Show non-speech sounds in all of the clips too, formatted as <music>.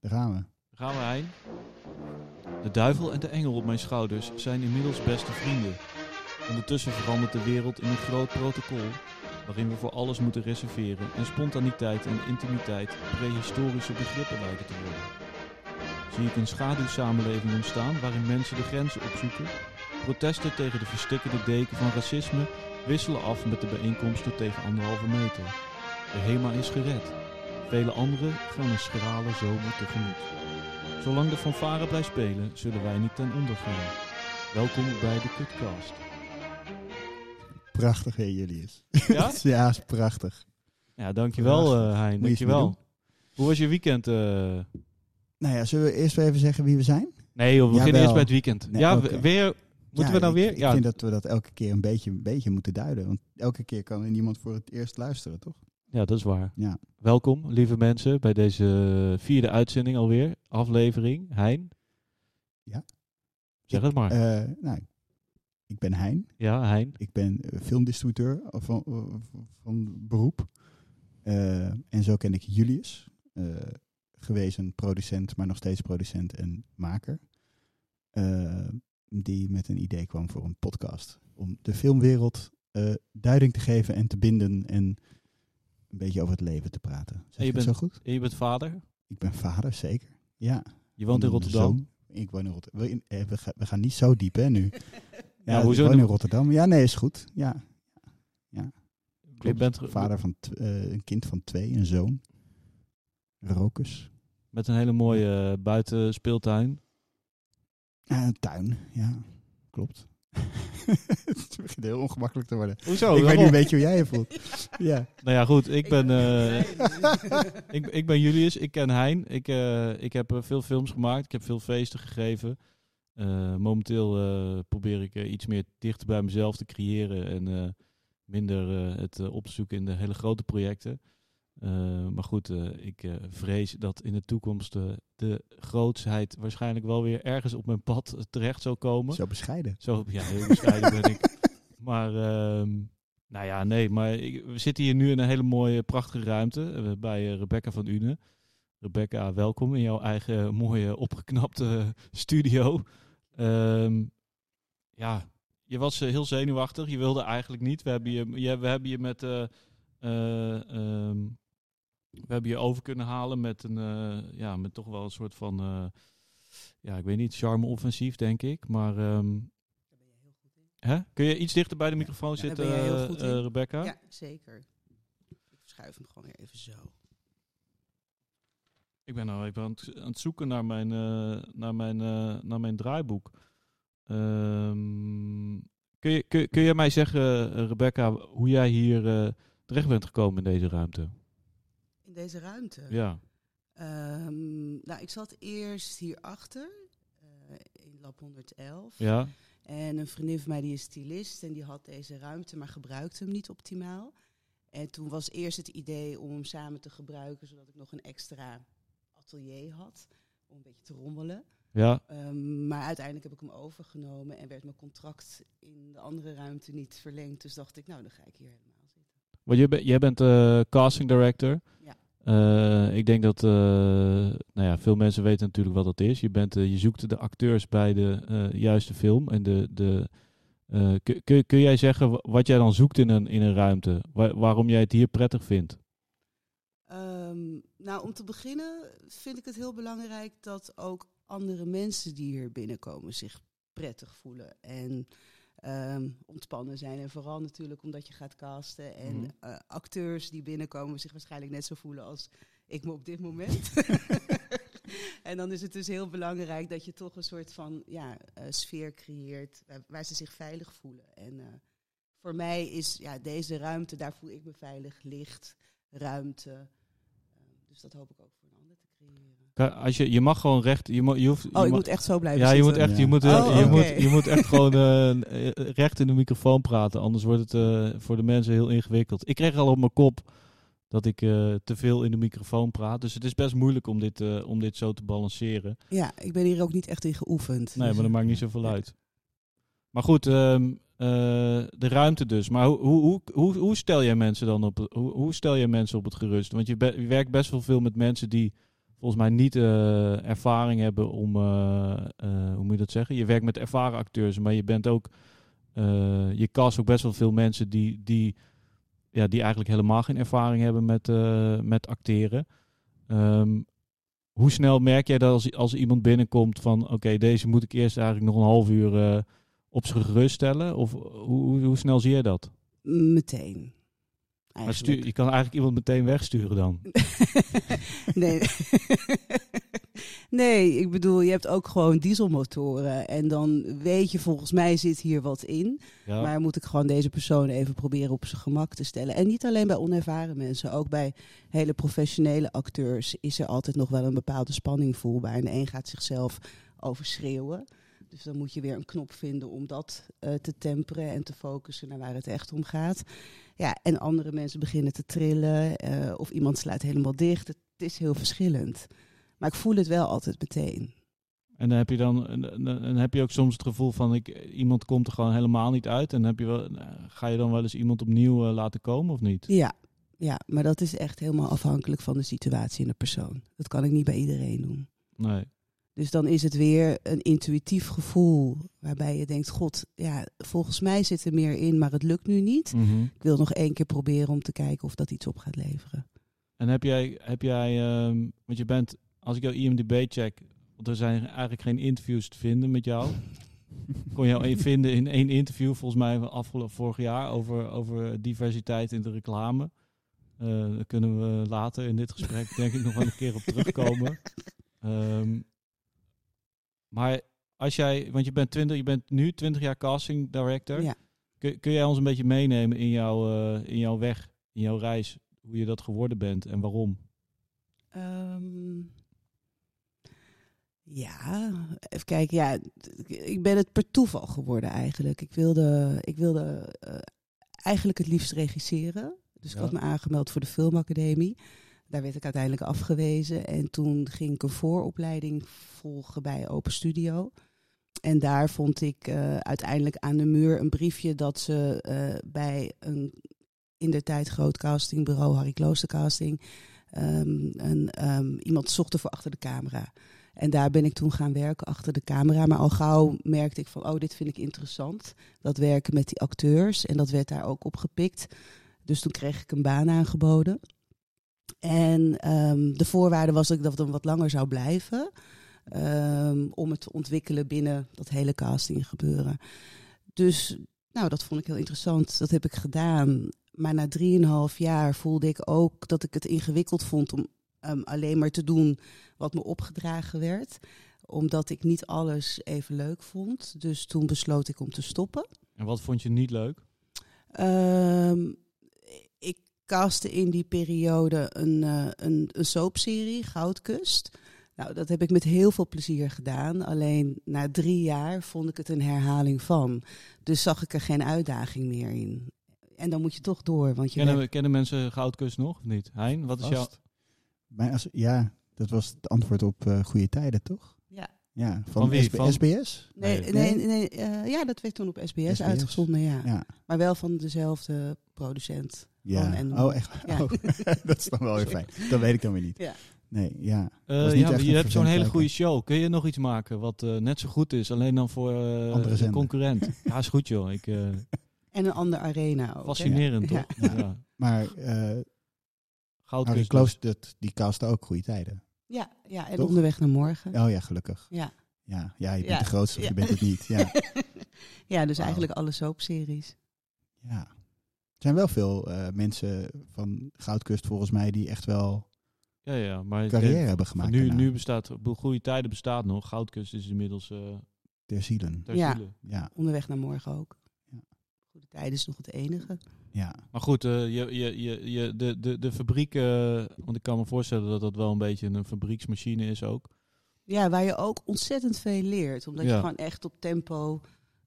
Daar gaan we. Gaan we Hein? De duivel en de engel op mijn schouders zijn inmiddels beste vrienden. Ondertussen verandert de wereld in een groot protocol waarin we voor alles moeten reserveren en spontaniteit en intimiteit prehistorische begrippen lijken te worden. Zie ik een schaduwsamenleving ontstaan waarin mensen de grenzen opzoeken. Protesten tegen de verstikkende deken van racisme wisselen af met de bijeenkomsten tegen anderhalve meter. De HEMA is gered. Vele anderen gaan een schrale zomer tegemoet. Zolang de fanfare blijft spelen, zullen wij niet ten onder gaan. Welkom bij de Kutcast. Prachtig, hè, Julius. Ja? <laughs> ja, is prachtig. Ja, dankjewel uh, Hein. Dankjewel. Hoe was je weekend? eh? Nou ja, zullen we eerst even zeggen wie we zijn? Nee, joh, we Jawel. beginnen eerst bij het weekend. Nee, ja, weer. Moeten Ja, we nou ik- weer? Ik Ja, vind dat we dat elke keer een beetje, een beetje moeten duiden. Want elke keer kan er niemand voor het eerst luisteren, toch? Ja, dat is waar. Ja. Welkom, lieve mensen, bij deze vierde uitzending alweer. Aflevering. Hein. Ja. Zeg het maar. Eh, nou, ik ben Hein. ja, Hein. Ik ben eh, filmdistributeur van, eh, van beroep. Eh, en zo ken ik Julius. gewezen producent, maar nog steeds producent en maker. die met een idee kwam voor een podcast. Om de filmwereld duiding te geven en te binden. En een beetje over het leven te praten. Zeg En je bent- zo goed? En je bent vader. Ik ben vader, zeker. Ja. Je woont in Rotterdam. zoon. Ik woon in Rotterdam. We, eh, we, gaan- we gaan niet zo diep, hè, nu. <laughs> Ja, hoezo ik woon in Rotterdam. Ja, nee, is goed. Ja, Je klopt. bent Vader van eh, een kind van twee, een zoon. Rokus. met een hele mooie uh, buitenspeeltuin. Ja, een tuin, ja. Klopt. <laughs> het begint heel ongemakkelijk te worden. Hoezo? ik weet niet een beetje hoe jij je voelt. <laughs> ja. Nou ja, goed. Ik ben, eh, <laughs> ik, ik ben Julius. Ik ken Hein. Ik, eh, ik heb eh, veel films gemaakt. Ik heb veel feesten gegeven. Eh, momenteel eh, probeer ik iets meer dichter bij mezelf te creëren. En eh, minder eh, het eh, op te zoeken in de hele grote projecten. Eh, maar goed, eh, ik eh, vrees dat in de toekomst de grootsheid waarschijnlijk wel weer ergens op mijn pad terecht zal komen. Zo bescheiden. Zo, ja, heel bescheiden ben ik. <laughs> Maar, ehm, nou ja, nee, maar ik, we zitten hier nu in een hele mooie, prachtige ruimte bij Rebecca van Une. Rebecca, welkom in jouw eigen mooie, opgeknapte <laughs> studio. Ehm, ja, je was heel zenuwachtig. Je wilde eigenlijk niet. We hebben je, je, we hebben je met... eh, eh, ehm, we hebben je over kunnen halen met een, eh, ja, met toch wel een soort van, eh, ja, ik weet niet, charme-offensief, denk ik. Maar, ehm, hè? kun je iets dichter bij de microfoon Ja, daar zitten, ben heel eh, goed in. Rebecca? Ja, zeker. Ik verschuif hem gewoon weer even zo. Ik ben nou even aan het, aan het zoeken naar mijn, eh, naar mijn, eh, naar mijn draaiboek. Ehm, kun, je, kun, kun je mij zeggen, Rebecca, hoe jij hier eh, terecht bent gekomen in deze ruimte? Deze ruimte. Ja. Ehm, nou, ik zat eerst hierachter, eh in lab 111. Ja? En een vriendin van mij die is stylist en die had deze ruimte, maar gebruikte hem niet optimaal. En toen was eerst het idee om hem samen te gebruiken, zodat ik nog een extra atelier had. Om een beetje te rommelen. Ja? Ehm, maar uiteindelijk heb ik hem overgenomen en werd mijn contract in de andere ruimte niet verlengd. Dus dacht ik, nou dan ga ik hier helemaal zitten. Want ben- jij bent eh, casting director. Ja. Eh, ik denk dat eh, nou ja, veel mensen weten natuurlijk wat dat is. Je, bent, eh, je zoekt de acteurs bij de juiste film. En de, de, kun, kun, jij zeggen wa- wat jij dan zoekt in een, in een ruimte? Wa- waarom jij het hier prettig vindt? Ehm, nou, om te beginnen vind ik het heel belangrijk dat ook andere mensen die hier binnenkomen zich prettig voelen en ehm, ontspannen zijn. En vooral natuurlijk omdat je gaat casten en Mhm. eh, acteurs die binnenkomen zich waarschijnlijk net zo voelen als ik me op dit moment. <laughs> en dan is het dus heel belangrijk dat je toch een soort van ja, eh, sfeer creëert waar, waar ze zich veilig voelen. En eh, voor mij is ja, deze ruimte, daar voel ik me veilig, licht, ruimte. Eh, dus dat hoop ik ook voor een ander te creëren. Ka- Als je, je mag gewoon recht. Je, mo- je hoeft, Oh, je moet echt zo blijven ja, je moet echt, Ja. je moet, Oh, je, oké. moet, je moet echt <laughs> gewoon eh, eh, recht in de microfoon praten. Anders wordt het eh, voor de mensen heel ingewikkeld. Ik kreeg al op mijn kop dat ik eh, te veel in de microfoon praat. Dus het is best moeilijk om dit, eh, om dit zo te balanceren. Ja, ik ben hier ook niet echt in geoefend. Nee, Dus, maar dat maakt niet zoveel uit. Maar goed, ehm, eh, de ruimte dus. Maar hoe, hoe, hoe, hoe, hoe stel jij mensen dan op, hoe, hoe stel jij mensen op het gerust? Want je, be- je werkt best wel veel met mensen die volgens mij niet eh, ervaring hebben om, eh, eh, hoe moet je dat zeggen? Je werkt met ervaren acteurs, maar je bent ook, je cast ook best wel veel mensen die, die, ja, die eigenlijk helemaal geen ervaring hebben met, met acteren. Ehm, hoe snel merk jij dat als, als iemand binnenkomt van, oké, deze moet ik eerst eigenlijk nog een half uur op zijn gerust stellen? Of hoe, hoe, hoe snel zie je dat? Meteen. Maar stuur, je kan eigenlijk iemand meteen wegsturen dan. <laughs> nee. <laughs> nee, ik bedoel, je hebt ook gewoon dieselmotoren. En dan weet je, volgens mij zit hier wat in. Ja. Maar moet ik gewoon deze persoon even proberen op zijn gemak te stellen. En niet alleen bij onervaren mensen, ook bij hele professionele acteurs is er altijd nog wel een bepaalde spanning voelbaar. En de een gaat zichzelf overschreeuwen. Dus dan moet je weer een knop vinden om dat eh, te temperen en te focussen naar waar het echt om gaat. Ja, en andere mensen beginnen te trillen eh, of iemand sluit helemaal dicht. Het, is heel verschillend. Maar ik voel het wel altijd meteen. En dan heb je dan, en heb je ook soms het gevoel van ik, iemand komt er gewoon helemaal niet uit. En heb je wel, eh, ga je dan wel eens iemand opnieuw eh, laten komen of niet? Ja, ja, maar dat is echt helemaal afhankelijk van de situatie en de persoon. Dat kan ik niet bij iedereen doen. Nee. Dus dan is het weer een intuïtief gevoel waarbij je denkt, god, ja, volgens mij zit er meer in, maar het lukt nu niet. Mhm. Ik wil nog één keer proberen om te kijken of dat iets op gaat leveren. En heb jij, heb jij um, want je bent, als ik jouw IMDb check, want er zijn eigenlijk geen interviews te vinden met jou. <laughs> Kon je jou vinden in één interview, volgens mij afgelopen vorig jaar, over, over diversiteit in de reclame. Uh, daar kunnen we later in dit gesprek denk ik nog wel een keer op terugkomen. Um, <laughs> maar als jij, want je bent, 20, je bent nu 20 jaar casting director. Ja. Kun, kun jij ons een beetje meenemen in, jouw uh, in jouw weg, in jouw reis, hoe je dat geworden bent en waarom? Um, ja, even kijken. Ja, ik ben het per toeval geworden eigenlijk. Ik wilde, ik wilde uh, eigenlijk het liefst regisseren. Dus ja. ik had me aangemeld voor de filmacademie. Daar werd ik uiteindelijk afgewezen. En toen ging ik een vooropleiding volgen bij Open Studio. En daar vond ik uh, uiteindelijk aan de muur een briefje dat ze uh, bij een in de tijd groot castingbureau, Harry Klooster Casting, um, een, um, iemand zochten voor achter de camera. En daar ben ik toen gaan werken achter de camera. Maar al gauw merkte ik van, oh, dit vind ik interessant. Dat werken met die acteurs. En dat werd daar ook opgepikt. Dus toen kreeg ik een baan aangeboden. En um, de voorwaarde was dat ik dat dan wat langer zou blijven. Um, om het te ontwikkelen binnen dat hele casting gebeuren. Dus nou, dat vond ik heel interessant. Dat heb ik gedaan. Maar na drieënhalf jaar voelde ik ook dat ik het ingewikkeld vond om um, alleen maar te doen wat me opgedragen werd. Omdat ik niet alles even leuk vond. Dus toen besloot ik om te stoppen. En wat vond je niet leuk? Um, castte in die periode een, uh, een, een soapserie, Goudkust. Nou, dat heb ik met heel veel plezier gedaan. Alleen na drie jaar vond ik het een herhaling van. Dus zag ik er geen uitdaging meer in. En dan moet je toch door. Want je kennen, kennen mensen Goudkust nog of niet? Hein, wat is jouw... Mijn als, ja, dat was het antwoord op uh, goede tijden, toch? Ja. Van, van wie? SB Van... SBS? Nee, nee, nee, nee uh, ja, dat werd toen op SBS, SBS. uitgezonden, ja. ja. Maar wel van dezelfde producent. Ja. En, oh, echt? Ja. Oh, <laughs> dat is dan wel weer fijn. Dat weet ik dan weer niet. Ja. Nee, ja. Uh, ja, je hebt zo'n hele goede show. Kun je nog iets maken wat uh, net zo goed is, alleen dan voor uh, Andere concurrent? <laughs> ja, is goed joh. Ik, en een andere arena ook. Fascinerend, toch? Ja. ja. Maar Harry Kloos, dat, die cast ook goede tijden. Ja, ja en Toch? onderweg naar morgen. Oh ja, gelukkig. Ja. Ja, ja je bent Ja. de grootste of Ja. je bent het niet. Ja. <laughs> ja, dus eigenlijk alle soapseries. ja. Er zijn wel veel uh, mensen van Goudkust volgens mij die echt wel Ja, ja, maar carrière hebben gemaakt. nu, daarna. nu bestaat, Goede Tijden bestaat nog. Goudkust is inmiddels uh, Ter zielen. ter Ja. Ja, Onderweg naar morgen ook. Ja. Goede tijden is nog het enige. Ja. Maar goed, uh, je, je, je, je, de, de, de fabriek, uh, want ik kan me voorstellen dat dat wel een beetje een fabrieksmachine is ook. Ja, waar je ook ontzettend veel leert. Omdat Ja. je gewoon echt op tempo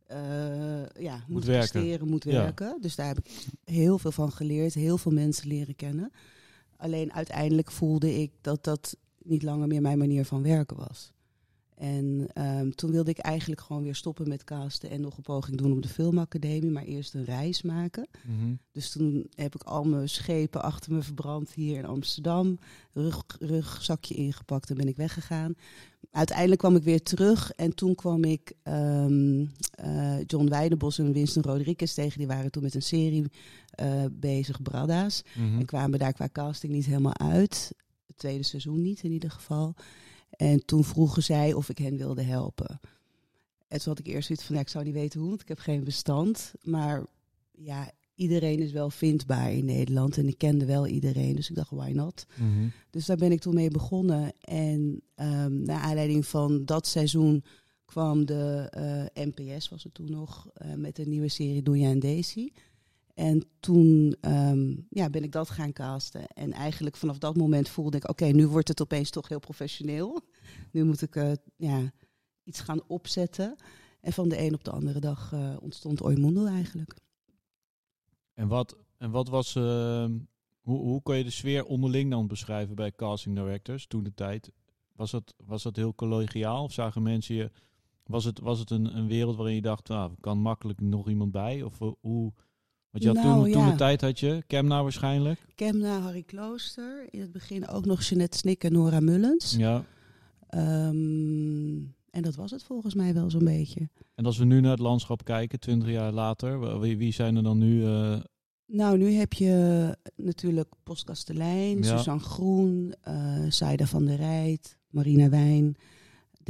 eh, ja, moet, Moet werken. presteren, moet Ja. werken. Dus daar heb ik heel veel van geleerd. Heel veel mensen leren kennen. Alleen uiteindelijk voelde ik dat dat niet langer meer mijn manier van werken was. En ehm, toen wilde ik eigenlijk gewoon weer stoppen met casten en nog een poging doen op de filmacademie, maar eerst een reis maken. Mhm. Dus toen heb ik al mijn schepen achter me verbrand hier in Amsterdam. Rug, rugzakje ingepakt en ben ik weggegaan. Uiteindelijk kwam ik weer terug en toen kwam ik ehm, eh, John Weidenbos en Winston Rodriguez tegen. Die waren toen met een serie eh, bezig, Brada's. Mhm. En kwamen daar qua casting niet helemaal uit. Het tweede seizoen niet in ieder geval. En toen vroegen zij of ik hen wilde helpen. En toen had ik eerst zoiets van, ja, ik zou niet weten hoe, want ik heb geen bestand. Maar ja, iedereen is wel vindbaar in Nederland en ik kende wel iedereen. Dus ik dacht, why not? Mhm. Dus daar ben ik toen mee begonnen. En ehm naar aanleiding van dat seizoen kwam de eh, NPS, was het toen nog, eh, met een nieuwe serie Doenja en Daisy. En toen ehm, ja, ben ik dat gaan casten. En eigenlijk vanaf dat moment voelde ik, oké, nu wordt het opeens toch heel professioneel. Nu moet ik eh, ja, iets gaan opzetten. En van de een op de andere dag eh, ontstond Oimundo eigenlijk. En wat, en wat was, ehm, hoe, hoe kon je de sfeer onderling dan beschrijven bij casting directors toen de tijd? Was dat, was dat heel collegiaal of zagen mensen je, was het, was het een, een wereld waarin je dacht, nou, kan makkelijk nog iemand bij? Of eh, hoe, want je had Nou, toen, toen ja. de tijd had je, Kemna waarschijnlijk. Kemna, Harry Klooster. In het begin ook nog Jeanette Snik en Nora Mullens. Ja. Ehm, en dat was het volgens mij wel zo'n beetje. En als we nu naar het landschap kijken, twintig jaar later, wie, wie zijn er dan nu? eh, Nou, nu heb je natuurlijk Post Kastelein, Ja. Suzanne Groen, eh Saida van der Rijt, Marina Wijn,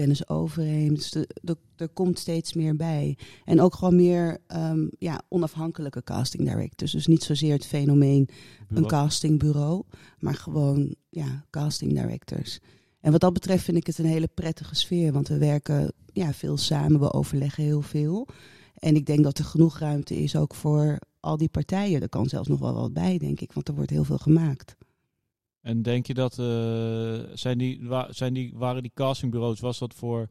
Dennis Overheem. Dus de- er komt steeds meer bij. En ook gewoon meer ehm, ja, onafhankelijke casting directors. Dus niet zozeer het fenomeen een bureau? castingbureau, maar gewoon ja, casting directors. En wat dat betreft vind ik het een hele prettige sfeer, want we werken ja, veel samen, we overleggen heel veel. En ik denk dat er genoeg ruimte is ook voor al die partijen. Er kan zelfs nog wel wat bij, denk ik, want er wordt heel veel gemaakt. En denk je dat, eh, zijn die, wa- zijn die, waren die castingbureaus, was dat voor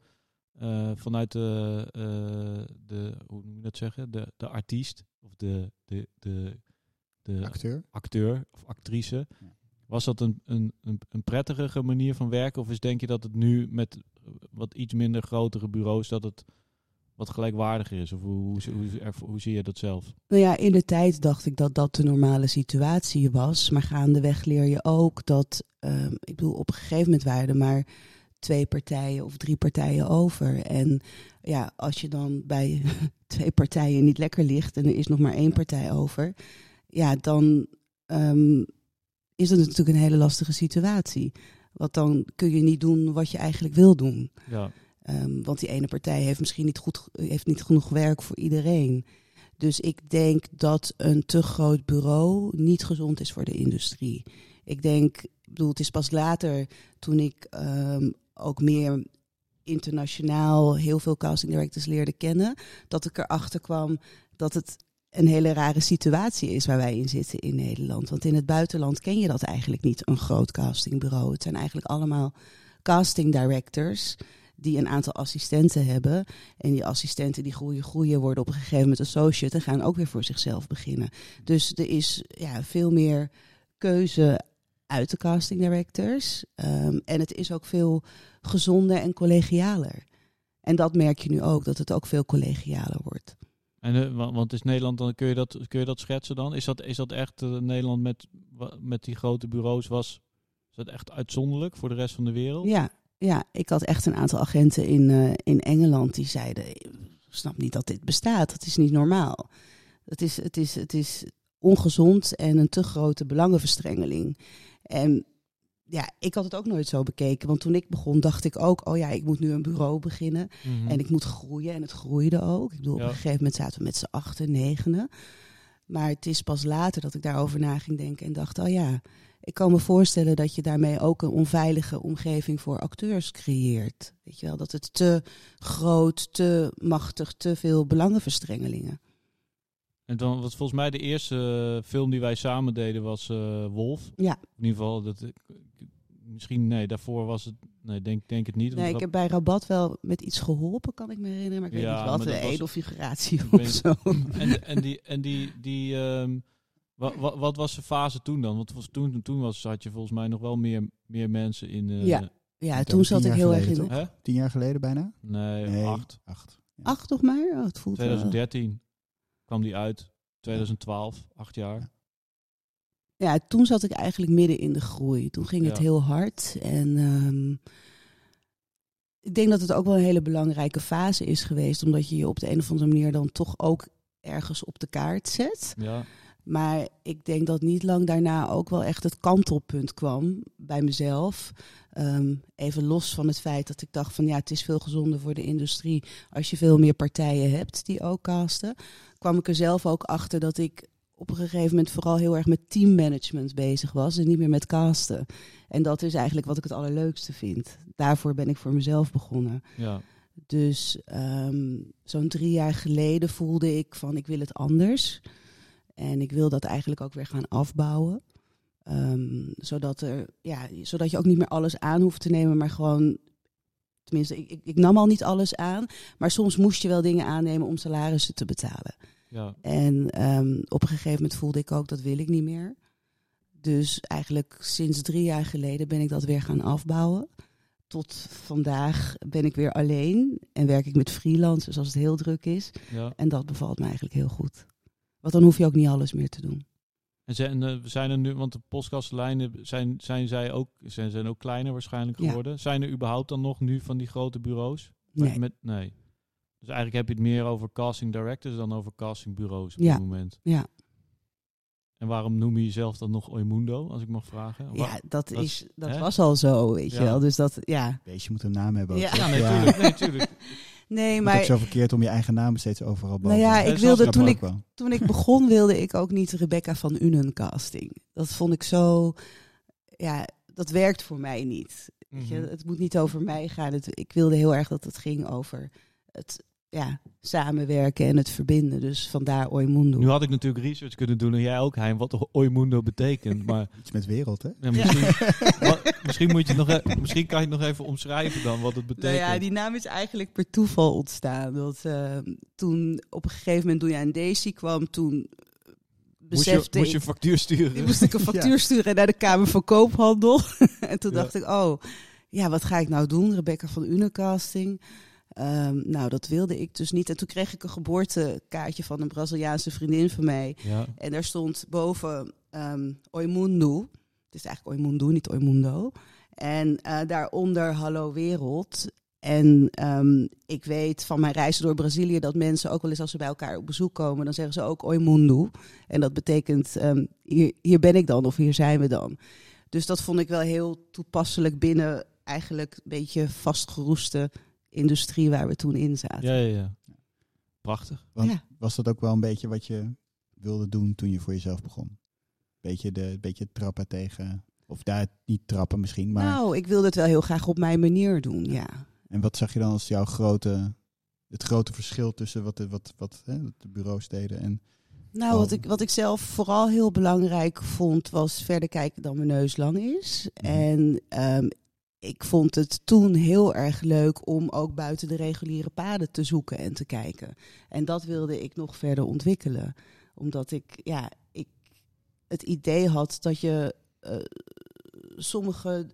eh, vanuit de, eh, de, hoe moet je dat zeggen, de, de artiest of de, de, de, de Acteur. acteur of actrice, Ja. was dat een, een, een, een prettigere manier van werken? Of is denk je dat het nu met eh, wat iets minder grotere bureaus, dat het wat gelijkwaardiger is? Of hoe, hoe, hoe, zie je dat zelf? Nou ja, in de tijd dacht ik dat dat de normale situatie was. Maar gaandeweg leer je ook dat, ehm, ik bedoel, op een gegeven moment waren er maar twee partijen of drie partijen over. En ja, als je dan bij <laughs> twee partijen niet lekker ligt en er is nog maar één partij over, ja, dan ehm, is dat natuurlijk een hele lastige situatie. Want dan kun je niet doen wat je eigenlijk wil doen. Ja, Ehm, want die ene partij heeft misschien niet, goed, heeft niet genoeg werk voor iedereen. Dus ik denk dat een te groot bureau niet gezond is voor de industrie. Ik denk, ik bedoel, het is pas later toen ik ehm, ook meer internationaal heel veel casting directors leerde kennen, dat ik erachter kwam dat het een hele rare situatie is waar wij in zitten in Nederland. Want in het buitenland ken je dat eigenlijk niet, een groot castingbureau. Het zijn eigenlijk allemaal casting directors die een aantal assistenten hebben. En die assistenten die groeien, groeien, worden op een gegeven moment associate en gaan ook weer voor zichzelf beginnen. Dus er is ja, veel meer keuze uit de casting directors. Ehm, en het is ook veel gezonder en collegialer. En dat merk je nu ook, dat het ook veel collegialer wordt. En, eh, wa- want is Nederland, dan kun je dat, kun je dat schetsen dan? Is dat, is dat echt eh, Nederland met, met die grote bureaus was, is dat echt uitzonderlijk voor de rest van de wereld? Ja, ja, ik had echt een aantal agenten in, eh, in Engeland die zeiden: Ik snap niet dat dit bestaat. Dat is niet normaal. Het is, het is, het is ongezond en een te grote belangenverstrengeling. En ja, ik had het ook nooit zo bekeken. Want toen ik begon, dacht ik ook: oh ja, ik moet nu een bureau beginnen. Mhm. En ik moet groeien. En het groeide ook. Ik bedoel, Ja. op een gegeven moment zaten we met z'n achten, negenen. Maar het is pas later dat ik daarover na ging denken en dacht: oh ja, ik kan me voorstellen dat je daarmee ook een onveilige omgeving voor acteurs creëert. Weet je wel, dat het te groot, te machtig, te veel belangenverstrengelingen. En dan was volgens mij de eerste eh, film die wij samen deden was eh, Wolf. Ja. In ieder geval, dat, ik- misschien, nee, daarvoor was het, nee, denk, denk het niet. Nee, ik heb bij Rabat wel met iets geholpen, kan ik me herinneren. Maar ik weet Ja, niet wat, een was- edelfiguratie of weet- zo. <laughs> En, en die, en die, die ehm, wa, wa- wat was de fase toen dan? Want was toen, toen was, had je volgens mij nog wel meer, meer mensen in, eh, Ja. Ja, toen zat ik heel erg in. Hè? Tien jaar geleden bijna? Nee, acht. Acht. Ja. Acht toch maar? Oh, het voelt wel- 2013 kwam die uit. 2012, acht jaar. Ja, toen zat ik eigenlijk midden in de groei. Toen ging het heel hard. En ehm, ik denk dat het ook wel een hele belangrijke fase is geweest. Omdat je je op de een of andere manier dan toch ook ergens op de kaart zet. Ja, Maar ik denk dat niet lang daarna ook wel echt het kantelpunt kwam bij mezelf. Ehm, even los van het feit dat ik dacht van ja, het is veel gezonder voor de industrie als je veel meer partijen hebt die ook casten. Kwam ik er zelf ook achter dat ik op een gegeven moment vooral heel erg met teammanagement bezig was en niet meer met casten. En dat is eigenlijk wat ik het allerleukste vind. Daarvoor ben ik voor mezelf begonnen. ja. Dus ehm, zo'n drie jaar geleden voelde ik van ik wil het anders. En ik wil dat eigenlijk ook weer gaan afbouwen. Ehm, zodat, er, ja, zodat je ook niet meer alles aan hoeft te nemen, maar gewoon. Tenminste, ik, ik, ik nam al niet alles aan. Maar soms moest je wel dingen aannemen om salarissen te betalen. Ja. En ehm, op een gegeven moment voelde ik ook dat wil ik niet meer. Dus eigenlijk sinds drie jaar geleden ben ik dat weer gaan afbouwen. Tot vandaag ben ik weer alleen en werk ik met freelancers als het heel druk is. ja. En dat bevalt me eigenlijk heel goed. Want dan hoef je ook niet alles meer te doen. En zijn, eh, zijn er nu, want de podcastlijnen zijn, zijn zij ook, zijn, zijn ook kleiner waarschijnlijk Ja. geworden. Zijn er überhaupt dan nog nu van die grote bureaus? Nee. Met, nee. Dus eigenlijk heb je het meer over casting directors dan over castingbureaus op Ja. dit moment. Ja, En waarom noem je jezelf dan nog Oimundo, als ik mag vragen? Ja dat, dat is, dat hè? was al zo, weet Ja. je wel. Dus dat, ja. Beestje moet een naam hebben. ook, Ja. toch? Ja, nee, tuurlijk. Nee, <laughs> tuurlijk. Nee, Het is ook maar zo verkeerd om je eigen naam steeds overal boven. Nou ja, ik wilde toen ik toen ik begon <laughs> wilde ik ook niet Rebecca van Unen casting. Dat vond ik zo, ja, dat werkt voor mij niet. Weet je, Mhm. Het moet niet over mij gaan. Het, ik wilde heel erg dat het ging over het ja, samenwerken en het verbinden. Dus vandaar Oimundo. Nu had ik natuurlijk research kunnen doen en jij ook, Hein, wat Oimundo betekent. Maar <laughs> Iets met wereld, hè? ja, misschien, <laughs> wat- misschien, moet je nog, e- misschien kan je het nog even omschrijven dan, wat het Nou betekent. ja, die naam is eigenlijk per toeval ontstaan. Dat, eh, toen op een gegeven moment, toen jij aan Daisy kwam, toen moest, je, besefte moest je een factuur sturen? Ik moest ik een <laughs> factuur sturen naar de Kamer van Koophandel. en toen Ja. dacht ik, oh, ja, wat ga ik nou doen? Rebecca van Unicasting. Ehm nou, dat wilde ik dus niet. En toen kreeg ik een geboortekaartje van een Braziliaanse vriendin van mij. Ja, En daar stond boven ehm Oimundo. Het is eigenlijk Oimundo, niet Oimundo. En eh, daaronder Hallo Wereld. En ehm, ik weet van mijn reizen door Brazilië dat mensen ook wel eens als ze bij elkaar op bezoek komen, dan zeggen ze ook Oimundo. En dat betekent hier, hier ben ik dan of hier zijn we dan. Dus dat vond ik wel heel toepasselijk binnen eigenlijk een beetje vastgeroeste industrie waar we toen in zaten. ja, ja. ja. Prachtig. Want Ja. was dat ook wel een beetje wat je wilde doen toen je voor jezelf begon? Beetje, de, beetje trappen tegen... Of daar niet trappen misschien, maar... Nou, ik wilde het wel heel graag op mijn manier doen, ja. En wat zag je dan als jouw grote... Het grote verschil tussen wat de, wat, wat, hè, wat de bureaus deden en... Nou, wat Oh. ik, wat ik zelf vooral heel belangrijk vond, was verder kijken dan mijn neus lang is. Mhm. En ehm, ik vond het toen heel erg leuk om ook buiten de reguliere paden te zoeken en te kijken. En dat wilde ik nog verder ontwikkelen. Omdat ik, ja, ik het idee had dat je eh, sommige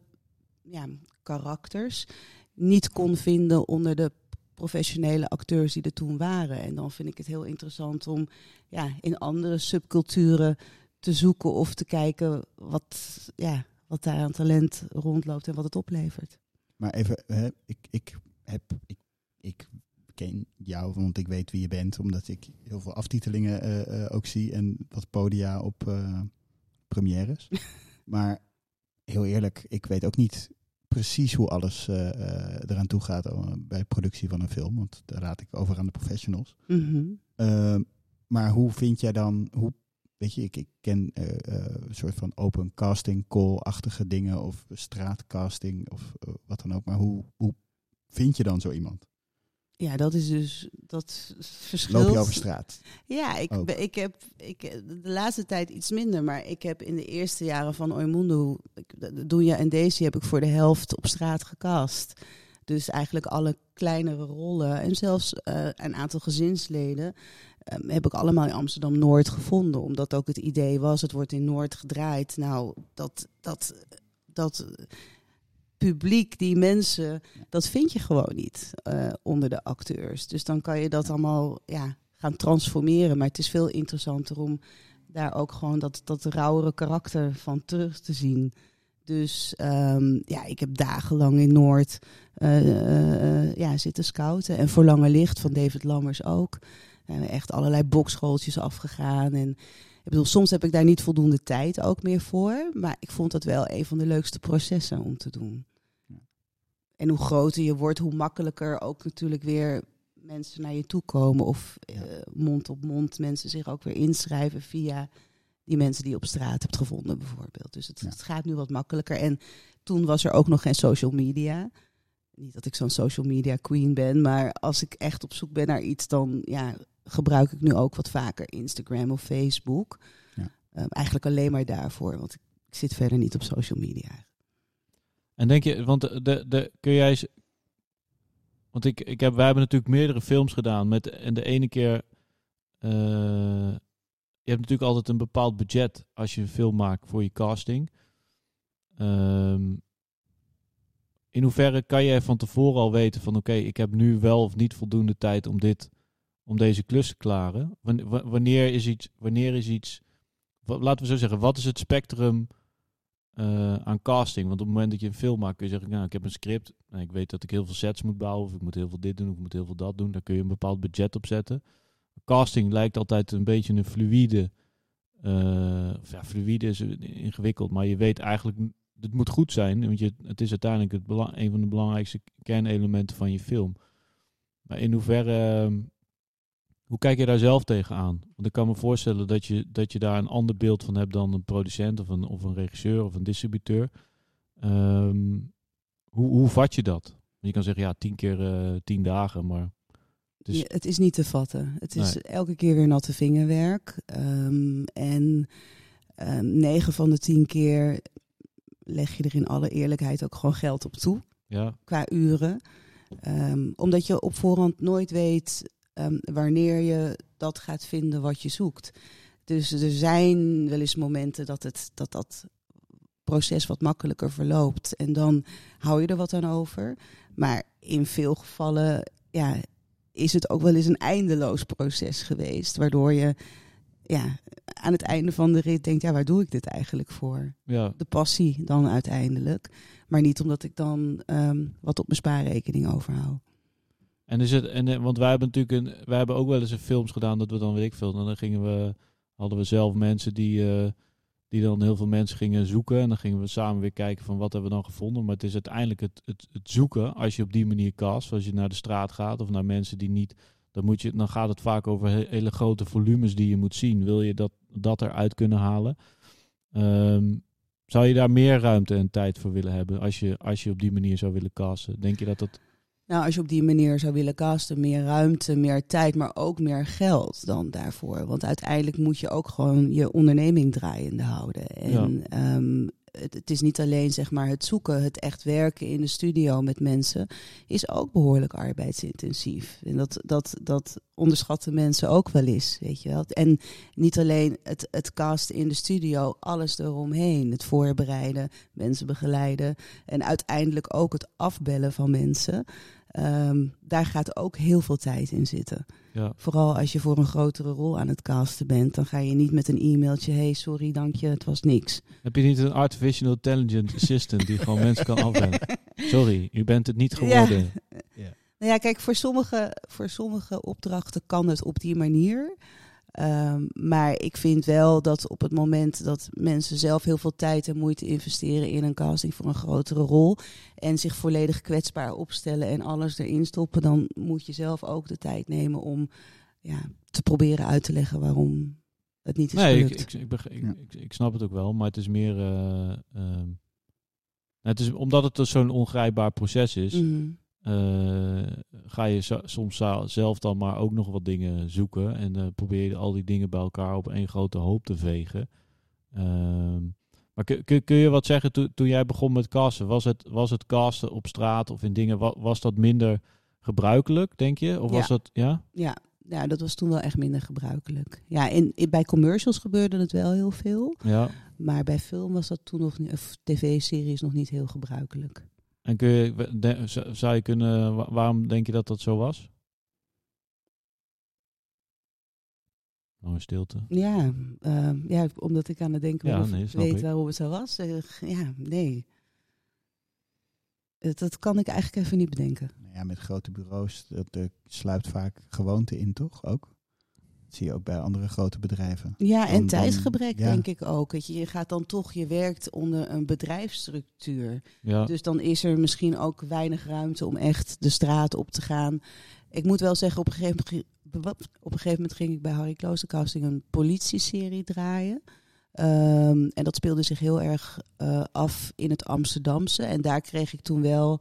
ja, karakters niet kon vinden onder de professionele acteurs die er toen waren. En dan vind ik het heel interessant om ja, in andere subculturen te zoeken of te kijken wat, ja, wat daar aan talent rondloopt en wat het oplevert. Maar even, hè, ik, ik heb... Ik, ik ken jou, want ik weet wie je bent. Omdat ik heel veel aftitelingen eh, eh, ook zie. En wat podia op eh premières. <laughs> maar heel eerlijk, ik weet ook niet precies hoe alles eraan toe gaat bij productie van een film. Want daar laat ik over aan de professionals. Mhm. Uh, maar hoe vind jij dan, hoe, weet je, ik, ik ken uh, uh, een soort van open casting call-achtige dingen of straatcasting of uh, wat dan ook. Maar hoe, hoe vind je dan zo iemand? Ja, dat is dus dat verschil. Loop je over straat? Ja, ik, ik heb ik, de laatste tijd iets minder, maar ik heb in de eerste jaren van Oimundo, Doenja en Daisy, heb ik voor de helft op straat gecast. Dus eigenlijk alle kleinere rollen en zelfs uh, een aantal gezinsleden um, heb ik allemaal in Amsterdam Noord gevonden. Omdat ook het idee was, het wordt in Noord gedraaid. Nou, dat, dat, dat publiek, die mensen, dat vind je gewoon niet eh, onder de acteurs. Dus dan kan je dat allemaal ja, gaan transformeren. Maar het is veel interessanter om daar ook gewoon dat, dat rauwere karakter van terug te zien. Dus ehm, ja, ik heb dagenlang in Noord uh, ja, zitten scouten. En voor Lange Licht van David Lammers ook. Echt allerlei bokschooltjes afgegaan. En ik bedoel, soms heb ik daar niet voldoende tijd ook meer voor. Maar ik vond dat wel een van de leukste processen om te doen. En hoe groter je wordt, hoe makkelijker ook natuurlijk weer mensen naar je toe komen. Of uh, mond op mond mensen zich ook weer inschrijven via die mensen die je op straat hebt gevonden, bijvoorbeeld. Dus het, het, gaat nu wat makkelijker. En toen was er ook nog geen social media. Niet dat ik zo'n social media queen ben, maar als ik echt op zoek ben naar iets, dan ja, gebruik ik nu ook wat vaker Instagram of Facebook. Ja. Um, eigenlijk alleen maar daarvoor, want ik, ik, zit verder niet op social media. En denk je, want de, de, kun jij. Want ik, ik heb, wij hebben natuurlijk meerdere films gedaan. Met, en de ene keer. Uh, je hebt natuurlijk altijd een bepaald budget als je een film maakt voor je casting. Um, in hoeverre kan jij van tevoren al weten van oké, ik heb nu wel of niet voldoende tijd om dit om deze klus te klaren? Wanneer is iets, wanneer is iets, laten we zo zeggen, wat is het spectrum uh, aan casting? Want op het moment dat je een film maakt, kun je zeggen, nou, ik heb een script, en ik weet dat ik heel veel sets moet bouwen, of ik moet heel veel dit doen, of ik moet heel veel dat doen, daar kun je een bepaald budget op zetten. Casting lijkt altijd een beetje een fluïde, uh, ja, fluïde is ingewikkeld, maar je weet eigenlijk, het moet goed zijn, want je, het is uiteindelijk het een van de belangrijkste kernelementen van je film. Maar in hoeverre ehm, hoe kijk je daar zelf tegenaan? Want ik kan me voorstellen dat je, dat je daar een ander beeld van hebt dan een producent of een, of een regisseur of een distributeur. Um, hoe, hoe vat je dat? Je kan zeggen, ja, tien keer uh, tien dagen, maar... Het is, ja, het is niet te vatten. Het is elke keer weer natte vingerwerk. Um, en um, negen van de tien keer leg je er in alle eerlijkheid ook gewoon geld op toe. Ja. Qua uren. omdat je op voorhand nooit weet um, wanneer je dat gaat vinden wat je zoekt. Dus er zijn wel eens momenten dat het, dat, dat proces wat makkelijker verloopt. En dan hou je er wat aan over. Maar in veel gevallen ja, is het ook wel eens een eindeloos proces geweest. Waardoor je ja, aan het einde van de rit denkt, ja, waar doe ik dit eigenlijk voor? Ja. De passie dan uiteindelijk. Maar niet omdat ik dan um, wat op mijn spaarrekening overhoud. En is het, en, eh, want wij hebben natuurlijk een, wij hebben ook wel eens een films gedaan dat we dan weet ik veel. En dan gingen we, hadden we zelf mensen die, uh, die dan heel veel mensen gingen zoeken. En dan gingen we samen weer kijken van wat hebben we dan gevonden. Maar het is uiteindelijk het, het, het zoeken als je op die manier cast. Als je naar de straat gaat of naar mensen die niet. Dan, moet je, dan gaat het vaak over hele grote volumes die je moet zien. Wil je dat, dat eruit kunnen halen? Um, zou je daar meer ruimte en tijd voor willen hebben als je, als je op die manier zou willen casten? Denk je dat dat nou, als je op die manier zou willen casten, meer ruimte, meer tijd, maar ook meer geld dan daarvoor. Want uiteindelijk moet je ook gewoon je onderneming draaiende houden. En ja. um, het, is niet alleen zeg maar het zoeken, het echt werken in de studio met mensen, is ook behoorlijk arbeidsintensief. En dat, dat, dat onderschatten mensen ook wel eens, weet je wel. En niet alleen het, het casten in de studio, alles eromheen. Het voorbereiden, mensen begeleiden en uiteindelijk ook het afbellen van mensen. Um, daar gaat ook heel veel tijd in zitten. Ja. Vooral als je voor een grotere rol aan het casten bent, dan ga je niet met een e-mailtje: hey, sorry, dank je, het was niks. Heb je niet een artificial intelligence assistant die gewoon mensen kan afbellen? <laughs> Sorry, u bent het niet geworden. Ja. <laughs> ja. Nou ja, kijk, voor sommige, voor sommige opdrachten kan het op die manier. Um, maar ik vind wel dat op het moment dat mensen zelf heel veel tijd en moeite investeren in een casting voor een grotere rol en zich volledig kwetsbaar opstellen en alles erin stoppen, dan moet je zelf ook de tijd nemen om ja, te proberen uit te leggen waarom het niet is nee, gelukt. Ik, ik, ik, ik, ik, snap het ook wel, maar het is meer. Uh, uh, het is omdat het dus zo'n ongrijpbaar proces is. Mm uh, ga je soms zelf dan maar ook nog wat dingen zoeken. En uh, probeer je al die dingen bij elkaar op één grote hoop te vegen. Uh, maar kun, kun je wat zeggen, to, toen jij begon met casten, was het, was het casten op straat of in dingen, was, was dat minder gebruikelijk, denk je? Of was dat, ja? Ja, ja, dat was toen wel echt minder gebruikelijk. Ja, in, in bij commercials gebeurde het wel heel veel. Ja. Maar bij film was dat toen nog niet, of tv-series nog niet heel gebruikelijk. En kun je, de- zou je kunnen, wa- waarom denk je dat dat zo was? Lange stilte. Ja, ehm, ja, omdat ik aan het denken ben Ja, nee, weet ik. waarom het zo was. Ja, nee. Dat kan ik eigenlijk even niet bedenken. Nou ja, met grote bureaus, dat er sluipt vaak gewoonte in, toch? Ook. Dat zie je ook bij andere grote bedrijven. Ja, en Dan- dan- tijdsgebrek ja. denk ik ook. Je, je gaat dan toch, je werkt onder een bedrijfsstructuur. Ja, Dus dan is er misschien ook weinig ruimte om echt de straat op te gaan. Ik moet wel zeggen, op een gegeven moment, op een gegeven moment ging ik bij Harry Kloostercasting een politieserie draaien. Ehm, en dat speelde zich heel erg eh, af in het Amsterdamse. En daar kreeg ik toen wel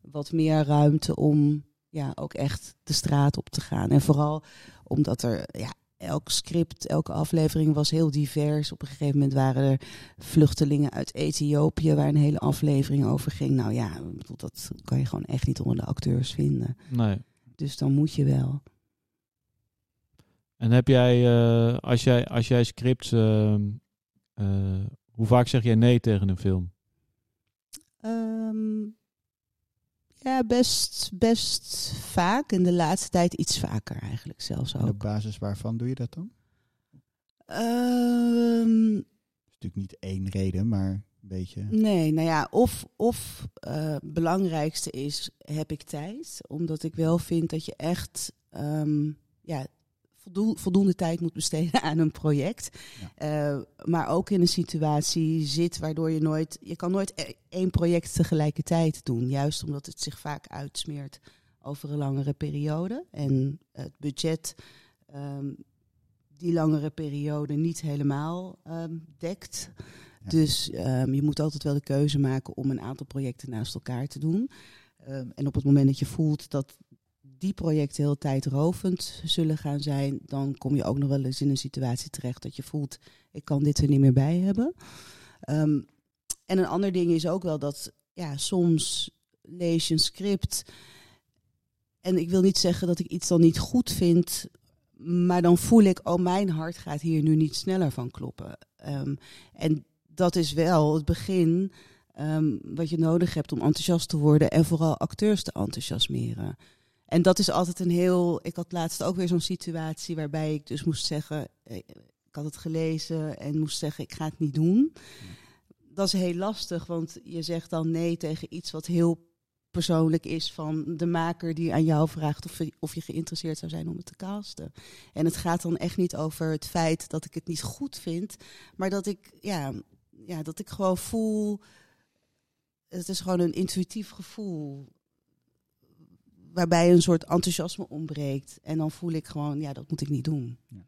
wat meer ruimte om ja, ook echt de straat op te gaan. En vooral omdat er ja, elk script, elke aflevering was heel divers. Op een gegeven moment waren er vluchtelingen uit Ethiopië waar een hele aflevering over ging. Nou ja, dat kan je gewoon echt niet onder de acteurs vinden. nee. Dus dan moet je wel. En heb jij, eh, als jij, als jij scripts, ehm, eh, hoe vaak zeg jij nee tegen een film? Ehm, ja, best, best vaak. In de laatste tijd iets vaker eigenlijk zelfs En op ook. basis waarvan doe je dat dan? Ehm, is natuurlijk niet één reden, maar een beetje. Nee, nou ja, of, of eh, belangrijkste is, heb ik tijd? Omdat ik wel vind dat je echt ehm, ja, voldoende tijd moet besteden aan een project. Eh, maar ook in een situatie zit waardoor je nooit, je kan nooit e- één project tegelijkertijd doen. Juist omdat het zich vaak uitsmeert over een langere periode. En het budget ehm, die langere periode niet helemaal ehm, dekt. Ja. Dus ehm, je moet altijd wel de keuze maken om een aantal projecten naast elkaar te doen. En op het moment dat je voelt dat die projecten heel tijdrovend zullen gaan zijn, dan kom je ook nog wel eens in een situatie terecht dat je voelt, ik kan dit er niet meer bij hebben. Ehm, en een ander ding is ook wel dat ja, soms lees je een script en ik wil niet zeggen dat ik iets dan niet goed vind, maar dan voel ik, oh mijn hart gaat hier nu niet sneller van kloppen. Ehm, en dat is wel het begin ehm, wat je nodig hebt om enthousiast te worden en vooral acteurs te enthousiasmeren. En dat is altijd een heel. Ik had laatst ook weer zo'n situatie waarbij ik dus moest zeggen. eh, Ik had het gelezen en moest zeggen: ik ga het niet doen. Dat is heel lastig, want je zegt dan nee tegen iets wat heel persoonlijk is van de maker die aan jou vraagt of, je- of je geïnteresseerd zou zijn om het te casten. En het gaat dan echt niet over het feit dat ik het niet goed vind, maar dat ik, ja, ja, dat ik gewoon voel. Het is gewoon een intuïtief gevoel. Waarbij een soort enthousiasme ontbreekt. En dan voel ik gewoon, ja, dat moet ik niet doen. Ja.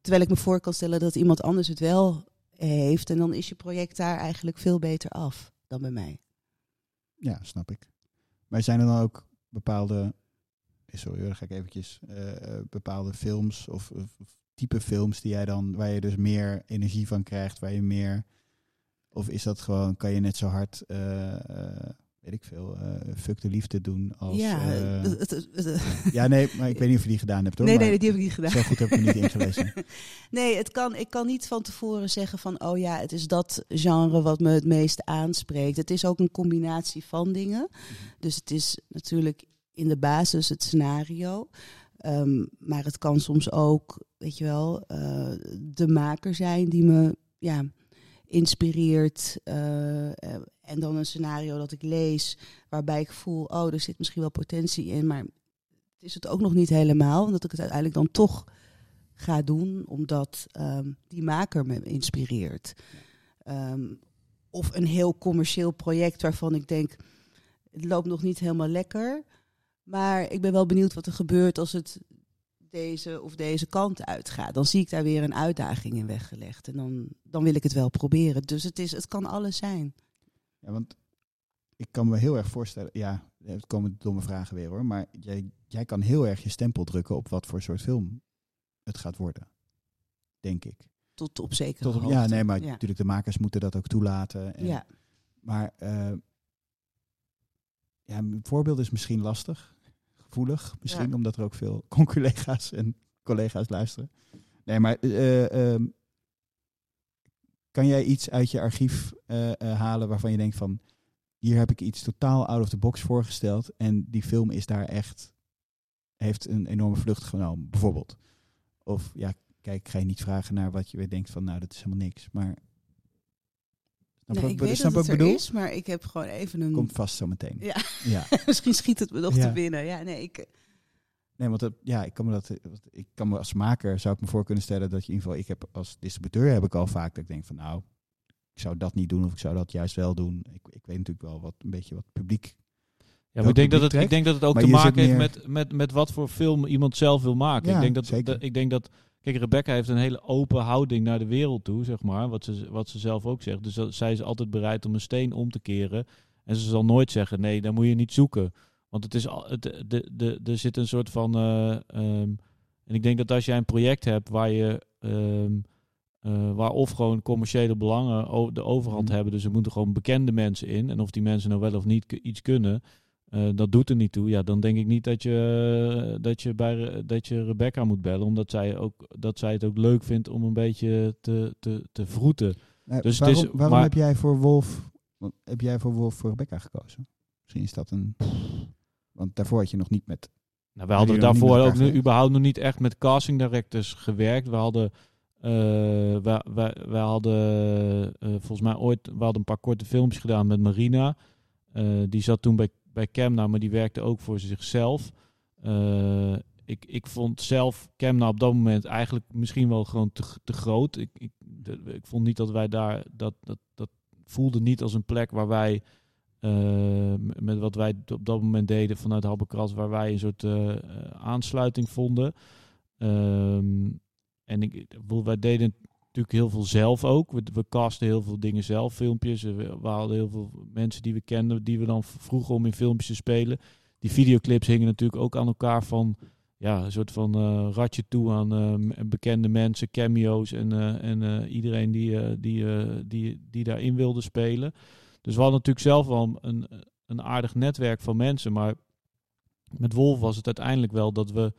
Terwijl ik me voor kan stellen dat iemand anders het wel heeft. En dan is je project daar eigenlijk veel beter af dan bij mij. Ja, snap ik. Maar zijn er dan ook bepaalde, eh, sorry hoor, dan ga ik eventjes, eh, eh, bepaalde films of, type films die jij dan, waar je dus meer energie van krijgt, waar je meer, of is dat gewoon, kan je net zo hard, weet ik veel, eh fuck de liefde doen als... ja, eh, het- het- het- ja, nee, maar ik weet niet of je die gedaan hebt hoor. nee, nee, die heb ik niet gedaan. Zo goed heb ik me niet ingelezen. <laughs> Nee, het kan, ik kan niet van tevoren zeggen van, oh ja, het is dat genre wat me het meest aanspreekt. Het is ook een combinatie van dingen. Dus het is natuurlijk in de basis het scenario. Ehm, maar het kan soms ook, weet je wel, eh, de maker zijn die me ja, inspireert. En dan een scenario dat ik lees waarbij ik voel, oh, er zit misschien wel potentie in, maar het is het ook nog niet helemaal. Omdat ik het uiteindelijk dan toch ga doen, omdat ehm, die maker me inspireert. Ehm, of een heel commercieel project waarvan ik denk, het loopt nog niet helemaal lekker. Maar ik ben wel benieuwd wat er gebeurt als het deze of deze kant uitgaat. Dan zie ik daar weer een uitdaging in weggelegd. En dan, dan wil ik het wel proberen. Dus het, is, het kan alles zijn. Ja, want ik kan me heel erg voorstellen, ja, het komen domme vragen weer hoor, maar jij, jij kan heel erg je stempel drukken op wat voor soort film het gaat worden. Denk ik. Tot op zekere Tot op, hoogte. ja, nee, maar Ja. natuurlijk de makers moeten dat ook toelaten. En, Ja. Maar eh, ja, een voorbeeld is misschien lastig, gevoelig misschien, Ja. omdat er ook veel <laughs> conculega's en collega's luisteren. Nee, maar eh, ehm, kan jij iets uit je archief eh, eh, halen waarvan je denkt van, hier heb ik iets totaal out of the box voorgesteld. En die film is daar echt, heeft een enorme vlucht genomen, bijvoorbeeld. Of ja, kijk, ik ga je niet vragen naar wat je weer denkt van, nou, dat is helemaal niks. Maar nee, ik, weet dat het er bedoel? is, maar ik heb gewoon even een... Komt vast zo meteen. Ja, ja. <laughs> misschien schiet het me nog te binnen. Ja, nee, ik... Nee, want ja, ik kan me dat, ik kan me als maker zou ik me voor kunnen stellen dat je in ieder geval, ik heb als distributeur heb ik al vaak dat ik denk van, nou, ik zou dat niet doen of ik zou dat juist wel doen. Ik, ik weet natuurlijk wel wat een beetje wat publiek. Ja, maar ik denk, dat het, ik denk dat het ook te maken heeft met, met, met wat voor film iemand zelf wil maken. ik denk dat, dat, ik denk dat Kijk, Rebecca heeft een hele open houding naar de wereld toe, zeg maar. Wat ze, wat ze zelf ook zegt. Dus dat, zij is altijd bereid om een steen om te keren. En ze zal nooit zeggen, nee, daar moet je niet zoeken. Want het is al, het, de, de, er zit een soort van... Uh, um, en ik denk dat als jij een project hebt waar je... Um, uh, waar of gewoon commerciële belangen de overhand mm. hebben. Dus er moeten gewoon bekende mensen in. En of die mensen nou wel of niet iets kunnen. Uh, dat doet er niet toe. Ja, dan denk ik niet dat je, dat je, bij, dat je Rebecca moet bellen. Omdat zij, ook, dat zij het ook leuk vindt om een beetje te, te, te vroeten. dus waarom, is, waarom heb jij voor Wolf heb jij voor Wolf voor Rebecca gekozen? Misschien is dat een. Want daarvoor had je nog niet met. Nou, we hadden daarvoor ook nu, überhaupt nog niet echt met casting directors gewerkt. We hadden. Uh, we, we, we hadden uh, volgens mij ooit we hadden een paar korte filmpjes gedaan met Marina. Uh, die zat toen bij bij Kemna, maar die werkte ook voor zichzelf. Ik, ik vond zelf Kemna op dat moment eigenlijk misschien wel gewoon te, te groot. Ik, ik, ik vond niet dat wij daar, dat, dat, dat voelde niet als een plek waar wij, uh, met wat wij op dat moment deden vanuit Habbekras, waar wij een soort uh, aansluiting vonden. Um, en ik, wij deden natuurlijk heel veel zelf ook. We, we casten heel veel dingen zelf, filmpjes. We, hadden heel veel mensen die we kenden, die we dan vroegen om in filmpjes te spelen. Die videoclips hingen natuurlijk ook aan elkaar van ja, een soort van ratje toe aan bekende mensen, cameo's en, en iedereen die, die, die, die daarin wilde spelen. Dus we hadden natuurlijk zelf wel een, een aardig netwerk van mensen. Maar met Wolf was het uiteindelijk wel dat we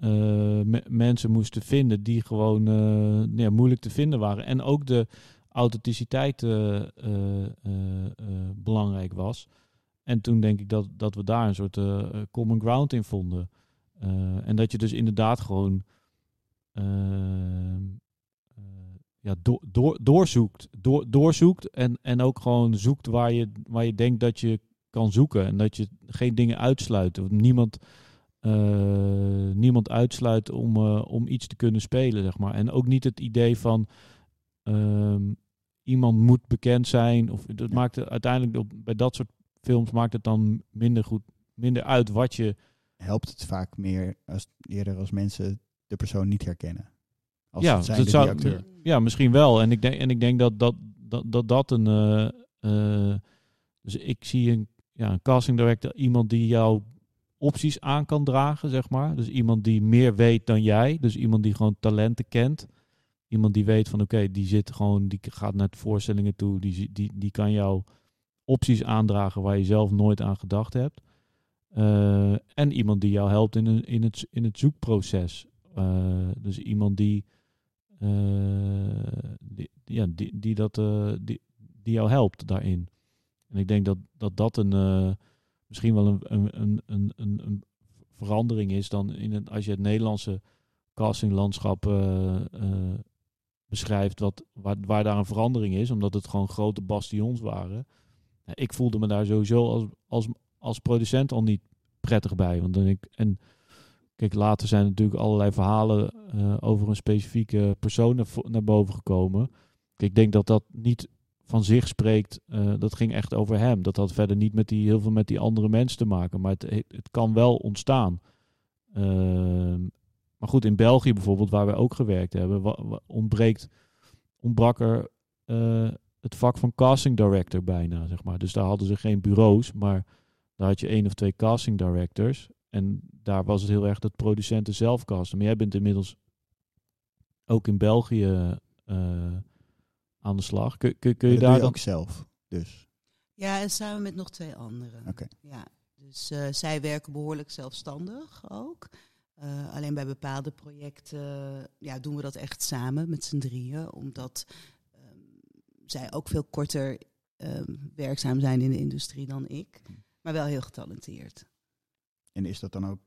uh, mensen moesten vinden die gewoon uh, ja, moeilijk te vinden waren. En ook de authenticiteit uh, belangrijk was. En toen denk ik dat, dat we daar een soort common ground in vonden. en dat je dus inderdaad gewoon ja, door, door, doorzoekt, door, doorzoekt en, en ook gewoon zoekt waar je, waar je denkt dat je kan zoeken. En dat je geen dingen uitsluit. Niemand uh, niemand uitsluit om, uh, om iets te kunnen spelen, zeg maar. En ook niet het idee van um, iemand moet bekend zijn. Of dat maakt het uiteindelijk bij dat soort films maakt het dan minder goed, minder uit wat je. Helpt het vaak meer als eerder als mensen de persoon niet herkennen. Als ja, dat zou, acteur. ja, misschien wel. En ik denk, en ik denk dat dat, dat, dat, dat een. Uh, dus ik zie een, ja, een casting director, iemand die jou opties aan kan dragen, zeg maar. Dus iemand die meer weet dan jij. Dus iemand die gewoon talenten kent. Iemand die weet van oké, die zit gewoon, die gaat naar voorstellingen toe. Die, die, die kan jou opties aandragen waar je zelf nooit aan gedacht hebt. Uh, en iemand die jou helpt in, een, in, het, in het zoekproces. Uh, dus iemand die, die, ja, die, die, dat, die, die jou helpt daarin. En ik denk dat dat, dat een misschien wel een, een, een, een, een verandering is dan in het, als je het Nederlandse castinglandschap uh, beschrijft, wat, waar, waar daar een verandering is, omdat het gewoon grote bastions waren. ik voelde me daar sowieso als, als, als producent al niet prettig bij. Want dan ik, en kijk, later zijn natuurlijk allerlei verhalen uh, over een specifieke persoon naar, boven gekomen. Kijk, ik denk dat dat niet van zich spreekt, uh, dat ging echt over hem. Dat had verder niet met die, heel veel met die andere mensen te maken, maar het, het kan wel ontstaan. Uh, maar goed, in België bijvoorbeeld, waar we ook gewerkt hebben, ontbreekt, ontbrak er uh, het vak van casting director bijna, zeg maar. Dus daar hadden ze geen bureaus, maar daar had je één of twee casting directors. En daar was het heel erg dat producenten zelf casten. Maar jij bent inmiddels ook in België uh, aan de slag. Kun, kun, kun je daar dan... ook zelf, dus? Ja, en samen met nog twee anderen. Oké. Ja, dus uh, zij werken behoorlijk zelfstandig ook. Uh, alleen bij bepaalde projecten ja, doen we dat echt samen met z'n drieën, omdat um, zij ook veel korter ehm, werkzaam zijn in de industrie dan ik. Maar wel heel getalenteerd. En is dat dan ook,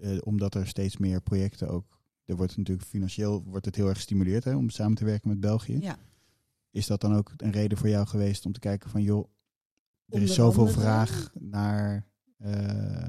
eh, omdat er steeds meer projecten ook, er wordt natuurlijk financieel wordt het heel erg gestimuleerd hè, om samen te werken met België. Ja. Is dat dan ook een reden voor jou geweest om te kijken van joh, er is zoveel andere- vraag naar. eh,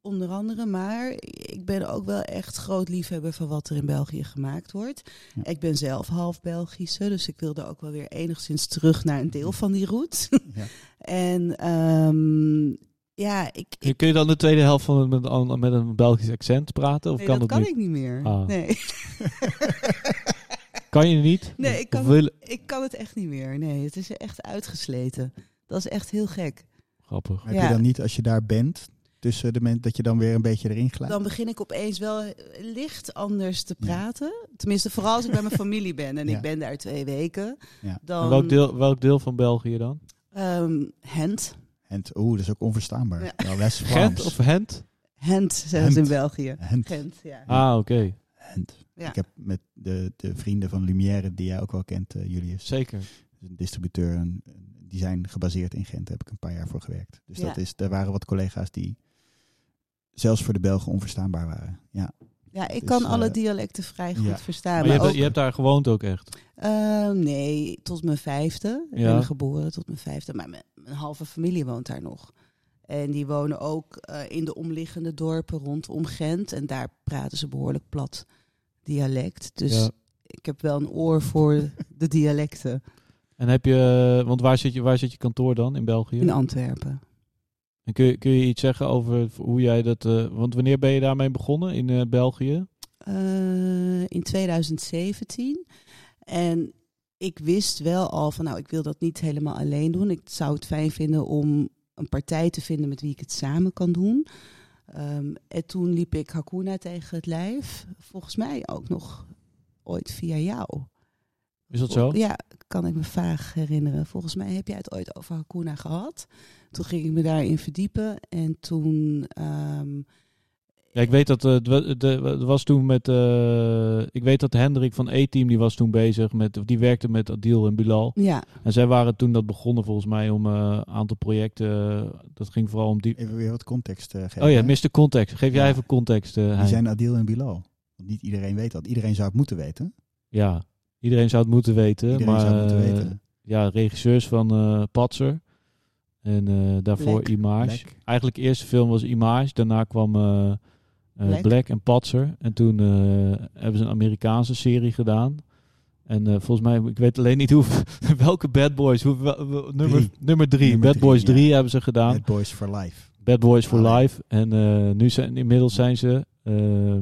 Onder andere, maar ik ben ook wel echt groot liefhebber van wat er in België gemaakt wordt. Ja. Ik ben zelf half Belgische, dus ik wilde ook wel weer enigszins terug naar een deel van die route. ja. <laughs> en ehm, ja, ik, ik Kun je dan de tweede helft van het met, een- met een Belgisch accent praten? Of nee, kan dat dat kan niet? ik niet meer. Ah. Nee. <laughs> Kan je niet? Nee, ik kan, of wil- ik kan het echt niet meer. Nee, het is echt uitgesleten. Dat is echt heel gek. Grappig. Heb Ja. je dan niet als je daar bent, tussen de mensen, dat je dan weer een beetje erin glijdt? Dan begin ik opeens wel licht anders te Ja. praten. Tenminste, vooral als ik bij mijn <laughs> familie ben en Ja. ik ben daar twee weken. Ja. Dan, En welk, deel, welk deel van België dan? ehm, Hent. En t- oeh, dat is ook onverstaanbaar. Ja. Ja. West Gent of Hent? Hent, zeggen ze in Hent. België. Hent. Gent, ja. Ah, oké. Hent. Ja. Ik heb met de, de vrienden van Lumière, die jij ook wel kent, eh, Julius, Zeker. een distributeur, en, die zijn gebaseerd in Gent. Daar heb ik een paar jaar voor gewerkt. Dus Ja. dat is, er waren wat collega's die zelfs voor de Belgen onverstaanbaar waren. Ja, Ja, ik Dus, kan alle eh, dialecten vrij goed ja. verstaan. Maar je Maar hebt, ook, je hebt daar gewoond ook echt. Eh, nee, tot mijn vijfde. Ik Ja. ben geboren tot mijn vijfde. Maar mijn, mijn halve familie woont daar nog. En die wonen ook eh, in de omliggende dorpen rondom Gent. En daar praten ze behoorlijk plat dialect. Dus Ja. ik heb wel een oor voor <laughs> de dialecten En heb je, want waar zit je, waar zit je kantoor dan in België? in Antwerpen. En kun je, kun je iets zeggen over hoe jij dat, eh, want wanneer ben je daarmee begonnen in eh, België? In 2017. En ik wist wel al van, nou, ik wil dat niet helemaal alleen doen. Ik zou het fijn vinden om een partij te vinden met wie ik het samen kan doen. Ehm, en toen liep ik Hakuna tegen het lijf. Volgens mij ook nog ooit via jou. Is dat zo? Ja, kan ik me vaag herinneren. Volgens mij heb jij het ooit over Hakuna gehad. Toen ging ik me daarin verdiepen. En toen... ehm, Ja, ik weet dat eh, het was toen met. eh, ik weet dat Hendrik van E-team die was toen bezig met. of Die werkte met Adil en Bilal. ja, En zij waren toen dat begonnen volgens mij om eh, een aantal projecten. eh, dat ging vooral om die. even weer wat context eh, geven. Oh ja, hè? Mr. Context. Geef jij even context. eh, Die Hein. zijn Adil en Bilal. Want niet iedereen weet dat. Iedereen zou het moeten weten. Ja, iedereen zou het moeten weten. Iedereen maar zou het moeten eh, weten. ja, regisseurs van eh Patser. En eh, daarvoor. Image. Eigenlijk de eerste film was Image. Daarna kwam eh, eh, Black. Black. en Patser. En toen eh, hebben ze een Amerikaanse serie gedaan. En eh, volgens mij, ik weet alleen niet <laughs> hoe, welke Bad Boys. Hoe, nummer, Drie. nummer drie. Nummer Bad drie, Boys ja. 3 hebben ze gedaan. Bad Boys for Life. Bad Boys for Allee. Life. En eh, nu zijn, inmiddels zijn ze... ehm,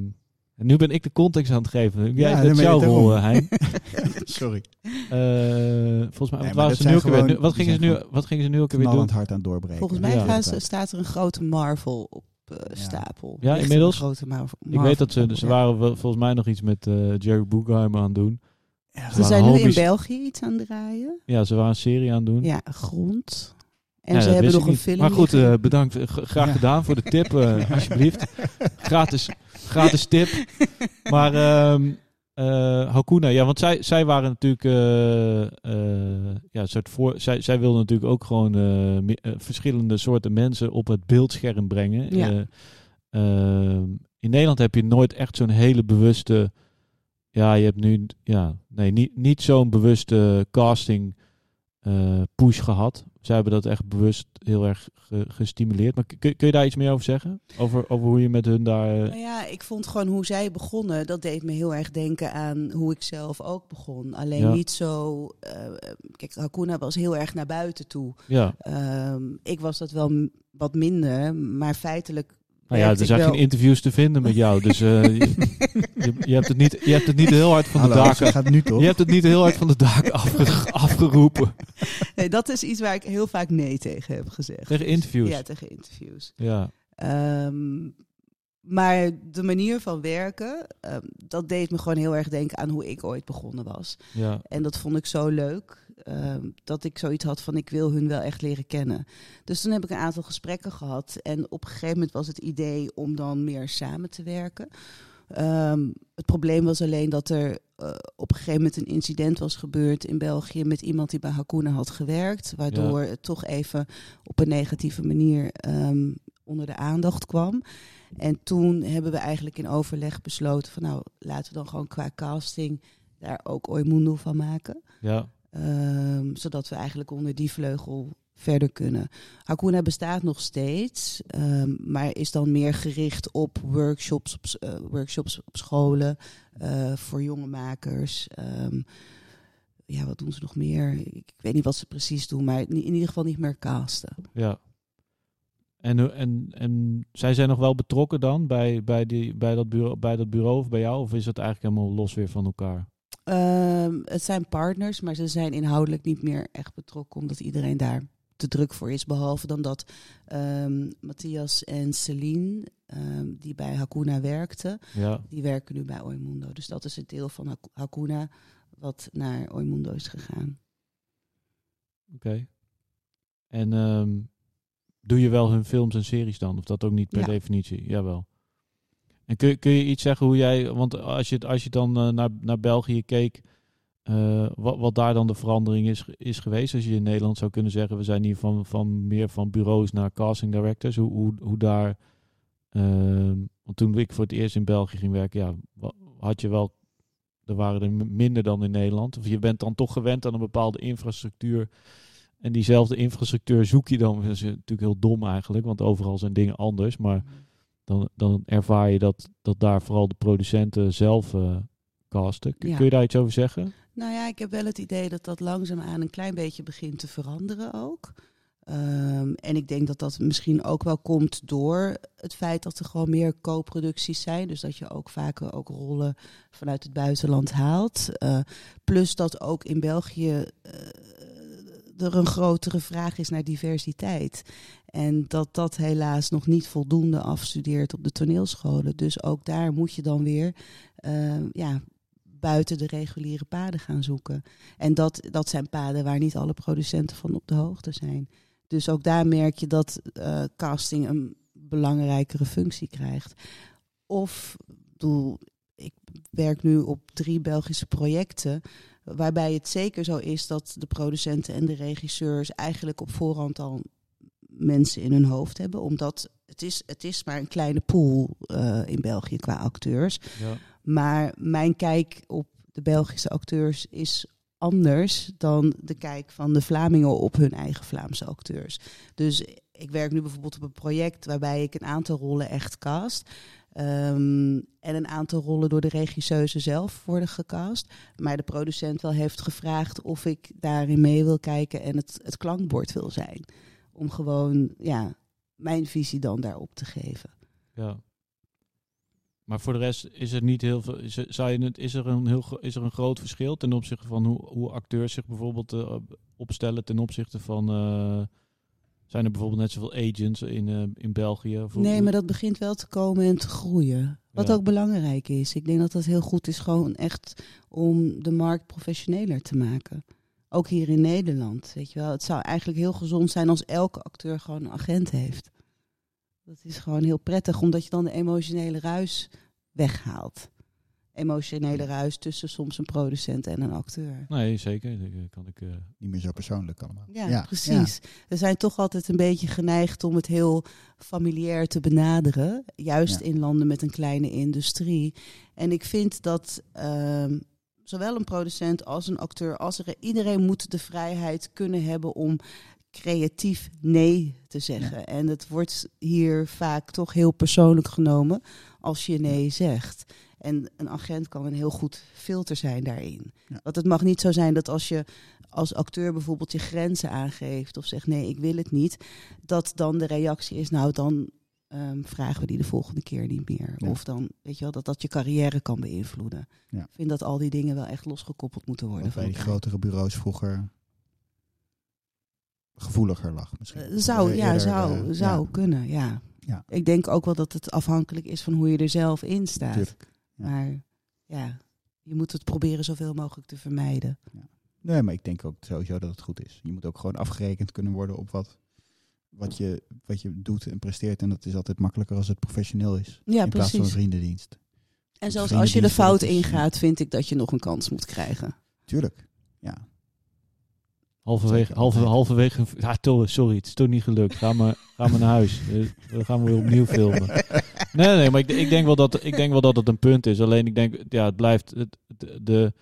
en nu ben ik de context aan het geven. Jij, Ja, dat jouw het rol, eh, Hein. <laughs> Sorry. Eh, volgens mij, Nee, wat, ze nu ook Nu- wat, gingen ze nu, wat gingen ze nu ook alweer doen? Hard aan doorbreken. Volgens mij Ja. gaan ze, staat er een grote Marvel op eh, Ja. stapel. Ja, inmiddels? Een grote Marvel, Ik weet dat ze, ze waren volgens mij nog iets met eh, Jerry Bruckheimer aan het doen. Ja, Ze zijn nu in. België iets aan het draaien. Ja, ze waren een serie aan het doen. Ja, grond. En Ja, ze hebben nog een film. Maar goed, eh, bedankt. Graag Ja. gedaan voor de tip, <laughs> alsjeblieft. Gratis, gratis tip. Maar ehm eh, Hakuna, ja, want zij, zij waren natuurlijk, eh, eh, ja, soort voor, zij, zij wilden natuurlijk ook gewoon me- verschillende soorten mensen op het beeldscherm brengen. Ja. Eh, ehm, in Nederland heb je nooit echt zo'n hele bewuste, ja, je hebt nu, ja, nee, niet, niet zo'n bewuste casting push gehad. Zij hebben dat echt bewust heel erg ge- gestimuleerd. Maar kun, kun je daar iets meer over zeggen? Over, over hoe je met hun daar... eh, Nou ja, ik vond gewoon hoe zij begonnen, dat deed me heel erg denken aan hoe ik zelf ook begon. Alleen Ja. niet zo. eh, kijk, Hakuna was heel erg naar buiten toe. ja, Ehm, ik was dat wel wat minder, maar feitelijk. Nou ja, er ik zijn wel- geen interviews te vinden met jou. Dus eh, je, je, je hebt het niet, je hebt het niet heel hard van de daken... gaat het nu toch? Je hebt het niet heel hard van de daken afge- afgeroepen. Nee, dat is iets waar ik heel vaak nee tegen heb gezegd. Tegen interviews? Ja, tegen interviews. Ja, Ehm, maar de manier van werken, ehm, dat deed me gewoon heel erg denken aan hoe ik ooit begonnen was. ja. En dat vond ik zo leuk, ehm, dat ik zoiets had van ik wil hun wel echt leren kennen. Dus toen heb ik een aantal gesprekken gehad. En op een gegeven moment was het idee om dan meer samen te werken. Ehm, het probleem was alleen dat er eh, op een gegeven moment een incident was gebeurd in België met iemand die bij Hakuna had gewerkt, waardoor het toch even op een negatieve manier ehm, onder de aandacht kwam. En toen hebben we eigenlijk in overleg besloten van nou, laten we dan gewoon qua casting daar ook Oimundo van maken. Ja. Ehm, zodat we eigenlijk onder die vleugel verder kunnen. Hakuna bestaat nog steeds, ehm, maar is dan meer gericht op workshops op, uh, workshops op scholen uh, voor jonge makers. Um, ja, wat doen ze nog meer? Ik, weet niet wat ze precies doen, maar in, ieder geval niet meer casten. Ja. En, en, en zij zijn nog wel betrokken dan bij, bij, die, bij, dat bureau, bij dat bureau of bij jou? Of is het eigenlijk helemaal los weer van elkaar? Um, het zijn partners, maar ze zijn inhoudelijk niet meer echt betrokken, omdat iedereen daar te druk voor is. Behalve dan dat um, Matthias en Celine, um, die bij Hakuna werkten, ja. die werken nu bij Oimundo. Dus dat is het deel van Hakuna wat naar Oimundo is gegaan. Oké. Okay. En doe je wel hun films en series dan? Of dat ook niet per Ja. definitie? Jawel. En kun, je- iets zeggen hoe jij, want als je, als je dan eh, naar, naar België keek, eh, wat, wat daar dan de verandering is, is geweest? Als je in Nederland zou kunnen zeggen, we zijn hier van, van meer van bureaus naar casting directors. Hoe, hoe, hoe daar, ehm, want toen ik voor het eerst in België ging werken, ja, had je wel, er waren er minder dan in Nederland. Of je bent dan toch gewend aan een bepaalde infrastructuur. En diezelfde infrastructuur zoek je dan. Dat is natuurlijk heel dom eigenlijk, want overal zijn dingen anders. Maar dan, dan ervaar je dat, dat daar vooral de producenten zelf eh, casten. Kun, Ja. kun je daar iets over zeggen? Nou ja, ik heb wel het idee dat dat langzaamaan een klein beetje begint te veranderen ook. Ehm, en ik denk dat dat misschien ook wel komt door het feit dat er gewoon meer co-producties zijn. Dus dat je ook vaker ook rollen vanuit het buitenland haalt. Eh, plus dat ook in België eh, er een grotere vraag is naar diversiteit. En dat dat helaas nog niet voldoende afstudeert op de toneelscholen. Dus ook daar moet je dan weer eh, ja, buiten de reguliere paden gaan zoeken. En dat, dat zijn paden waar niet alle producenten van op de hoogte zijn. Dus ook daar merk je dat eh, casting een belangrijkere functie krijgt. Of, ik werk nu op drie Belgische projecten. Waarbij het zeker zo is dat de producenten en de regisseurs eigenlijk op voorhand al mensen in hun hoofd hebben. Omdat het is, het is maar een kleine pool eh, in België qua acteurs. Ja. Maar mijn kijk op de Belgische acteurs is anders dan de kijk van de Vlamingen op hun eigen Vlaamse acteurs. Dus ik werk nu bijvoorbeeld op een project waarbij ik een aantal rollen echt cast. Ehm, en een aantal rollen door de regisseuse zelf worden gecast. Maar de producent wel heeft gevraagd of ik daarin mee wil kijken en het, het klankbord wil zijn. Om gewoon ja, mijn visie dan daarop te geven. Ja. Maar voor de rest is er niet heel veel. Is er, zou je het, is, er een heel, is er een groot verschil ten opzichte van hoe, hoe acteurs zich bijvoorbeeld eh, op- opstellen ten opzichte van. eh, zijn er bijvoorbeeld net zoveel agents in, eh, in België? Nee, maar dat begint wel te komen en te groeien. Wat Ja. ook belangrijk is. Ik denk dat dat heel goed is, gewoon echt om de markt professioneler te maken. Ook hier in Nederland. Weet je wel, het zou eigenlijk heel gezond zijn als elke acteur gewoon een agent heeft. Dat is gewoon heel prettig, omdat je dan de emotionele ruis weghaalt. Emotionele ruis tussen soms een producent en een acteur. Nee, zeker. Dat kan ik. eh, Niet meer zo persoonlijk allemaal. Ja, precies. We zijn toch altijd een beetje geneigd om het heel familiair te benaderen. Juist Ja. in landen met een kleine industrie. En ik vind dat ehm, zowel een producent als een acteur, als er, iedereen moet de vrijheid kunnen hebben om creatief nee te zeggen. En het wordt hier vaak toch heel persoonlijk genomen als je nee zegt. En een agent kan een heel goed filter zijn daarin. Ja. Want het mag niet zo zijn dat als je als acteur bijvoorbeeld je grenzen aangeeft of zegt nee, ik wil het niet, dat dan de reactie is, nou dan ehm, vragen we die de volgende keer niet meer. Ja. Of dan, weet je wel, dat dat je carrière kan beïnvloeden. Ja. Ik vind dat al die dingen wel echt losgekoppeld moeten worden. Bij die grotere bureaus vroeger gevoeliger lag misschien. Eh, zou, ja, zou, eh, zou kunnen, ja. Ja. Ik denk ook wel dat het afhankelijk is van hoe je er zelf in staat. tuurlijk. Ja. Maar ja, je moet het proberen zoveel mogelijk te vermijden. Nee, maar ik denk ook sowieso dat het goed is. Je moet ook gewoon afgerekend kunnen worden op wat, wat, je, wat je doet en presteert. En dat is altijd makkelijker als het professioneel is. Ja, in plaats van vriendendienst. En zelfs als je de fout ingaat, vind ik dat je nog een kans moet krijgen. Tuurlijk. Ja. Halverwege, halverwege, ja, toch, sorry, het is toch niet gelukt. Ga maar, ga maar naar huis. Eh, We gaan weer opnieuw filmen. <laughs> Nee, nee, maar ik, ik, denk wel dat, ik denk wel dat het een punt is. Alleen ik denk, ja, het blijft het, de, de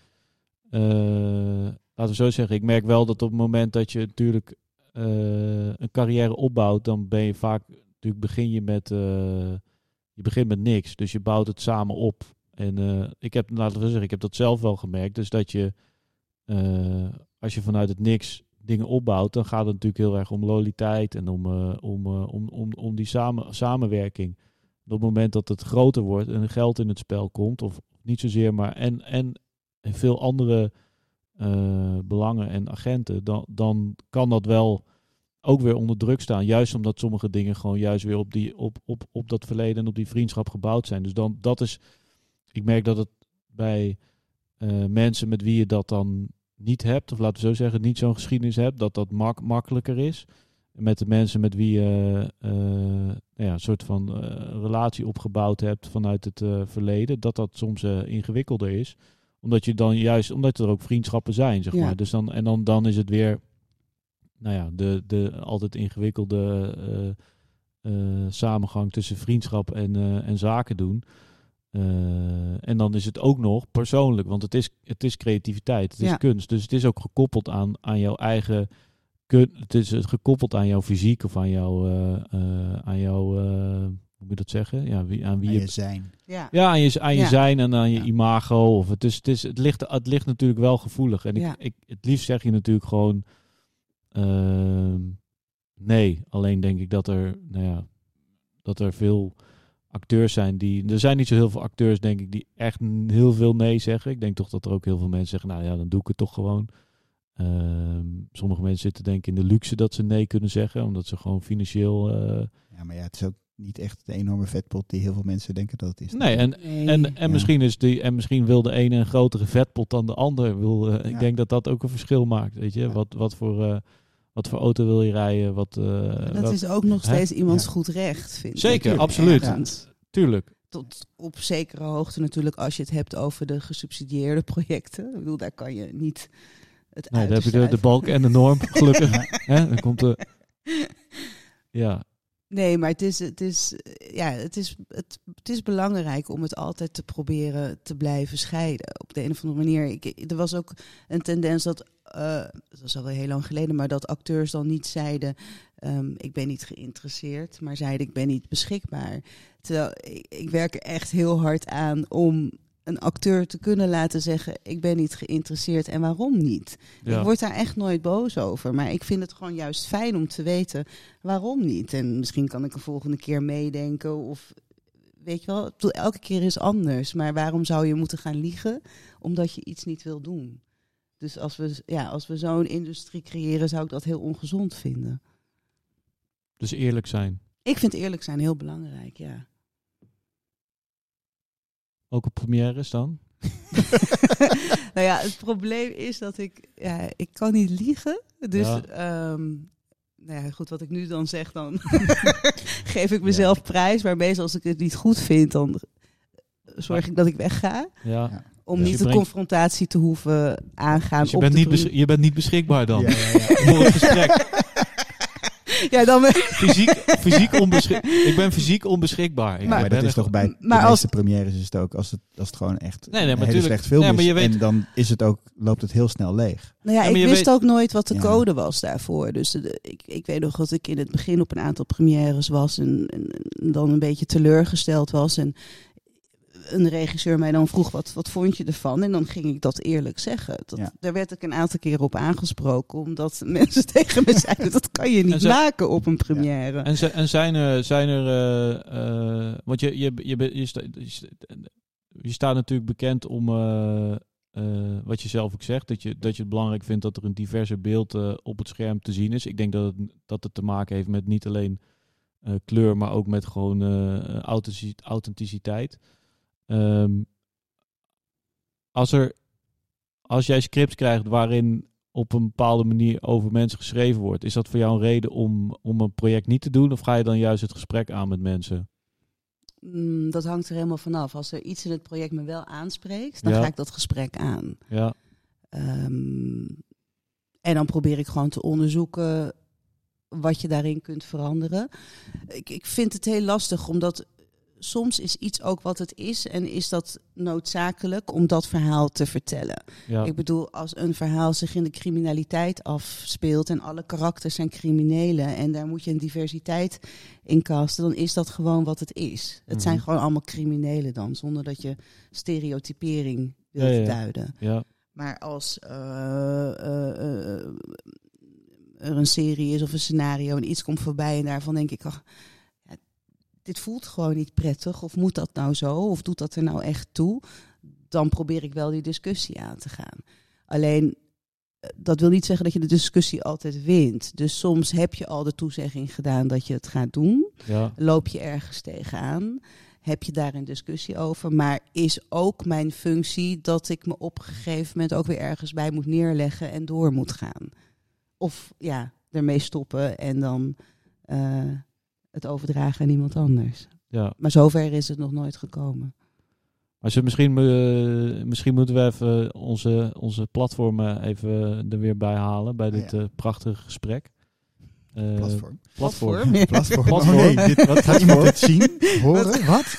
eh, laten we zo zeggen. Ik merk wel dat op het moment dat je natuurlijk eh, een carrière opbouwt, dan ben je vaak, natuurlijk begin je met, eh, je begint met niks. Dus je bouwt het samen op. En ik heb, laten we zeggen, ik heb dat zelf wel gemerkt. Dus dat je, als je vanuit het niks dingen opbouwt, dan gaat het natuurlijk heel erg om loyaliteit en om, om, om, om, om die samen, samenwerking. Op het moment dat het groter wordt en geld in het spel komt, of niet zozeer, maar en, en veel andere eh, belangen en agenten, dan, dan kan dat wel ook weer onder druk staan. Juist omdat sommige dingen gewoon juist weer op, die, op, op, op dat verleden en op die vriendschap gebouwd zijn. Dus dan, dat is, ik merk dat het bij eh, mensen met wie je dat dan niet hebt, of laten we zo zeggen, niet zo'n geschiedenis hebt, dat dat mak makkelijker is. Met de mensen met wie je eh, nou ja, een soort van eh, relatie opgebouwd hebt vanuit het eh, verleden, dat dat soms ingewikkelder is. Omdat je dan juist, omdat er ook vriendschappen zijn, zeg Ja. maar. Dus dan, en dan, dan is het weer, nou ja, de, de altijd ingewikkelde samengang tussen vriendschap en, en zaken doen. En dan is het ook nog persoonlijk, want het is, het is creativiteit, het is kunst. Dus het is ook gekoppeld aan, aan jouw eigen kun, het is gekoppeld aan jouw fysiek of aan jouw, eh, eh, aan jouw eh, hoe moet je dat zeggen? Ja, wie, aan wie Aan je, je zijn. Ja. ja, aan je, aan je Ja. zijn en aan je Ja. imago. Of het, is, het, is, het, ligt, het ligt natuurlijk wel gevoelig. En ik, Ja. ik, het liefst zeg je natuurlijk gewoon ehm, nee. Alleen denk ik dat er, nou ja, dat er veel acteurs zijn die. Er zijn niet zo heel veel acteurs, denk ik, die echt heel veel nee zeggen. Ik denk toch dat er ook heel veel mensen zeggen, nou ja, dan doe ik het toch gewoon. Ehm, sommige mensen zitten denk ik in de luxe dat ze nee kunnen zeggen, omdat ze gewoon financieel. eh, Ja, maar ja, het is ook niet echt de enorme vetpot die heel veel mensen denken dat het is. nee, en, Nee. En, en, Ja. misschien is die, en misschien wil de ene een grotere vetpot dan de ander. Wil, eh, Ik Ja. denk dat dat ook een verschil maakt. Weet je? Ja. Wat, wat, voor, eh, wat voor auto wil je rijden? Wat, eh, dat wat- is ook nog Hè? steeds iemands Ja. goed recht, vind ik. Zeker, absoluut. ergens. Tuurlijk. Tot op zekere hoogte natuurlijk als je het hebt over de gesubsidieerde <laughs> projecten. Ik bedoel, daar kan je niet het Nee, dan heb je de, balk en de norm, gelukkig. <laughs> Hè? Dan komt de, ja, Nee, maar het is, het, is, eh, ja, het, is, het, het is belangrijk om het altijd te proberen te blijven scheiden. Op de een of andere manier. Ik, er was ook een tendens dat, eh, dat was al wel heel lang geleden, maar dat acteurs dan niet zeiden: ehm, Ik ben niet geïnteresseerd, maar zeiden: Ik ben niet beschikbaar. Terwijl ik, ik werk er echt heel hard aan om een acteur te kunnen laten zeggen: Ik ben niet geïnteresseerd en waarom niet? ja. Ik word daar echt nooit boos over. Maar ik vind het gewoon juist fijn om te weten waarom niet. En misschien kan ik een volgende keer meedenken. Of weet je wel, elke keer is anders. Maar waarom zou je moeten gaan liegen omdat je iets niet wil doen? Dus als we, ja, als we zo'n industrie creëren, zou ik dat heel ongezond vinden. Dus eerlijk zijn. Ik vind eerlijk zijn heel belangrijk, ja. Ook op premières dan? <laughs> nou ja, het probleem is dat ik, ja, ik kan niet liegen. Dus, Ja. ehm, nou ja, goed, wat ik nu dan zeg, dan <laughs> geef ik mezelf prijs. Maar meestal als ik het niet goed vind, dan zorg ik dat ik wegga. Ja. Om Dus niet de brengt- confrontatie te hoeven aangaan. Dus je op bent, de niet je bent niet beschikbaar dan. Ja, ja, ja. <laughs> Voor het gesprek. Ja, dan Fysiek, fysiek <laughs> onbeschikbaar. Ik ben fysiek onbeschikbaar. Ik Maar, ben dat is toch bij de Maar als- meeste premières is het ook als het, als het gewoon echt Nee, nee, een maar hele tuurlijk. slecht film Nee, maar is. je weet- En dan is het ook, loopt het heel snel leeg. Nou ja, ik je wist weet- ook nooit wat de Ja. code was daarvoor. Dus de- ik, ik weet nog dat ik in het begin op een aantal premières was en, en- en dan een beetje teleurgesteld was. En een regisseur mij dan vroeg, wat, wat vond je ervan? En dan ging ik dat eerlijk zeggen. Dat, Ja. Daar werd ik een aantal keren op aangesproken, omdat <laughs> mensen tegen me zeiden, dat kan je niet zo- maken op een première. En, en zijn er, zijn er eh, eh, want je, je, je, bent- je, je, sta- je staat natuurlijk bekend om, eh, eh, wat je zelf ook zegt, dat je, dat je het belangrijk vindt dat er een diverser beeld op het scherm te zien is. Ik denk dat het, dat het te maken heeft met niet alleen eh, kleur, maar ook met gewoon eh, authentici- authenticiteit. Ehm, als, er, als jij scripts krijgt waarin op een bepaalde manier over mensen geschreven wordt, is dat voor jou een reden om, om een project niet te doen? Of ga je dan juist het gesprek aan met mensen? Mm, dat hangt er helemaal vanaf. Als er iets in het project me wel aanspreekt, dan Ja. ga ik dat gesprek aan. Ja, Ehm, en dan probeer ik gewoon te onderzoeken wat je daarin kunt veranderen. Ik, ik vind het heel lastig, omdat soms is iets ook wat het is en is dat noodzakelijk om dat verhaal te vertellen. ja, Ik bedoel, als een verhaal zich in de criminaliteit afspeelt en alle karakters zijn criminelen en daar moet je een diversiteit in casten, dan is dat gewoon wat het is. Het zijn Mhm. gewoon allemaal criminelen dan, zonder dat je stereotypering wilt Ja, ja, ja. duiden. Maar als eh, eh, eh, er een serie is of een scenario en iets komt voorbij en daarvan denk ik, ach, dit voelt gewoon niet prettig. Of moet dat nou zo? Of doet dat er nou echt toe? Dan probeer ik wel die discussie aan te gaan. Alleen, eh, dat wil niet zeggen dat je de discussie altijd wint. Dus soms heb je al de toezegging gedaan dat je het gaat doen ja, loop je ergens tegenaan? Heb je daar een discussie over? Maar is ook mijn functie dat ik me op een gegeven moment ook weer ergens bij moet neerleggen en door moet gaan? Of ja, ermee stoppen en dan eh, het overdragen aan iemand anders. ja. Maar zover is het nog nooit gekomen. Maar ze, misschien, eh, misschien moeten we even onze, onze platformen even er weer bij halen bij Ah, dit ja. eh, prachtige gesprek. Eh, Platform. platform. Ja. Platform. <laughs> Platform. Oh nee, dit, wat gaat iemand dit zien? Horen? Wat? <laughs>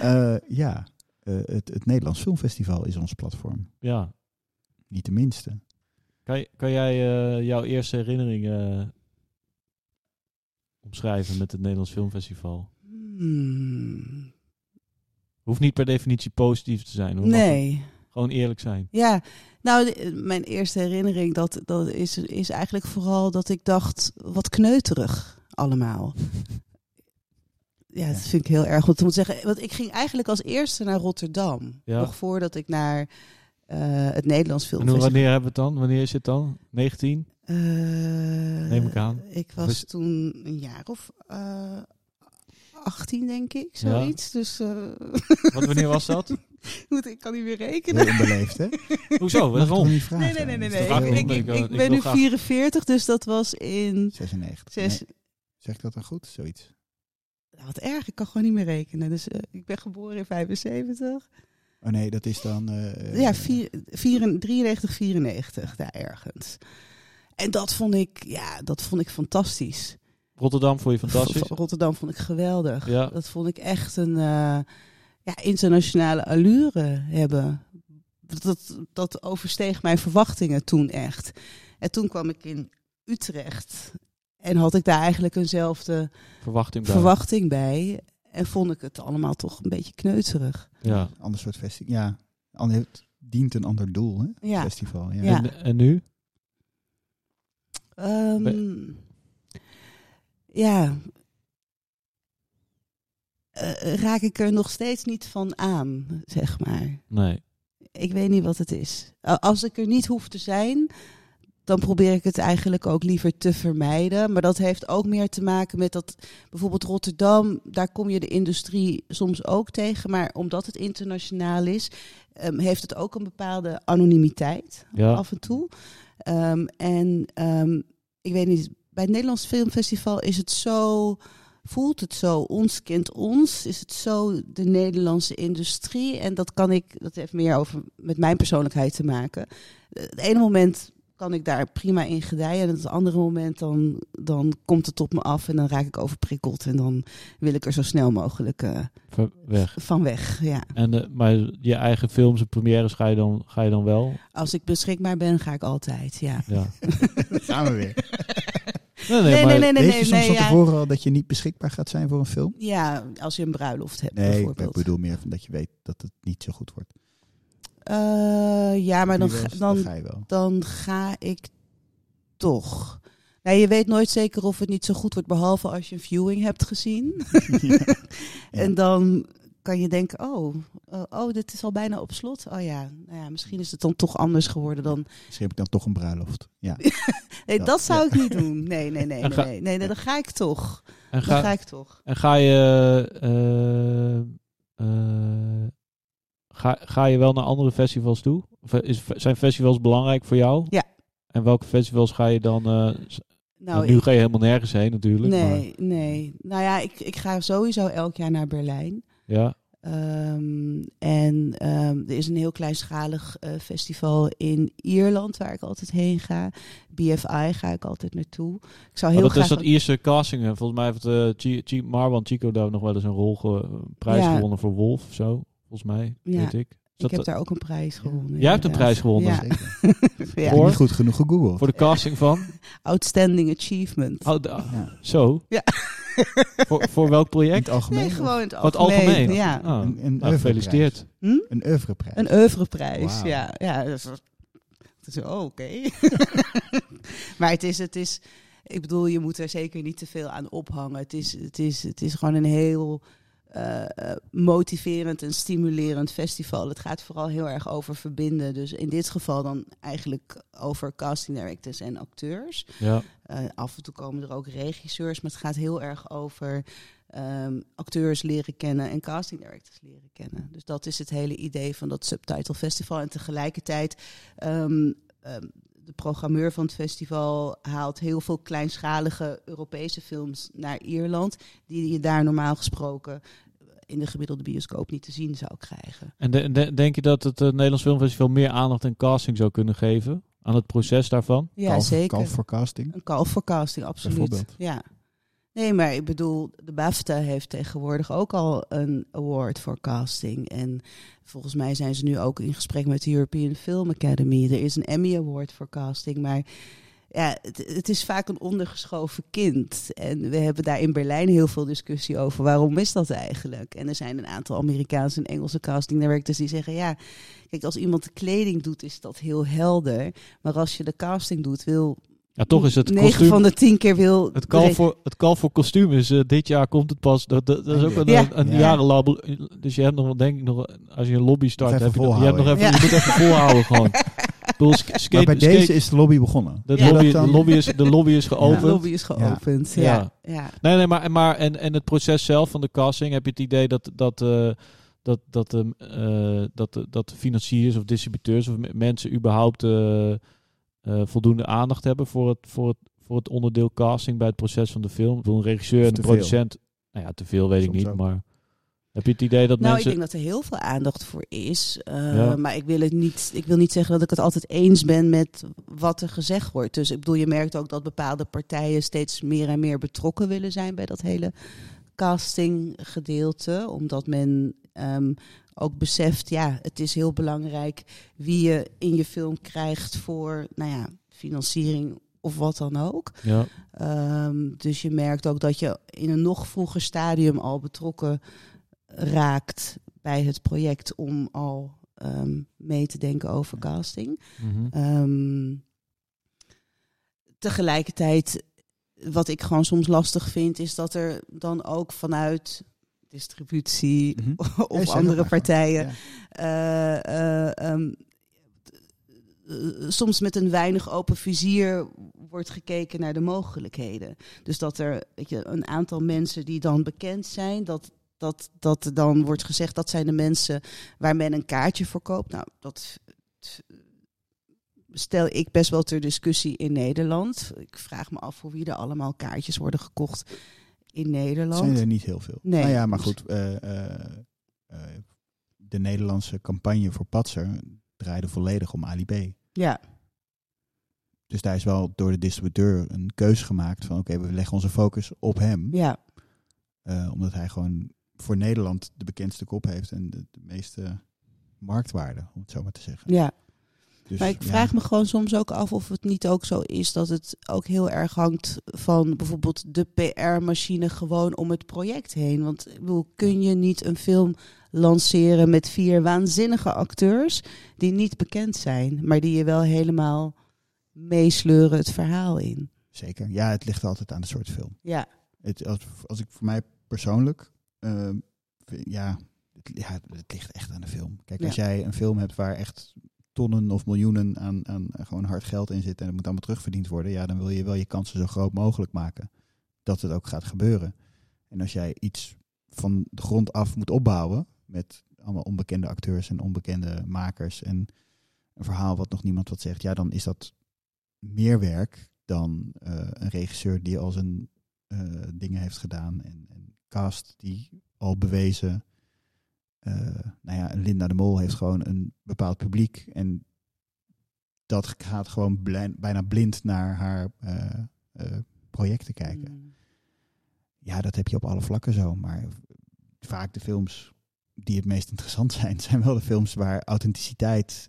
Eh, ja, eh, het, het Nederlands Filmfestival is ons platform. Ja. Niet de minste. Kan, kan jij eh, jouw eerste herinneringen eh, omschrijven met het Nederlands Filmfestival? Hmm. Hoeft niet per definitie positief te zijn. Hoor. Nee. Gewoon eerlijk zijn. Ja, nou, mijn eerste herinnering dat, dat is, is eigenlijk vooral dat ik dacht, wat kneuterig allemaal. <laughs> Ja, dat vind ik heel erg om te moeten zeggen. Want ik ging eigenlijk als eerste naar Rotterdam. Ja. Nog voordat ik naar het Nederlands En Filmfestival... wanneer hebben we het dan? Wanneer is het dan? 19? Eh, Neem ik aan. Ik was is- toen een jaar of eh 18, denk ik, Ja. zoiets. Dus eh, <laughs> Wat, wanneer was dat? <laughs> goed, ik kan niet meer rekenen. Heel onbeleefd, hè? <laughs> Hoezo? Waarom? niet vragen? Nee, nee, nee, nee. Dat nee. Ik, ben nu graag- 44, dus dat was in 96. zes, Nee, zeg ik dat dan goed? Zoiets. Wat erg, ik kan gewoon niet meer rekenen. Dus eh, ik ben geboren in 75. Oh nee, dat is dan... eh, ja, eh, vier, vier, 93, 94, daar ergens. En dat vond ik, ja, dat vond ik fantastisch. Rotterdam vond je fantastisch? V- <laughs> Rotterdam vond ik geweldig. Ja. Dat vond ik echt een eh, ja, internationale allure hebben. Dat, dat oversteeg mijn verwachtingen toen echt. En toen kwam ik in Utrecht. En had ik daar eigenlijk eenzelfde Verwachting bij. verwachting bij. En vond ik het allemaal toch een beetje kneuterig. Ja. Ander soort festival. Ja, het dient een ander doel, hè? Ja. Festival, ja. Ja. En, en nu? Ehm, ja. Eh, raak ik er nog steeds niet van aan, zeg maar. Nee. Ik weet niet wat het is. Als ik er niet hoef te zijn, dan probeer ik het eigenlijk ook liever te vermijden. Maar dat heeft ook meer te maken met dat bijvoorbeeld Rotterdam, daar kom je de industrie soms ook tegen. Maar omdat het internationaal is, ehm, heeft het ook een bepaalde anonimiteit Ja. af en toe. Ehm, en ehm, ik weet niet, bij het Nederlands Filmfestival is het zo, voelt het zo, ons kent ons, is het zo de Nederlandse industrie. En dat kan ik, dat heeft meer over met mijn persoonlijkheid te maken. Eh, Het ene moment kan ik daar prima in gedijen. En het andere moment dan, dan komt het op me af en dan raak ik overprikkeld. En dan wil ik er zo snel mogelijk eh, Ver- weg. van weg. Ja. En, eh, maar je eigen films en premières ga je dan, ga je dan wel? Als ik beschikbaar ben, ga ik altijd. Ja. Ja. <laughs> Gaan we weer. Nee, Nee, maar- nee, nee, nee, Weet je soms nee, van ja. tevoren al dat je niet beschikbaar gaat zijn voor een film? Ja, als je een bruiloft hebt Nee, ik bijvoorbeeld. bedoel meer van dat je weet dat het niet zo goed wordt. Eh, ja, maar dan, ga- dan, ga je wel. dan ga ik toch. Nou, je weet nooit zeker of het niet zo goed wordt, behalve als je een viewing hebt gezien. <laughs> <laughs> Ja. En dan kan je denken, oh, oh, oh, dit is al bijna op slot. Oh ja, nou ja, misschien is het dan toch anders geworden dan... Misschien heb ik dan toch een bruiloft. Ja. <laughs> Nee, Dat- dat, zou ja. ik niet doen. Nee, nee, nee, nee, ga- nee, nee, nee, dan ga ik toch. en, Dan ga, ga ik toch. en ga je... eh, eh, ga, ga je wel naar andere festivals toe? Of is, zijn festivals belangrijk voor jou? Ja. En welke festivals ga je dan... eh, Nou, nu ik- ga je helemaal nergens heen natuurlijk. nee, nee. Nou ja, ik, ik ga sowieso elk jaar naar Berlijn. Maar, ja. Ehm, en ehm, er is een heel kleinschalig eh, festival in Ierland waar ik altijd heen ga. BFI ga ik altijd naartoe. Ik zou heel Maar dat graag... is dat Ierse castingen. Volgens mij heeft eh Chi- Chi- Marwan Chico daar nog wel eens een rol ge- prijs Ja. gewonnen voor Wolf of zo. Volgens mij, Ja. weet ik. Ik heb daar ook een prijs gewonnen. Jij hebt een prijs gewonnen? Ja. <laughs> Je niet goed genoeg gegoogeld. voor de casting van? <laughs> Outstanding Achievement. Oh, da- Ja. zo? Ja. <laughs> voor, voor welk In project? het algemeen. Nee, gewoon in het Voor het algemeen. algemeen? Ja. Oh, Een, een nou, gefeliciteerd. Hm? Een oeuvreprijs. Een oeuvreprijs, ja. ja oh, oké. maar het is, het is, ik bedoel, je moet er zeker niet te veel aan ophangen. Het is, het is, het is gewoon een heel eh, eh, motiverend en stimulerend festival. Het gaat vooral heel erg over verbinden. Dus in dit geval dan eigenlijk over casting directors en acteurs. Ja. Eh, af en toe komen er ook regisseurs, maar het gaat heel erg over ehm, acteurs leren kennen en casting directors leren kennen. Dus dat is het hele idee van dat Subtitle Festival. En tegelijkertijd, ehm, ehm, de programmeur van het festival haalt heel veel kleinschalige Europese films naar Ierland, die je daar normaal gesproken in de gemiddelde bioscoop niet te zien zou krijgen. En de- de- denk je dat het eh, Nederlands Filmfestival meer aandacht en casting zou kunnen geven? Aan het proces daarvan? Ja, Kalf- zeker. kalf voor casting. Een call for casting, absoluut. Bijvoorbeeld. Ja. Nee, maar ik bedoel, de BAFTA heeft tegenwoordig ook al een award voor casting. En volgens mij zijn ze nu ook in gesprek met de European Film Academy. Er is een Emmy Award voor casting, maar ja, het, het is vaak een ondergeschoven kind. En we hebben daar in Berlijn heel veel discussie over. Waarom is dat eigenlijk? En er zijn een aantal Amerikaanse en Engelse casting die zeggen, ja, kijk, als iemand de kleding doet, is dat heel helder. Maar als je de casting doet, wil Ja, toch is het 9 kostuum... van de 10 keer wil. Het call, voor, het call voor kostuum is eh, dit jaar komt het pas. Dat, dat, dat is ook een, Ja. een Ja. jarenlabel. Dus je hebt nog wel, denk ik nog, als je een lobby start, heb je, je, hebt nog even, volhouden. je moet even volhouden gewoon. <laughs> Bedoel, skate, maar bij skate- deze is de lobby begonnen. de, Ja. lobby, dan- de, lobby is, de lobby is De geopend. lobby is geopend. Ja. Ja. Ja. Nee, nee, maar, maar en, en het proces zelf van de casting, heb je het idee dat, dat, eh, dat, dat, eh, dat, de- dat financiers of distributeurs of me- mensen überhaupt eh, eh, voldoende aandacht hebben voor het, voor, het, voor het onderdeel casting bij het proces van de film? Bedoel, een regisseur en een producent. Nou ja, te veel weet ik niet, ook. maar heb je het idee dat Nou, mensen... ik denk dat er heel veel aandacht voor is. Eh, Ja. Maar ik wil, het niet, ik wil niet zeggen dat ik het altijd eens ben met wat er gezegd wordt. Dus ik bedoel, je merkt ook dat bepaalde partijen steeds meer en meer betrokken willen zijn bij dat hele castinggedeelte. Omdat men ehm, ook beseft, ja, het is heel belangrijk wie je in je film krijgt voor, nou ja, financiering of wat dan ook. Ja, Ehm, dus je merkt ook dat je in een nog vroeger stadium al betrokken raakt bij het project om al ehm, mee te denken over casting. mhm. Ehm, tegelijkertijd, wat ik gewoon soms lastig vind, is dat er dan ook vanuit distributie Mhm. <laughs> of Ja, andere partijen Ja. eh, soms met een weinig open vizier wordt gekeken naar de mogelijkheden. Dus dat er weet je, een aantal mensen die dan bekend zijn, dat, dat, dat er dan wordt gezegd dat zijn de mensen waar men een kaartje voor koopt. Nou, dat stel ik best wel ter discussie in Nederland. Ik vraag me af voor wie er allemaal kaartjes worden gekocht in Nederland. zijn er niet heel veel. Nee. Nou ja, maar goed. eh, eh, eh, de Nederlandse campagne voor Patser draaide volledig om Ali B. Ja, Dus daar is wel door de distributeur een keuze gemaakt van oké, we leggen onze focus op hem. ja. Omdat hij gewoon voor Nederland de bekendste kop heeft en de, de meeste marktwaarde, om het zo maar te zeggen. ja. Dus, Maar ik ja, vraag me gewoon soms ook af of het niet ook zo is dat het ook heel erg hangt van bijvoorbeeld de PR-machine gewoon om het project heen. Want ik bedoel, kun je niet een film lanceren met vier waanzinnige acteurs die niet bekend zijn, maar die je wel helemaal meesleuren het verhaal in? Zeker. Ja, het ligt altijd aan de soort film. Ja, Het, als, als ik voor mij persoonlijk, vind- ja, het, ja, het ligt echt aan de film. Kijk, als jij een film hebt waar echt tonnen of miljoenen aan, aan gewoon hard geld in zit en het moet allemaal terugverdiend worden, ja, dan wil je wel je kansen zo groot mogelijk maken dat het ook gaat gebeuren. En als jij iets van de grond af moet opbouwen met allemaal onbekende acteurs en onbekende makers en een verhaal wat nog niemand wat zegt, ja, dan is dat meer werk dan eh, een regisseur die al zijn eh, dingen heeft gedaan. En, en cast die al bewezen. Eh, nou ja, Linda de Mol heeft gewoon een bepaald publiek. En dat gaat gewoon bijna blind naar haar eh, eh, projecten kijken. Mm. Ja, dat heb je op alle vlakken zo. Maar vaak de films die het meest interessant <laughs> zijn, zijn wel de films waar authenticiteit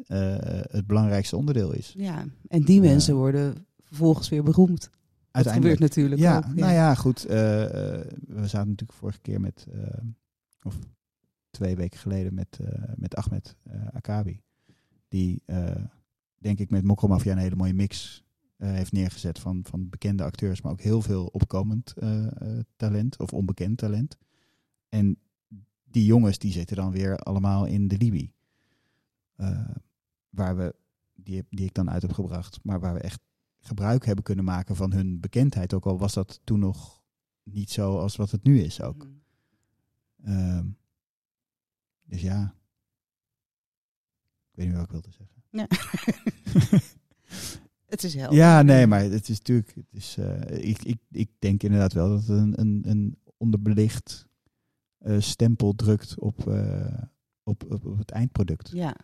het belangrijkste onderdeel is. Ja, en die mensen worden vervolgens weer beroemd. Dat Uiteindelijk. gebeurt natuurlijk ja, ook. nou ja, goed. we zaten natuurlijk vorige keer met, of twee weken geleden met, eh, met Ahmed eh, Akabi. Die, eh, denk ik, met Mokromafia een hele mooie mix heeft neergezet van, van bekende acteurs, maar ook heel veel opkomend talent of onbekend talent. En die jongens die zitten dan weer allemaal in de Libi. Waar we, die, die ik dan uit heb gebracht, maar waar we echt gebruik hebben kunnen maken van hun bekendheid. Ook al was dat toen nog niet zo als wat het nu is ook. Mm. Ehm, dus ja. Ik weet niet wat ik wilde zeggen. Ja. <laughs> het is helder. Ja, nee, maar het is natuurlijk. Het is, eh, ik, ik, ik denk inderdaad wel dat het een, een, een onderbelicht eh, stempel drukt op, eh, op, op, op het eindproduct. Ja.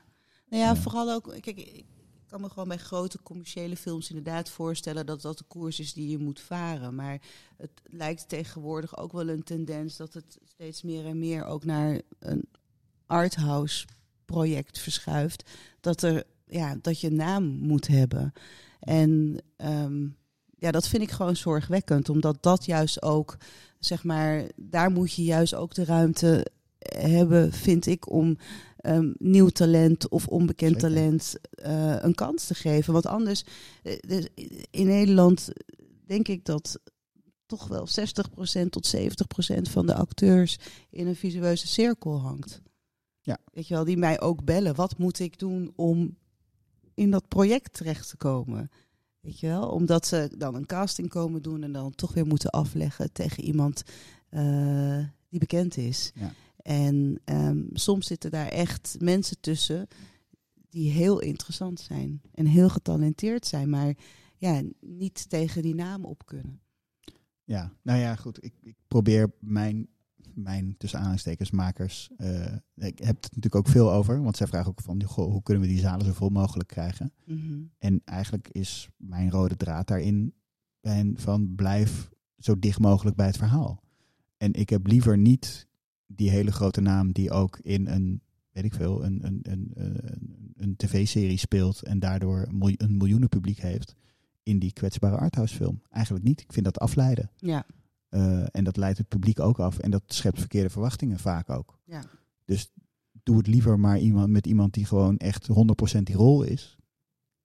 Nou ja, Ja. vooral ook, kijk, ik kan me gewoon bij grote commerciële films inderdaad voorstellen dat dat de koers is die je moet varen. Maar het lijkt tegenwoordig ook wel een tendens dat het steeds meer en meer ook naar een arthouse project verschuift. Dat, er, ja, dat je naam moet hebben. En ehm, ja, dat vind ik gewoon zorgwekkend, omdat dat juist ook, zeg maar, daar moet je juist ook de ruimte hebben, vind ik, om ehm, nieuw talent of onbekend Zeker. talent eh, een kans te geven. Want anders, eh, dus in Nederland denk ik dat toch wel 60% tot 70% van de acteurs in een visueuze cirkel hangt. Ja. Weet je wel, die mij ook bellen. Wat moet ik doen om in dat project terecht te komen? Weet je wel, omdat ze dan een casting komen doen en dan toch weer moeten afleggen tegen iemand eh, die bekend is. Ja. En ehm, soms zitten daar echt mensen tussen die heel interessant zijn en heel getalenteerd zijn, maar ja, niet tegen die naam op kunnen. Ja, nou ja, goed. Ik, ik probeer mijn, mijn tussen aanhalingstekens makers. eh, ik heb het natuurlijk ook veel over, want zij vragen ook van goh, hoe kunnen we die zalen zo vol mogelijk krijgen. Mhm. En eigenlijk is mijn rode draad daarin van blijf zo dicht mogelijk bij het verhaal. En ik heb liever niet die hele grote naam die ook in een, weet ik veel, een, een, een, een, een tv-serie speelt en daardoor een miljoenen publiek heeft in die kwetsbare arthouse film. Eigenlijk niet. Ik vind dat afleiden. Ja, Eh, en dat leidt het publiek ook af. En dat schept verkeerde verwachtingen vaak ook. ja. Dus doe het liever maar iemand, met iemand die gewoon echt 100% die rol is.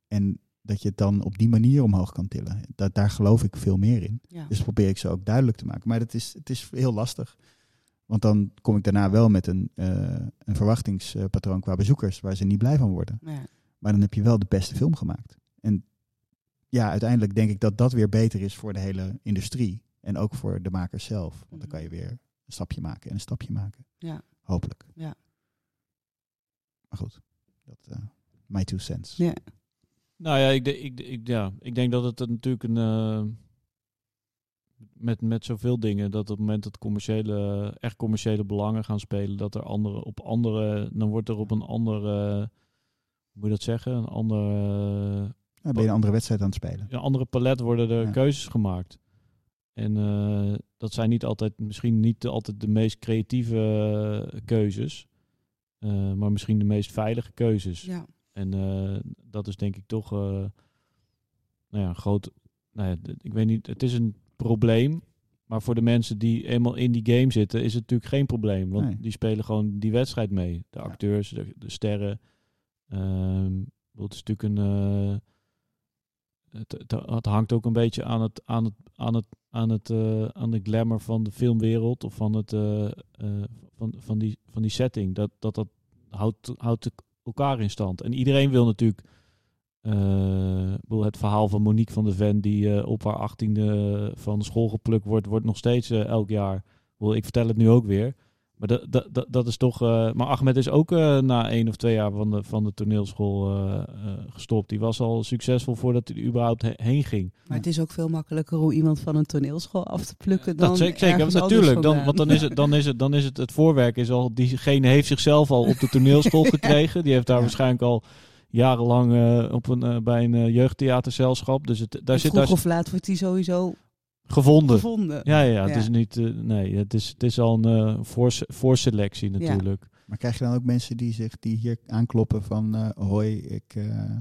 En dat je het dan op die manier omhoog kan tillen. Dat, daar geloof ik veel meer in. ja. Dus probeer ik ze ook duidelijk te maken. Maar dat is, het is heel lastig. Want dan kom ik daarna wel met een, eh, een verwachtingspatroon qua bezoekers waar ze niet blij van worden. ja. Maar dan heb je wel de beste film gemaakt. En ja, uiteindelijk denk ik dat dat weer beter is voor de hele industrie. En ook voor de makers zelf. Want dan Mhm. kan je weer een stapje maken en een stapje maken. Ja. Hopelijk. Ja. Maar goed, dat eh my two cents. Ja. Nou ja, ik, ik, ik, ja, ik denk dat het natuurlijk een. eh, met, met zoveel dingen, dat op het moment dat commerciële, echt commerciële belangen gaan spelen, dat er andere, op andere. Dan wordt er op een andere. hoe moet je dat zeggen? Een andere. Dan ben je een andere wedstrijd aan het spelen. een andere palet worden er Ja. keuzes gemaakt. En eh, dat zijn niet altijd, misschien niet de- altijd de meest creatieve eh, keuzes, eh, maar misschien de meest veilige keuzes. ja. En eh, dat is denk ik toch, eh, nou ja, een groot, nou ja, ik weet niet, het is een probleem. Maar voor de mensen die eenmaal in die game zitten, is het natuurlijk geen probleem. Want Nee. die spelen gewoon die wedstrijd mee. De Ja. acteurs, de, de sterren. Ehm, het is natuurlijk een. eh, het, het hangt ook een beetje aan het, aan het, aan het, aan het, eh, aan de glamour van de filmwereld of van het, eh, eh, van, van die, van die setting. Dat, dat, dat houdt, houdt elkaar in stand. En iedereen wil natuurlijk. het verhaal van Monique van de Ven, die op haar achttiende van school geplukt wordt, wordt nog steeds elk jaar. Ik vertel het nu ook weer. Maar dat, dat, dat, is toch. eh, maar Ahmed is ook eh, na één of twee jaar van de, van de toneelschool eh, gestopt. Die was al succesvol voordat hij er überhaupt he- heen ging. Maar het is ook veel makkelijker om iemand van een toneelschool af te plukken dan Dat zeker, zeker natuurlijk. Dan, want dan is, het, dan, is het, dan is het het voorwerk is al. Diegene heeft zichzelf al op de toneelschool <laughs> gekregen. Die heeft daar Ja. waarschijnlijk al jarenlang op een, bij een eh, jeugdtheaterzelschap. Dus het, daar En zit vroeg daar of laat wordt die sowieso gevonden. gevonden. Ja, ja, ja, het Ja. is niet. eh, nee, het is, het is al een eh, voor, voorselectie natuurlijk. Maar krijg je dan ook mensen die zich die hier aankloppen van eh, hoi, ik, eh,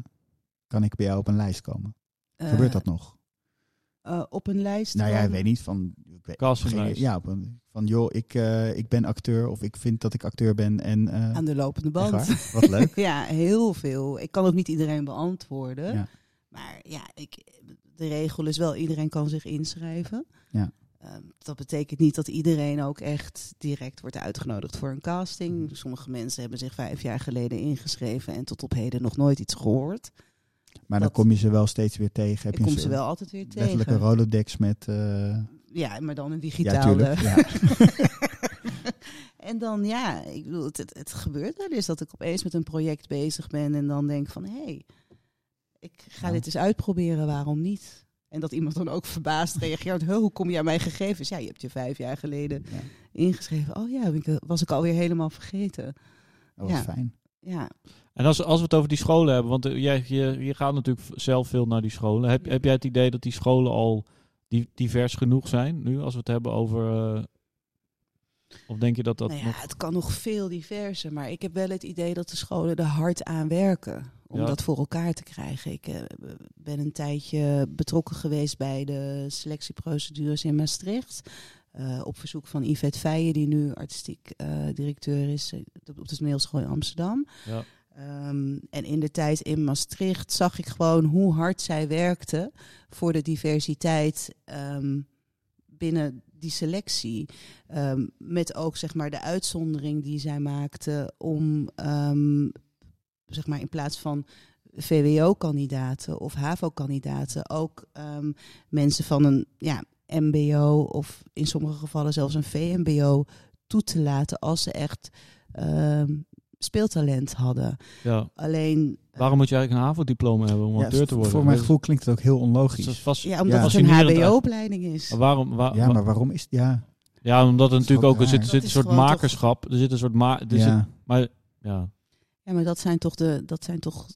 kan ik bij jou op een lijst komen? Gebeurt dat nog? eh, op een lijst Nou ja, ik weet niet van. Ik weet, Castinglijst. geen- Ja, op een, van joh, ik, eh, ik ben acteur of ik vind dat ik acteur ben en. eh, aan de lopende band. Wat leuk. <laughs> Ja, heel veel. Ik kan ook niet iedereen beantwoorden. Ja. Maar ja, ik, de regel is wel, iedereen kan zich inschrijven. Ja. Ehm, dat betekent niet dat iedereen ook echt direct wordt uitgenodigd voor een casting. Mhm. Sommige mensen hebben zich vijf jaar geleden ingeschreven en tot op heden nog nooit iets gehoord. Maar dan kom je ze wel steeds weer tegen. Heb Ik je kom een ze wel altijd weer tegen. Rolodex met. eh, Ja, maar dan een digitale. Ja. <laughs> en dan ja, ik bedoel, het, het, het gebeurt wel eens dat ik opeens met een project bezig ben en dan denk van hé, hey, ik ga Ja. dit eens uitproberen, waarom niet? En dat iemand dan ook verbaasd reageert, "Huh, hoe kom je aan mijn gegevens? Ja, je hebt je vijf jaar geleden Ja. ingeschreven. Oh ja, ik- was ik alweer helemaal vergeten. Dat was Ja. fijn. Ja, En als, als we het over die scholen hebben, want eh, jij, je, je gaat natuurlijk zelf veel naar die scholen. Heb, heb jij het idee dat die scholen al di- divers genoeg zijn nu, als we het hebben over... eh, of denk je dat dat nou ja, nog... het kan nog veel diverser, maar ik heb wel het idee dat de scholen er hard aan werken om Ja. dat voor elkaar te krijgen. Ik eh, ben een tijdje betrokken geweest bij de selectieprocedures in Maastricht. eh, op verzoek van Yvette Feijen, die nu artistiek eh, directeur is op de toneelschool in Amsterdam. Ja. Ehm, en in de tijd in Maastricht zag ik gewoon hoe hard zij werkte voor de diversiteit ehm, binnen die selectie. Ehm, met ook zeg maar de uitzondering die zij maakte om ehm, zeg maar in plaats van VWO-kandidaten of HAVO-kandidaten ook ehm, mensen van een ja, MBO of in sommige gevallen zelfs een VMBO toe te laten als ze echt speeltalent hadden. ja. Alleen eh, Waarom moet je eigenlijk een HAVO-diploma hebben om Ja, acteur te worden? Voor mijn Dat- gevoel klinkt het ook heel dat onlogisch. is vast- ja, omdat Ja. het een HBO-opleiding is. Maar waarom, wa- ja, maar waarom is ja, ja, omdat er Dat natuurlijk ook ook er zit, zit Dat een soort toch- makerschap. Er zit een soort ma er zit- ja. maar ja, Ja, maar dat zijn toch de, dat zijn toch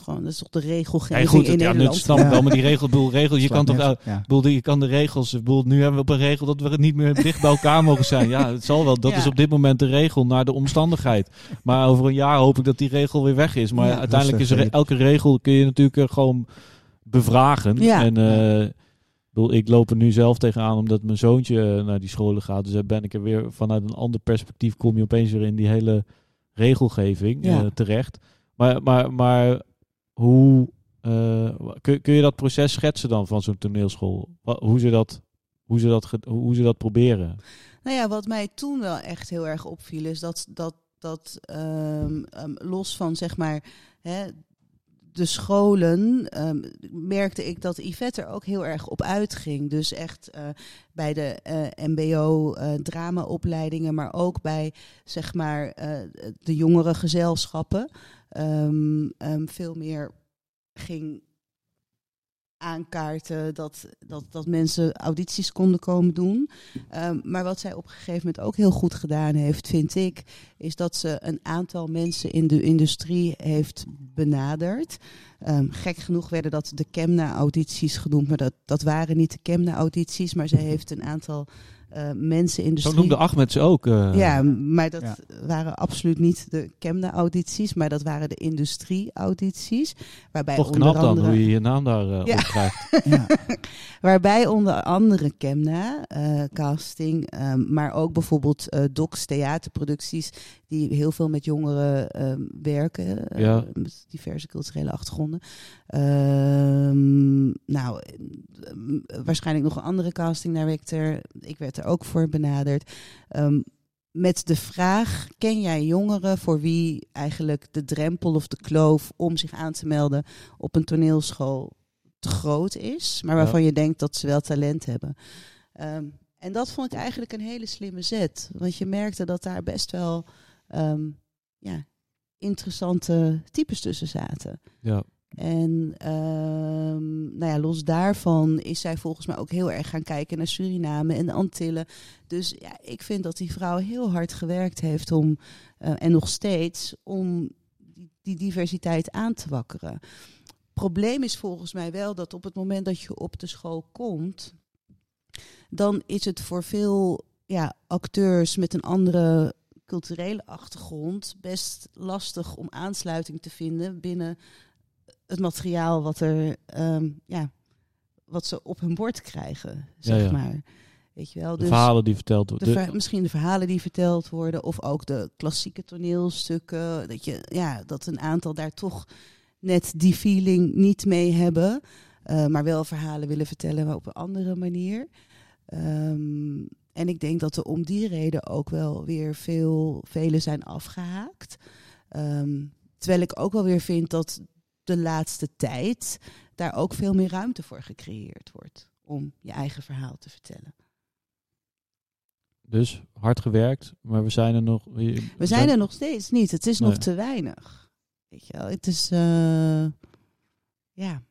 gewoon, dat is toch de regelgeving Hey, goed, in ja, Nederland. snap ik Ja. wel, maar die regel, bedoel, regel je kan toch, uh, ja. bedoel, je kan de regels, ik bedoel, nu hebben we op een regel dat we niet meer dicht bij elkaar mogen zijn. Ja, het zal wel. Dat Ja. is op dit moment de regel naar de omstandigheid. Maar over een jaar hoop ik dat die regel weer weg is. Maar Ja. uiteindelijk is er elke regel kun je natuurlijk eh, gewoon bevragen. Ja. En eh, ik bedoel, ik loop er nu zelf tegenaan omdat mijn zoontje eh, naar die scholen gaat. Dus dan ben ik er weer vanuit een ander perspectief kom je opeens weer in die hele regelgeving Ja. terecht. Maar, maar, maar hoe eh, kun, kun je dat proces schetsen dan van zo'n toneelschool? Hoe ze dat, hoe ze dat, hoe ze dat proberen? Nou ja, wat mij toen wel echt heel erg opviel is dat, dat, dat ehm, ehm, los van zeg maar hè, de scholen ehm, merkte ik dat Yvette er ook heel erg op uitging. Dus echt eh, bij de eh, MBO eh dramaopleidingen, maar ook bij zeg maar de jongere gezelschappen ehm, ehm, veel meer ging aankaarten dat, dat, dat mensen audities konden komen doen. Ehm, maar wat zij op een gegeven moment ook heel goed gedaan heeft, vind ik, is dat ze een aantal mensen in de industrie heeft benaderd. Gek genoeg werden dat de Kemna-audities genoemd, maar dat, dat waren niet de Kemna-audities, maar ze heeft een aantal eh, mensen in de Zo noemde Ahmed ze ook. eh. Ja, maar dat Ja. waren absoluut niet de Kemna-audities, maar dat waren de industrie-audities. Waarbij Toch onder knap dan andere, hoe je je naam daar eh Ja. op krijgt. <laughs> Ja. Waarbij onder andere Kemna, eh, casting, ehm, maar ook bijvoorbeeld eh Docs theaterproducties, die heel veel met jongeren ehm, werken, eh, Ja. met diverse culturele achtergronden. Ehm, nou, waarschijnlijk nog een andere casting director. Ik werd er ook voor benaderd. Ehm, met de vraag: ken jij jongeren voor wie eigenlijk de drempel of de kloof om zich aan te melden op een toneelschool te groot is, maar waarvan je denkt dat ze wel talent hebben? Ehm, En dat vond ik eigenlijk een hele slimme zet. Want je merkte dat daar best wel ehm, ja, interessante types tussen zaten. Ja. En ehm, nou ja, los daarvan is zij volgens mij ook heel erg gaan kijken naar Suriname en de Antillen. Dus ja, ik vind dat die vrouw heel hard gewerkt heeft om, eh, en nog steeds, om die, die diversiteit aan te wakkeren. Probleem is volgens mij wel dat op het moment dat je op de school komt, dan is het voor veel ja, acteurs met een andere culturele achtergrond best lastig om aansluiting te vinden binnen het materiaal wat er ehm, ja, wat ze op hun bord krijgen, zeg Ja, ja. maar. Weet je wel? De Dus verhalen die verteld de worden. ver- misschien de verhalen die verteld worden, of ook de klassieke toneelstukken. Dat, je, ja, dat een aantal daar toch net die feeling niet mee hebben, eh, maar wel verhalen willen vertellen, maar op een andere manier. Ehm, en ik denk dat er om die reden ook wel weer veel, velen zijn afgehaakt. Ehm, terwijl ik ook wel weer vind dat de laatste tijd daar ook veel meer ruimte voor gecreëerd wordt om je eigen verhaal te vertellen. Dus hard gewerkt, maar we zijn er nog. We, zijn er nog steeds niet. Het is nog te weinig. Weet je wel, het is. eh, ja.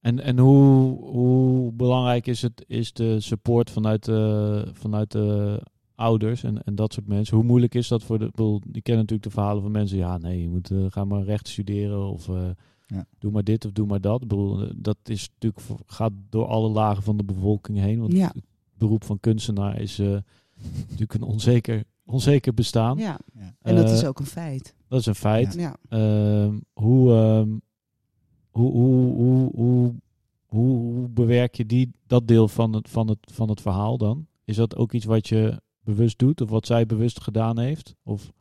En, en hoe, hoe belangrijk is, het, is de support vanuit de, vanuit de ouders en, en dat soort mensen? Hoe moeilijk is dat voor de. ik bedoel, Die kennen natuurlijk de verhalen van mensen. Ja, nee, je moet eh, ga maar recht studeren of eh, Ja. doe maar dit of doe maar dat. Ik bedoel, eh, dat is natuurlijk voor- gaat door alle lagen van de bevolking heen. Want Ja. het beroep van kunstenaar is eh, natuurlijk een onzeker, onzeker bestaan. ja. Ja. En dat is ook een feit. Dat is een feit. Ja. Ehm, hoe, ehm, hoe, hoe, hoe, hoe, hoe, hoe bewerk je die, dat deel van het, van, het, van het verhaal dan? Is dat ook iets wat je bewust doet of wat zij bewust gedaan heeft? Of,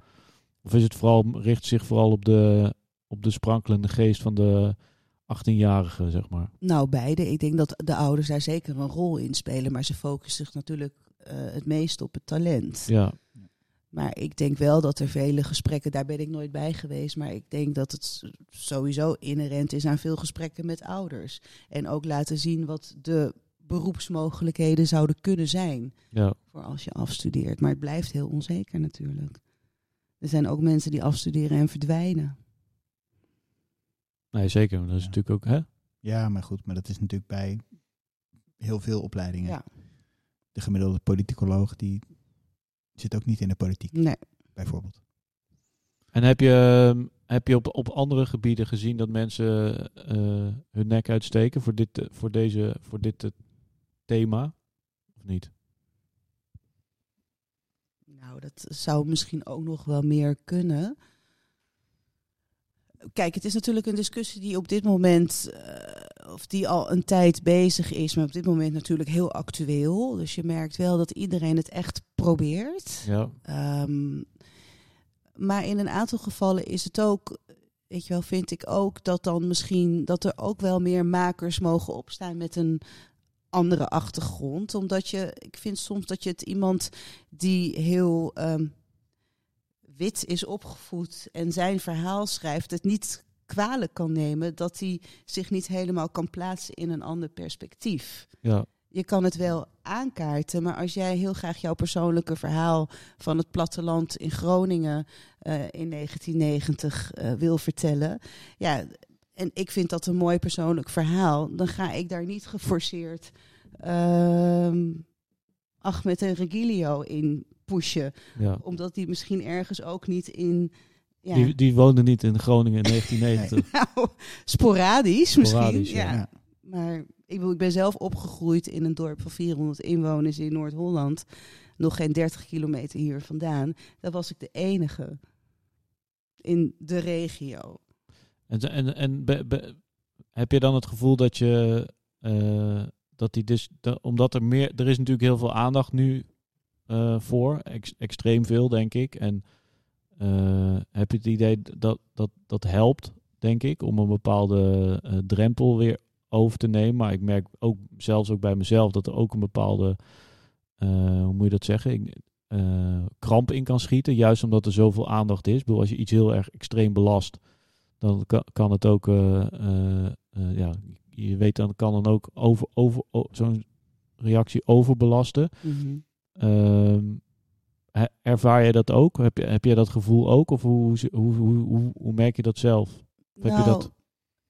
of is het vooral, richt zich vooral op de, op de sprankelende geest van de 18-jarige, zeg maar? Nou, beide. Ik denk dat de ouders daar zeker een rol in spelen. Maar ze focussen zich natuurlijk eh, het meest op het talent. Ja, Maar ik denk wel dat er vele gesprekken, daar ben ik nooit bij geweest, maar ik denk dat het sowieso inherent is aan veel gesprekken met ouders. En ook laten zien wat de beroepsmogelijkheden zouden kunnen zijn ja, voor als je afstudeert. Maar het blijft heel onzeker natuurlijk. Er zijn ook mensen die afstuderen en verdwijnen. nee, zeker. Dat is Ja. natuurlijk ook, hè? ja, maar goed, maar dat is natuurlijk bij heel veel opleidingen. Ja. De gemiddelde politicoloog die zit ook niet in de politiek, Nee. Bijvoorbeeld. En heb je, heb je op, op andere gebieden gezien dat mensen eh, hun nek uitsteken voor dit, eh, voor deze, voor dit eh, thema? Of niet? Nou, dat zou misschien ook nog wel meer kunnen. Kijk, het is natuurlijk een discussie die op dit moment, eh, of die al een tijd bezig is, maar op dit moment natuurlijk heel actueel. Dus je merkt wel dat iedereen het echt probeert. Ja, Ehm, maar in een aantal gevallen is het ook, weet je wel, vind ik ook dat dan misschien dat er ook wel meer makers mogen opstaan met een andere achtergrond. Omdat je, ik vind soms dat je het iemand die heel ehm, wit is opgevoed en zijn verhaal schrijft, het niet kwalijk kan nemen dat hij zich niet helemaal kan plaatsen in een ander perspectief ja, je kan het wel aankaarten, maar als jij heel graag jouw persoonlijke verhaal van het platteland in Groningen eh, in 1990 eh, wil vertellen, ja, en ik vind dat een mooi persoonlijk verhaal, dan ga ik daar niet geforceerd ehm Ahmed en Regilio in pushen, ja. omdat die misschien ergens ook niet in. Ja, Die, die woonde niet in Groningen in <laughs> 1990. nou, sporadisch misschien. Sporadisch, ja. ja. Ja. Maar ik, ik ben zelf opgegroeid in een dorp van 400 inwoners in Noord-Holland. Nog geen 30 kilometer hier vandaan. Daar was ik de enige in de regio. En, en, en heb je dan het gevoel dat je eh, dat die dus da- omdat er meer er is natuurlijk heel veel aandacht nu eh, voor ex- extreem veel denk ik. En eh, heb je het idee dat dat dat helpt denk ik om een bepaalde drempel weer over te nemen? Maar ik merk ook zelfs ook bij mezelf dat er ook een bepaalde hoe moet je dat zeggen? Kramp in kan schieten juist omdat er zoveel aandacht is. Ik bedoel als je iets heel erg extreem belast dan kan, kan het ook, eh, eh, eh, ja, je weet dan kan dan ook over, over zo'n reactie overbelasten. Mhm. Ehm, ervaar je dat ook? Heb je, heb je dat gevoel ook? Of hoe, hoe, hoe, hoe, hoe merk je dat zelf? Heb je dat? Nou,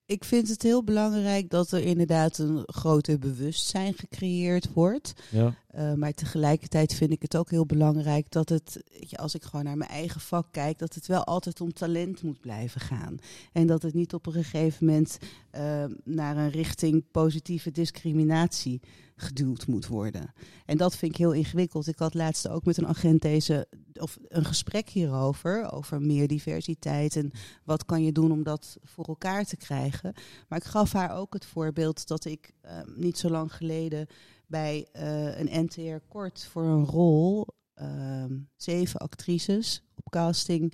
Ik vind het heel belangrijk dat er inderdaad een groter bewustzijn gecreëerd wordt. Ja. Uh, maar tegelijkertijd vind ik het ook heel belangrijk dat het, je, als ik gewoon naar mijn eigen vak kijk, dat het wel altijd om talent moet blijven gaan. En dat het niet op een gegeven moment uh, naar een richting positieve discriminatie geduwd moet worden. En dat vind ik heel ingewikkeld. Ik had laatst ook met een agent deze, of een gesprek hierover, over meer diversiteit en wat kan je doen om dat voor elkaar te krijgen. Maar ik gaf haar ook het voorbeeld dat ik uh, niet zo lang geleden bij uh, een NTR Kort voor een rol uh, zeven actrices op casting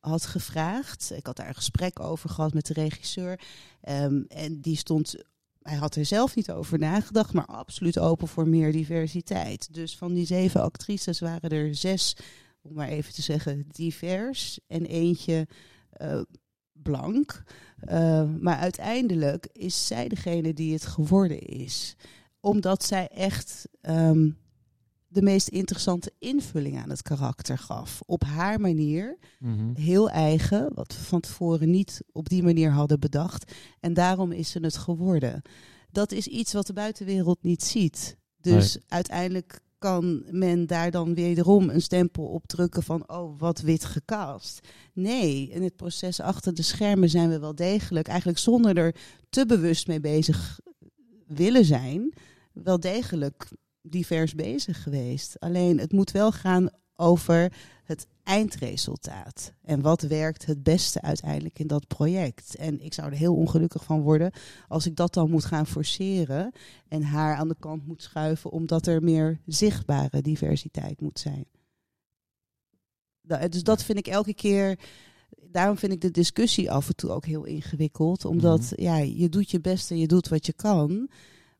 had gevraagd. Ik had daar een gesprek over gehad met de regisseur. Um, en die stond. Hij had er zelf niet over nagedacht, maar absoluut open voor meer diversiteit. Dus van die zeven actrices waren er zes, om maar even te zeggen, divers. En eentje uh, blank. Uh, maar uiteindelijk is zij degene die het geworden is omdat zij echt um, de meest interessante invulling aan het karakter gaf. Op haar manier, Mhm. heel eigen, wat we van tevoren niet op die manier hadden bedacht. En daarom is ze het geworden. Dat is iets wat de buitenwereld niet ziet. Dus uiteindelijk kan men daar dan wederom een stempel op drukken van, oh, wat wit gecast. Nee, in het proces achter de schermen zijn we wel degelijk, eigenlijk zonder er te bewust mee bezig willen zijn, wel degelijk divers bezig geweest. Alleen het moet wel gaan over het eindresultaat. En wat werkt het beste uiteindelijk in dat project. En ik zou er heel ongelukkig van worden als ik dat dan moet gaan forceren en haar aan de kant moet schuiven omdat er meer zichtbare diversiteit moet zijn. Dus dat vind ik elke keer. Daarom vind ik de discussie af en toe ook heel ingewikkeld. Omdat Mhm. ja, je doet je best en je doet wat je kan.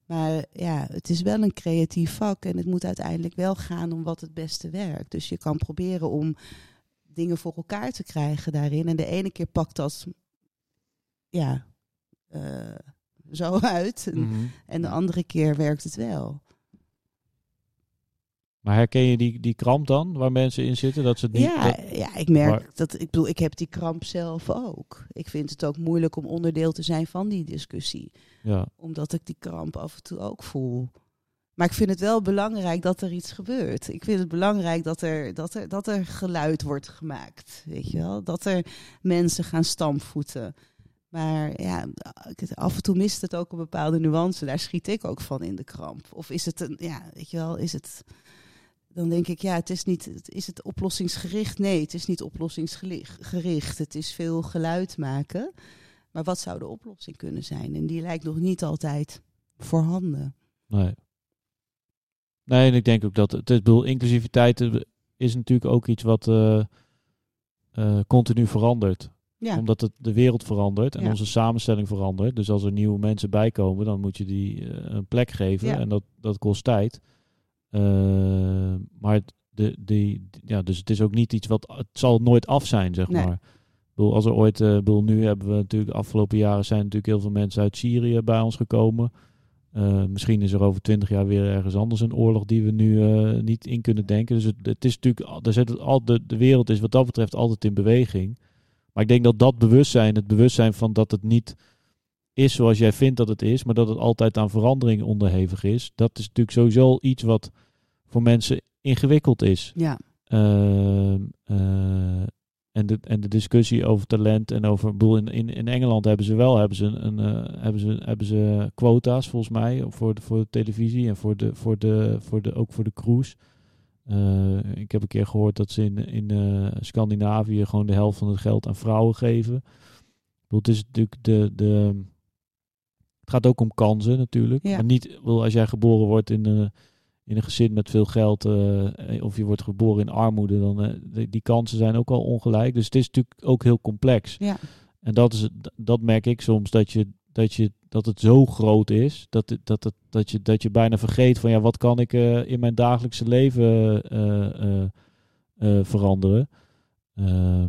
Maar ja, het is wel een creatief vak en het moet uiteindelijk wel gaan om wat het beste werkt. Dus je kan proberen om dingen voor elkaar te krijgen daarin. En de ene keer pakt dat ja, eh, zo <laughs> uit. En, Mhm. en de andere keer werkt het wel. Maar herken je die, die kramp dan, waar mensen in zitten? Dat ze het niet... Ja, dat- ja, ik merk maar- dat. Ik bedoel, ik heb die kramp zelf ook. Ik vind het ook moeilijk om onderdeel te zijn van die discussie. ja. Omdat ik die kramp af en toe ook voel. Maar ik vind het wel belangrijk dat er iets gebeurt. Ik vind het belangrijk dat er, dat er, dat er geluid wordt gemaakt. Weet je wel? Dat er mensen gaan stampvoeten. Maar ja, af en toe mist het ook een bepaalde nuance. Daar schiet ik ook van in de kramp. Of is het een, ja, weet je wel, is het. Dan denk ik, ja, het is niet, het- is het oplossingsgericht? Nee, het is niet oplossingsgericht. Het is veel geluid maken. Maar wat zou de oplossing kunnen zijn? En die lijkt nog niet altijd voorhanden. Nee. Nee, en ik denk ook dat het, ik bedoel, inclusiviteit eh, is natuurlijk ook iets wat eh, eh, continu verandert. Ja, Omdat het, de wereld verandert en Ja. onze samenstelling verandert. Dus als er nieuwe mensen bijkomen, dan moet je die een plek geven. Ja. En dat, dat kost tijd. Eh, maar het- de, die, ja, dus het is ook niet iets wat... Het zal nooit af zijn, zeg Nee. maar. Ik bedoel, als er ooit... ik bedoel, nu hebben we natuurlijk... De afgelopen jaren zijn natuurlijk heel veel mensen uit Syrië bij ons gekomen. Eh, misschien is er over twintig jaar weer ergens anders een oorlog die we nu eh, niet in kunnen denken. Dus het, het is natuurlijk, er zit het al, de, de wereld is wat dat betreft altijd in beweging. Maar ik denk dat dat bewustzijn, het bewustzijn van dat het niet is zoals jij vindt dat het is, maar dat het altijd aan verandering onderhevig is, dat is natuurlijk sowieso iets wat voor mensen ingewikkeld is. ja, Ehm, eh, en, de, en de discussie over talent en over. ik bedoel, In, in, in Engeland hebben ze wel hebben ze een, eh, hebben ze, hebben ze quota's volgens mij voor de, voor de televisie en voor de, voor de, voor de, ook voor de cruise. Eh, ik heb een keer gehoord dat ze in, in Scandinavië gewoon de helft van het geld aan vrouwen geven. Ik bedoel, het is natuurlijk de, de. Het gaat ook om kansen natuurlijk. Ja. Maar niet, bedoel, als jij geboren wordt in, eh, in een gezin met veel geld, eh, of je wordt geboren in armoede, dan eh, die, die kansen zijn ook al ongelijk. Dus het is natuurlijk ook heel complex. ja, En dat, is, dat merk ik soms, dat, je, dat, je, dat het zo groot is, dat, dat, het, dat, je, dat je bijna vergeet van ja, wat kan ik eh, in mijn dagelijkse leven eh, eh, eh, veranderen. Ehm,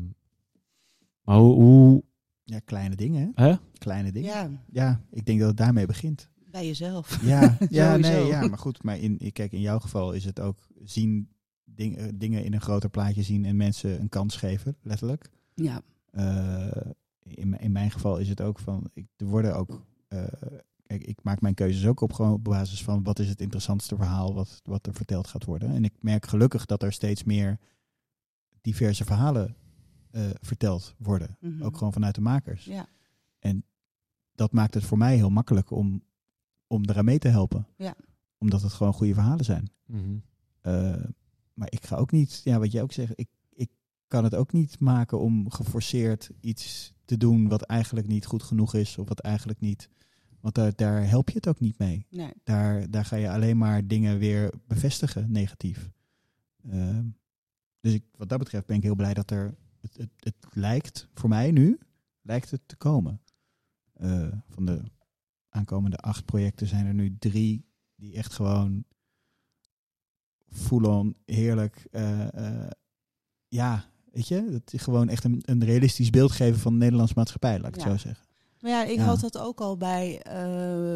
maar hoe, hoe Ja, kleine dingen. Hè? Kleine dingen. ja. Ja, ik denk dat het daarmee begint. Bij jezelf. Ja, ja, <laughs> nee, ja, maar goed. Maar in, kijk, in jouw geval is het ook zien, ding, eh, dingen in een groter plaatje zien en mensen een kans geven, letterlijk. Ja. Eh, in, mijn- in mijn geval is het ook van, ik, er worden ook, eh, kijk, ik maak mijn keuzes ook op gewoon op basis van wat is het interessantste verhaal wat, wat er verteld gaat worden. En ik merk gelukkig dat er steeds meer diverse verhalen eh, verteld worden. Mhm. Ook gewoon vanuit de makers. Ja. Dat maakt het voor mij heel makkelijk om, om eraan mee te helpen. Ja. Omdat het gewoon goede verhalen zijn. Mhm. Eh, maar ik ga ook niet, ja, wat jij ook zegt, ik, ik kan het ook niet maken om geforceerd iets te doen wat eigenlijk niet goed genoeg is. Of wat eigenlijk niet. Want daar, daar help je het ook niet mee. Nee. Daar, daar ga je alleen maar dingen weer bevestigen, negatief. Ehm, dus ik, wat dat betreft ben ik heel blij dat er. Het, het, het lijkt, voor mij nu, lijkt het te komen. Eh, van de aankomende acht projecten zijn er nu drie die echt gewoon full-on heerlijk. eh, eh, ja, weet je, dat is gewoon echt een, een realistisch beeld geven van de Nederlandse maatschappij, laat ik Ja. het zo zeggen. Maar ja, ik Ja. had dat ook al bij <laughs>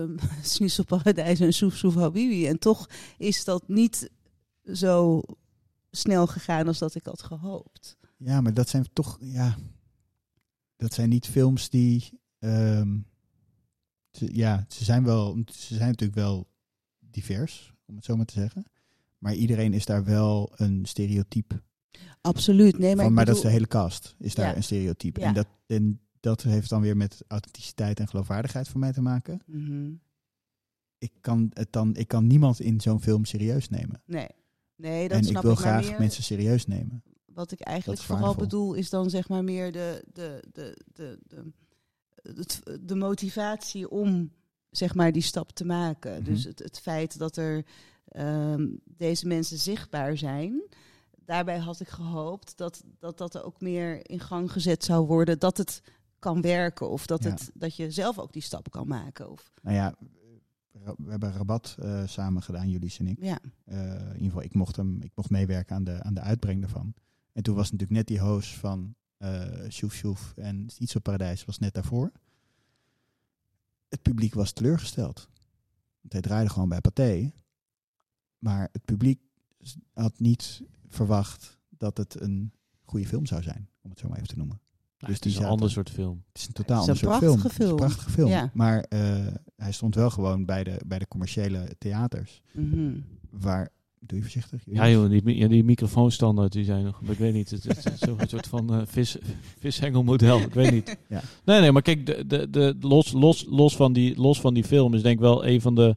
uh, Snitselparadijs en Soef Soef Habibi. En toch is dat niet zo snel gegaan als dat ik had gehoopt. Ja, maar dat zijn toch, ja, dat zijn niet films die, ehm, ja, ze zijn wel, ze zijn natuurlijk wel divers, om het zo maar te zeggen. Maar iedereen is daar wel een stereotype Absoluut. Nee, maar, van. Maar dat is de hele cast, is daar Ja. een stereotype. Ja. En, dat, en dat heeft dan weer met authenticiteit en geloofwaardigheid voor mij te maken. Mhm. Ik kan, het dan, ik kan niemand in zo'n film serieus nemen. Nee. Nee, dat en snap ik wil ik graag meer. mensen serieus nemen. Wat ik eigenlijk vooral waardevol. bedoel is dan zeg maar meer de, de, de, de, de, de motivatie om zeg maar die stap te maken. Mhm. Dus het, het feit dat er ehm, deze mensen zichtbaar zijn. Daarbij had ik gehoopt dat, dat dat er ook meer in gang gezet zou worden. Dat het kan werken of dat, Ja. het, dat je zelf ook die stap kan maken. Of, Nou ja, we hebben Rabat eh, samen gedaan, jullie en ik. ja. Eh, in ieder geval, ik mocht, hem, ik mocht meewerken aan de, aan de uitbreng daarvan. En toen was natuurlijk net die host van eh Sjoef Sjoef en Niet zo Paradijs was net daarvoor. Het publiek was teleurgesteld. Want hij draaide gewoon bij Pathé. Maar het publiek had niet verwacht dat het een goede film zou zijn, om het zo maar even te noemen. Nou, Dus het is een ander soort film. Het is een totaal ander soort film. Het is een film. prachtige film. Ja. Maar eh, hij stond wel gewoon bij de, bij de commerciële theaters. Mhm. Waar, doe je voorzichtig? Ja joh, die, ja, die microfoonstandaard die zijn nog, ik weet niet, het, het is zo'n soort van eh vis, vishengelmodel, ik weet niet. Ja. Nee, nee, maar kijk, de, de, de, los, los, los, van die, los van die film is denk ik wel een van de,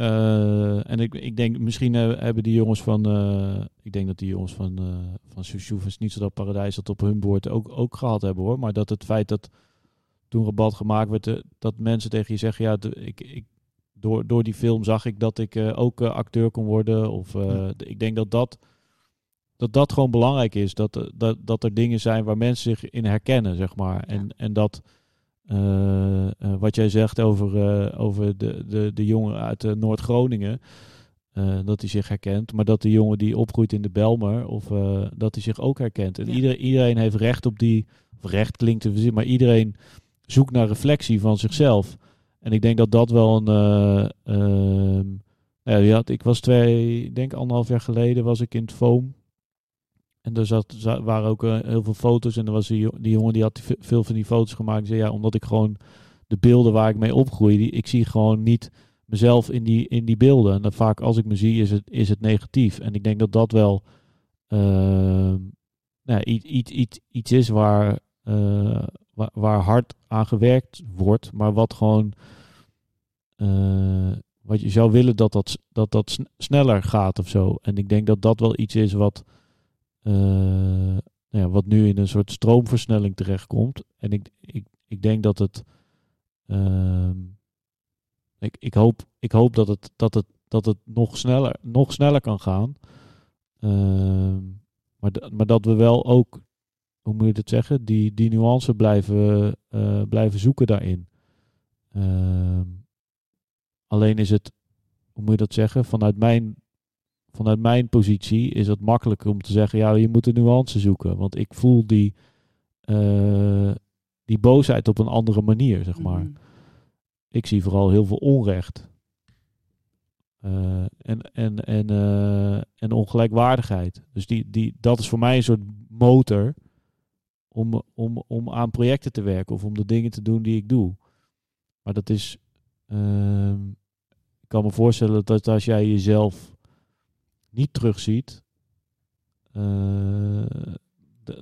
eh, en ik, ik denk misschien hebben die jongens van, eh, ik denk dat die jongens van, eh van Soussouf en niet zo dat Paradijs dat op hun boord ook, ook gehad hebben hoor, maar dat het feit dat toen Rabat gemaakt werd, dat mensen tegen je zeggen, ja, ik, ik, door, door die film zag ik dat ik eh, ook eh, acteur kon worden. Of eh, Ja. ik denk dat dat, dat dat gewoon belangrijk is. Dat, dat, dat er dingen zijn waar mensen zich in herkennen, zeg maar. En, en dat wat jij zegt over, over de, de, de jongen uit Noord-Groningen. dat hij zich herkent, maar dat de jongen die opgroeit in de Belmer, of dat hij zich ook herkent. En Ja. iedereen, iedereen heeft recht op die, of recht klinkt te maar iedereen zoekt naar reflectie van zichzelf. En ik denk dat dat wel een. eh, ehm, ja, had, ik was twee, ik denk anderhalf jaar geleden was ik in het Foam. En er zat, za- waren ook eh, heel veel foto's. En er was die, die jongen die had veel van die foto's gemaakt. Zei ja, omdat ik gewoon de beelden waar ik mee opgroei, die, ik zie gewoon niet mezelf in die, in die beelden. En dan vaak als ik me zie, is het, is het negatief. En ik denk dat dat wel ehm, nou, iets, iets, iets, iets is waar, eh, waar, hard aan gewerkt wordt, maar wat gewoon eh, wat je zou willen dat dat, dat, dat sn- sneller gaat of zo. En ik denk dat dat wel iets is wat, eh, nou ja, wat nu in een soort stroomversnelling terechtkomt. En ik, ik, ik denk dat het. ehm, ik, ik, hoop, ik hoop dat het, dat het, dat het nog, sneller, nog sneller kan gaan. Ehm, maar, maar dat we wel ook, hoe moet je dat zeggen, die, die nuance blijven, eh, blijven zoeken daarin. Ehm, alleen is het, hoe moet je dat zeggen, vanuit mijn, vanuit mijn positie is het makkelijker om te zeggen, ja, je moet de nuance zoeken. Want ik voel die, eh, die boosheid op een andere manier, zeg maar. Mhm. ik zie vooral heel veel onrecht. Eh, en, en, en, en ongelijkwaardigheid. Dus die, die, dat is voor mij een soort motor om, om, om aan projecten te werken of om de dingen te doen die ik doe. Maar dat is. ehm, ik kan me voorstellen dat als jij jezelf niet terugziet,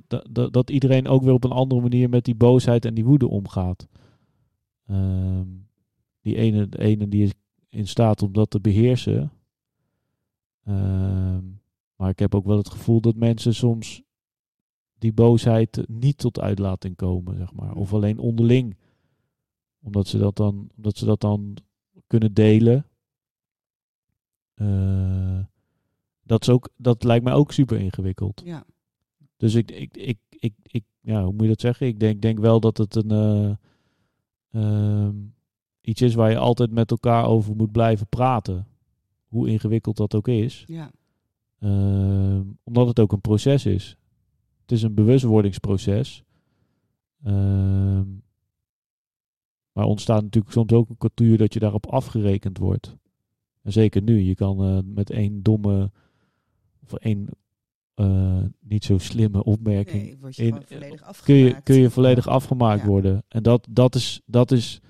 d- dat iedereen ook weer op een andere manier met die boosheid en die woede omgaat. Ehm, die ene, de ene die is in staat om dat te beheersen. Ehm, maar ik heb ook wel het gevoel dat mensen soms die boosheid niet tot uitlating komen, zeg maar. Of alleen onderling. Omdat ze dat dan, omdat ze dat dan kunnen delen. Eh, dat, is ook, dat lijkt mij ook super ingewikkeld. Ja. Dus ik, ik, ik, ik, ik ja, hoe moet je dat zeggen? Ik denk, denk wel dat het een eh, ehm, iets is waar je altijd met elkaar over moet blijven praten. Hoe ingewikkeld dat ook is. Ja. Ehm, omdat het ook een proces is. Het is een bewustwordingsproces. Ehm, maar ontstaat natuurlijk soms ook een cultuur dat je daarop afgerekend wordt. En zeker nu. Je kan eh, met één domme of één eh, niet zo slimme opmerking Nee, word je in- gewoon volledig afgemaakt. kun je, kun je volledig afgemaakt Ja. worden. En dat, dat is, dat is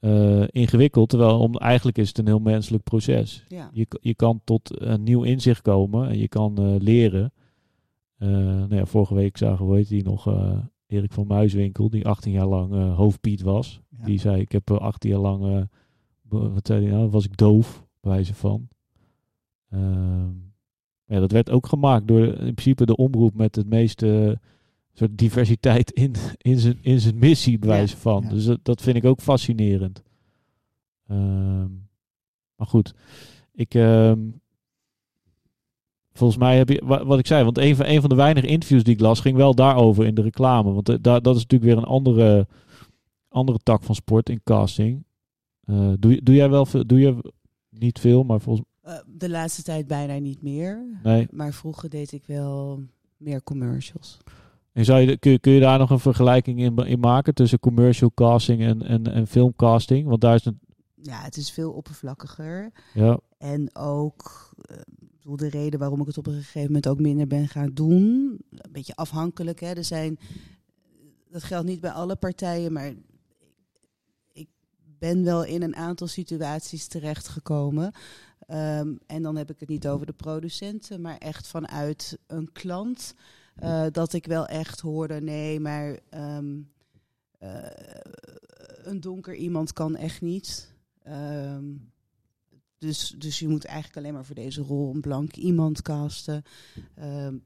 eh, ingewikkeld, terwijl om, eigenlijk is het een heel menselijk proces. Ja. Je, je kan tot een nieuw inzicht komen en je kan eh, leren. Eh, nou ja, vorige week zagen we, die nog, eh, Erik van Muiswinkel, die 18 jaar lang eh, hoofdpiet was. Ja. Die zei, ik heb eh, 18 jaar lang, wat zei hij nou, was ik doof, bij wijze van. Ehm, ja, dat werd ook gemaakt door in principe de omroep met het meeste soort diversiteit in, in, zijn, in zijn missie, bij wijze van. ja. Dus dat, dat vind ik ook fascinerend. Ehm, maar goed, ik. ehm, volgens mij heb je. wa- Wat ik zei, want een van, een van de weinige interviews die ik las, ging wel daarover in de reclame. Want eh, daar dat is natuurlijk weer een andere, andere tak van sport in casting. Eh, doe, doe jij wel veel? Doe je niet veel, maar volgens Eh, de laatste tijd bijna niet meer. Nee. Maar vroeger deed ik wel meer commercials. En zou je, kun, je, kun je daar nog een vergelijking in, in maken tussen commercial casting en, en, en filmcasting? Want daar is het. Ja, het is veel oppervlakkiger. Ja, En ook bedoel, de reden waarom ik het op een gegeven moment ook minder ben gaan doen. Een beetje afhankelijk. Hè. Er zijn, dat geldt niet bij alle partijen, maar ik ben wel in een aantal situaties terechtgekomen. Ehm, en dan heb ik het niet over de producenten, maar echt vanuit een klant. eh, dat ik wel echt hoorde, nee, maar ehm, eh, een donker iemand kan echt niet. Ehm, dus, dus je moet eigenlijk alleen maar voor deze rol een blank iemand casten. Ehm,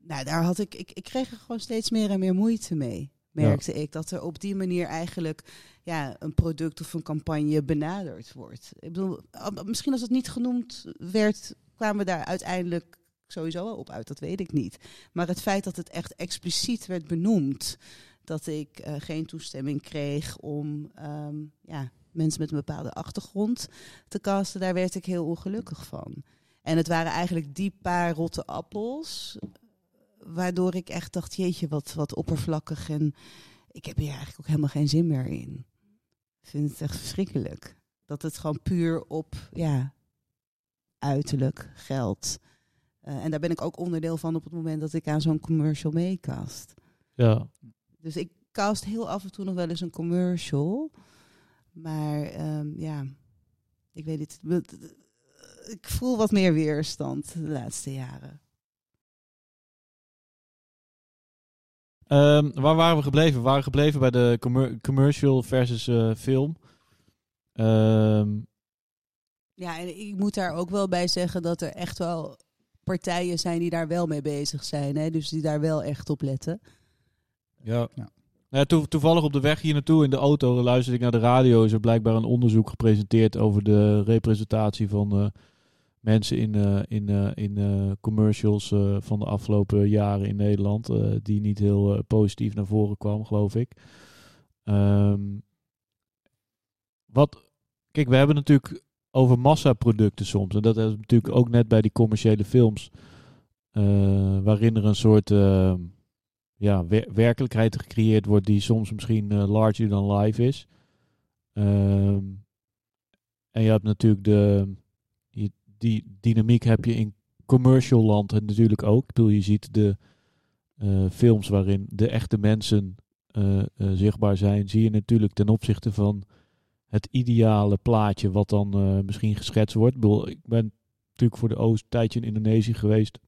nou, daar had ik, ik, ik kreeg er gewoon steeds meer en meer moeite mee. Merkte ik dat er op die manier eigenlijk ja, een product of een campagne benaderd wordt. Ik bedoel, misschien als het niet genoemd werd, kwamen we daar uiteindelijk sowieso wel op uit. Dat weet ik niet. Maar het feit dat het echt expliciet werd benoemd, dat ik eh, geen toestemming kreeg om ehm, ja, mensen met een bepaalde achtergrond te casten, daar werd ik heel ongelukkig van. En het waren eigenlijk die paar rotte appels, waardoor ik echt dacht, jeetje, wat, wat oppervlakkig. En ik heb hier eigenlijk ook helemaal geen zin meer in. Ik vind het echt verschrikkelijk. Dat het gewoon puur op, ja, uiterlijk, geld. Eh, en daar ben ik ook onderdeel van op het moment dat ik aan zo'n commercial meecast. ja. Dus ik cast heel af en toe nog wel eens een commercial. Maar ehm, ja, ik weet niet. Het- Ik voel wat meer weerstand de laatste jaren. Ehm, waar waren we gebleven? We waren gebleven bij de commer- commercial versus eh, film. Ehm, Ja, en ik moet daar ook wel bij zeggen dat er echt wel partijen zijn die daar wel mee bezig zijn. Hè? Dus die daar wel echt op letten. ja. Ja. Ja, toe- toevallig op de weg hier naartoe in de auto luisterde ik naar de radio. Is er blijkbaar een onderzoek gepresenteerd over de representatie van eh, mensen in, eh, in, eh, in commercials van de afgelopen jaren in Nederland. die niet heel positief naar voren kwam, geloof ik. Ehm, wat, kijk, we hebben natuurlijk over massaproducten soms. En dat is natuurlijk ook net bij die commerciële films. waarin er een soort eh, ja, wer- werkelijkheid gecreëerd wordt die soms misschien eh, larger than life is. Ehm, en je hebt natuurlijk de je- die dynamiek heb je in commercial land en natuurlijk ook. Ik bedoel, je ziet de eh, films waarin de echte mensen eh, zichtbaar zijn, zie je natuurlijk ten opzichte van het ideale plaatje wat dan misschien geschetst wordt. Ik bedoel, ik ben natuurlijk voor de Oost tijdje in Indonesië geweest.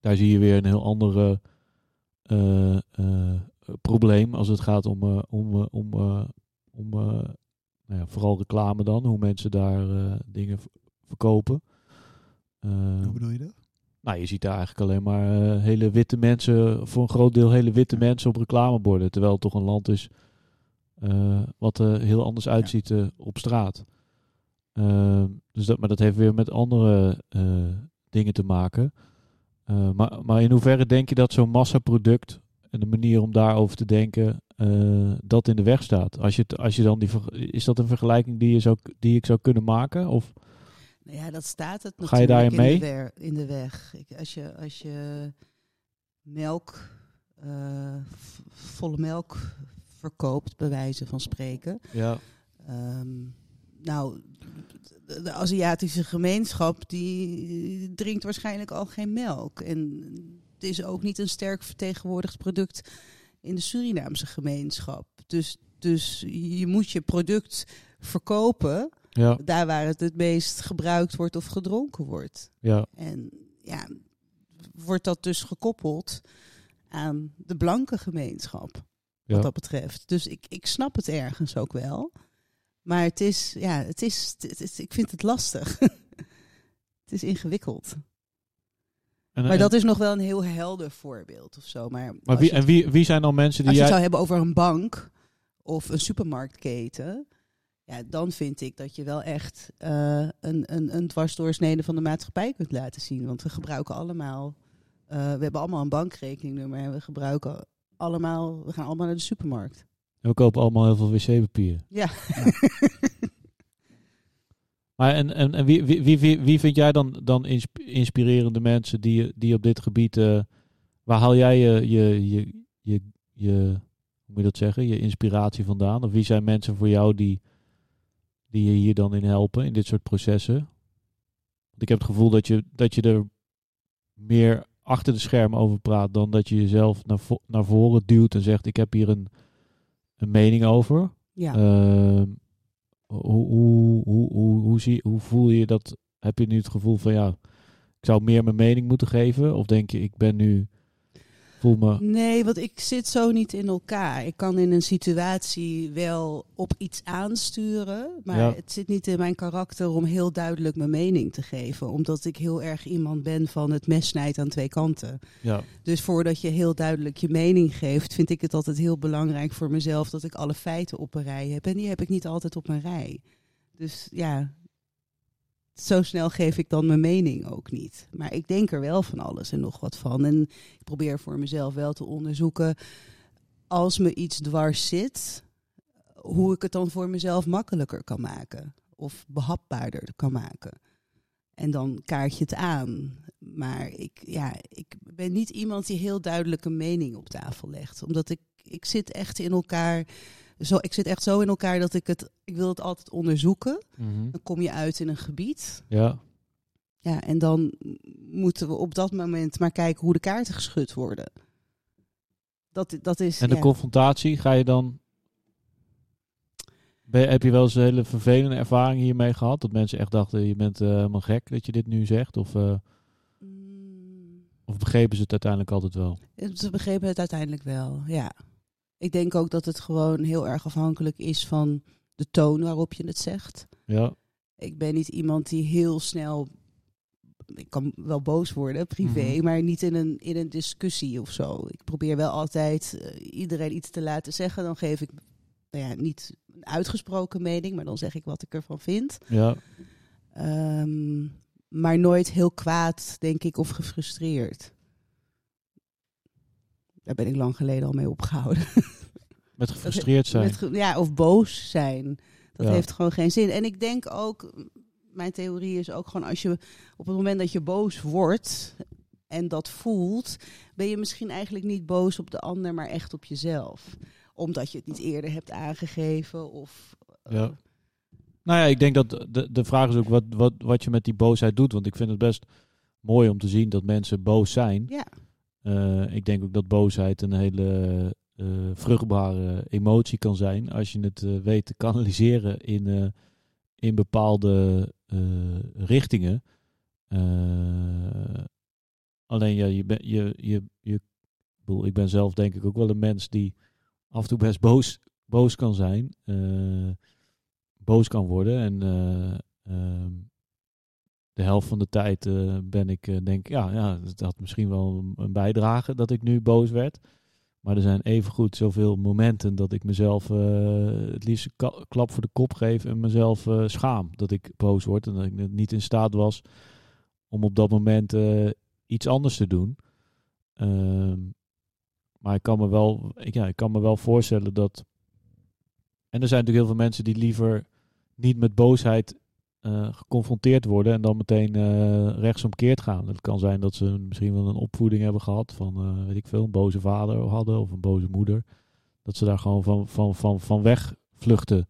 Daar zie je weer een heel andere probleem als het gaat om, eh, om, eh, om, eh, om eh, nou ja, vooral reclame dan, hoe mensen daar eh, dingen verkopen. Eh, Hoe bedoel je dat? nou, je ziet daar eigenlijk alleen maar eh, hele witte mensen, voor een groot deel hele witte mensen op reclameborden. Terwijl het toch een land is eh, wat er heel anders uitziet eh, op straat. Ehm, dus dat, maar dat heeft weer met andere eh, dingen te maken. Eh, maar, maar in hoeverre denk je dat zo'n massaproduct en de manier om daarover te denken, eh, dat in de weg staat? Als je, als je dan die, is dat een vergelijking die, je zou, die ik zou kunnen maken? Of Nou ja, dat staat het Ga je natuurlijk daarin in, de wer- in de weg. Ik, als, je, als je melk, eh, volle melk verkoopt, bij wijze van spreken. ja, Ehm, nou, de, Aziatische gemeenschap die drinkt waarschijnlijk al geen melk. En het is ook niet een sterk vertegenwoordigd product in de Surinaamse gemeenschap. Dus, dus je moet je product verkopen ja, daar waar het het meest gebruikt wordt of gedronken wordt. ja, En ja, wordt dat dus gekoppeld aan de blanke gemeenschap, wat ja. dat betreft. Dus ik, ik snap het ergens ook wel. Maar het is, ja, het is, het ik vind het lastig. <laughs> het is ingewikkeld. En, Maar en- dat is nog wel een heel helder voorbeeld of zo. Maar, maar wie, en wie, wie zijn dan mensen die als je jij... het zou hebben over een bank of een supermarktketen, ja, dan vind ik dat je wel echt eh, een, een, een dwarsdoorsnede van de maatschappij kunt laten zien. Want we gebruiken allemaal, eh, we hebben allemaal een bankrekeningnummer en we gebruiken allemaal, we gaan allemaal naar de supermarkt. We kopen allemaal heel veel wc-papier. Ja. <laughs> Maar en, en, en wie, wie, wie, wie, vind jij dan, dan insp- inspirerende mensen die, die op dit gebied... eh, waar haal jij je, je, je, je, je, hoe moet je dat zeggen, je inspiratie vandaan? Of wie zijn mensen voor jou die, die je hier dan in helpen, in dit soort processen? Want ik heb het gevoel dat je, dat je er meer achter de schermen over praat... dan dat je jezelf naar, vo- naar voren duwt en zegt... ik heb hier een, een mening over... Ja. Ehm, hoe, hoe, hoe, hoe, hoe, zie, hoe voel je dat? Heb je nu het gevoel van ja, ik zou meer mijn mening moeten geven? Of denk je, ik ben nu, voel me. Nee, want ik zit zo niet in elkaar. Ik kan in een situatie wel op iets aansturen, maar Ja. het zit niet in mijn karakter om heel duidelijk mijn mening te geven, omdat ik heel erg iemand ben van het mes snijdt aan twee kanten. Ja, Dus voordat je heel duidelijk je mening geeft, vind ik het altijd heel belangrijk voor mezelf dat ik alle feiten op een rij heb. En die heb ik niet altijd op een rij. Dus ja, zo snel geef ik dan mijn mening ook niet. Maar ik denk er wel van alles en nog wat van. En ik probeer voor mezelf wel te onderzoeken, als me iets dwars zit, hoe ik het dan voor mezelf makkelijker kan maken. Of behapbaarder kan maken. En dan kaart je het aan. Maar ik, ja, ik ben niet iemand die heel duidelijk een mening op tafel legt. Omdat ik, ik zit echt in elkaar. Zo, ik zit echt zo in elkaar dat ik het. Ik wil het altijd onderzoeken. Mhm. Dan kom je uit in een gebied. ja, Ja, en dan moeten we op dat moment maar kijken hoe de kaarten geschud worden. Dat, dat is. en de ja. confrontatie, ga je dan. Ben, heb je wel eens een hele vervelende ervaring hiermee gehad? Dat mensen echt dachten, je bent eh, helemaal gek dat je dit nu zegt? Of, eh, Mm, of begrepen ze het uiteindelijk altijd wel? Ze begrepen het uiteindelijk wel, ja. Ik denk ook dat het gewoon heel erg afhankelijk is van de toon waarop je het zegt. Ja, Ik ben niet iemand die heel snel. Ik kan wel boos worden, privé, Mhm. maar niet in een, in een discussie of zo. Ik probeer wel altijd eh, iedereen iets te laten zeggen. Dan geef ik nou ja, niet een uitgesproken mening, maar dan zeg ik wat ik ervan vind. ja, Ehm, maar nooit heel kwaad, denk ik, of gefrustreerd. Daar ben ik lang geleden al mee opgehouden. <laughs> met gefrustreerd zijn. Met ja, of boos zijn. Dat Ja. heeft gewoon geen zin. En ik denk ook, mijn theorie is ook gewoon als je op het moment dat je boos wordt en dat voelt, ben je misschien eigenlijk niet boos op de ander, maar echt op jezelf. Omdat je het niet eerder hebt aangegeven of Ja. Nou ja, ik denk dat de, de vraag is ook wat, wat, wat je met die boosheid doet. Want ik vind het best mooi om te zien dat mensen boos zijn. Ja. Eh, ik denk ook dat boosheid een hele eh, vruchtbare emotie kan zijn. Als je het eh, weet te kanaliseren in, in bepaalde richtingen. Alleen ja, je, je, je, je, ik ben zelf denk ik ook wel een mens die af en toe best boos, boos kan zijn. boos kan worden. En eh, ehm, de helft van de tijd eh, ben ik, eh, denk ja, ja, dat had misschien wel een, bijdrage dat ik nu boos werd. Maar er zijn evengoed zoveel momenten dat ik mezelf eh, het liefst klap voor de kop geef en mezelf schaam dat ik boos word en dat ik niet in staat was om op dat moment iets anders te doen. Ehm, maar ik kan me wel, ik, ja, ik kan me wel voorstellen dat. En er zijn natuurlijk heel veel mensen die liever niet met boosheid eh, geconfronteerd worden en dan meteen eh, rechtsomkeerd gaan. Het kan zijn dat ze misschien wel een opvoeding hebben gehad van, eh, weet ik veel, een boze vader hadden of een boze moeder. Dat ze daar gewoon van, van, van, van weg vluchten.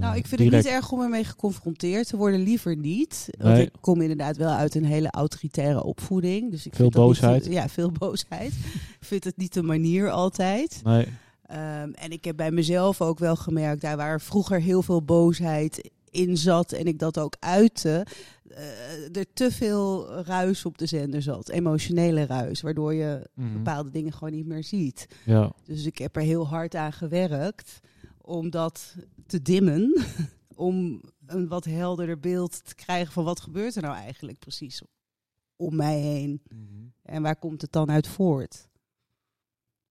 Nou, ik vind direct. het niet erg om ermee geconfronteerd te worden. Liever niet. Want Nee. ik kom inderdaad wel uit een hele autoritaire opvoeding. Dus ik Veel vind dat niet- boosheid. ja, veel <laughs> boosheid. ik vind het niet de manier altijd. Nee, Ehm, en ik heb bij mezelf ook wel gemerkt, daar waar vroeger heel veel boosheid in zat en ik dat ook uitte, eh, er te veel ruis op de zender zat, emotionele ruis, waardoor je Mhm. bepaalde dingen gewoon niet meer ziet. ja. Dus ik heb er heel hard aan gewerkt om dat te dimmen, <laughs> om een wat helderder beeld te krijgen van wat gebeurt er nou eigenlijk precies om mij heen. En waar komt het dan uit voort?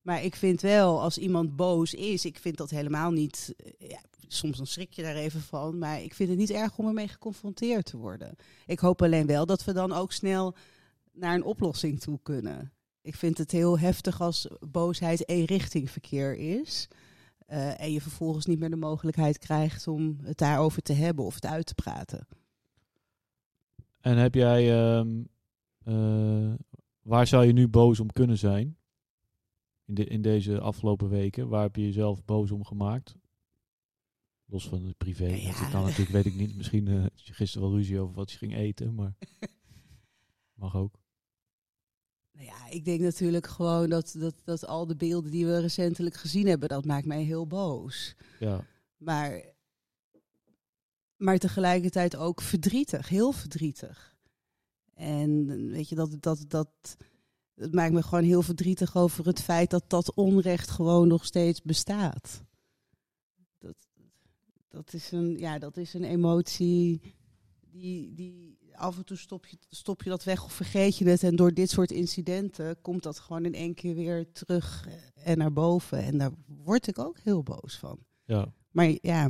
Maar ik vind wel, als iemand boos is, ik vind dat helemaal niet. eh, Ja, soms dan schrik je daar even van. Maar ik vind het niet erg om ermee geconfronteerd te worden. Ik hoop alleen wel dat we dan ook snel naar een oplossing toe kunnen. Ik vind het heel heftig als boosheid eenrichting verkeer is. eh, en je vervolgens niet meer de mogelijkheid krijgt om het daarover te hebben of het uit te praten. En heb jij, ehm, eh, waar zou je nu boos om kunnen zijn? In, de, in deze afgelopen weken, waar heb je jezelf boos om gemaakt? Los van het privé. Ja. Dat kan natuurlijk, weet ik niet. Misschien had je gisteren wel ruzie over wat je ging eten, maar <laughs> mag ook. Nou ja, ik denk natuurlijk gewoon dat, dat, dat al de beelden die we recentelijk gezien hebben, dat maakt mij heel boos. Ja, Maar, maar tegelijkertijd ook verdrietig, heel verdrietig. En weet je, dat, dat, dat, het maakt me gewoon heel verdrietig over het feit dat dat onrecht gewoon nog steeds bestaat. Dat, is, een, ja, dat is een emotie die, die af en toe stop je, stop je dat weg of vergeet je het. En door dit soort incidenten komt dat gewoon in één keer weer terug en naar boven. En daar word ik ook heel boos van. ja. Maar ja,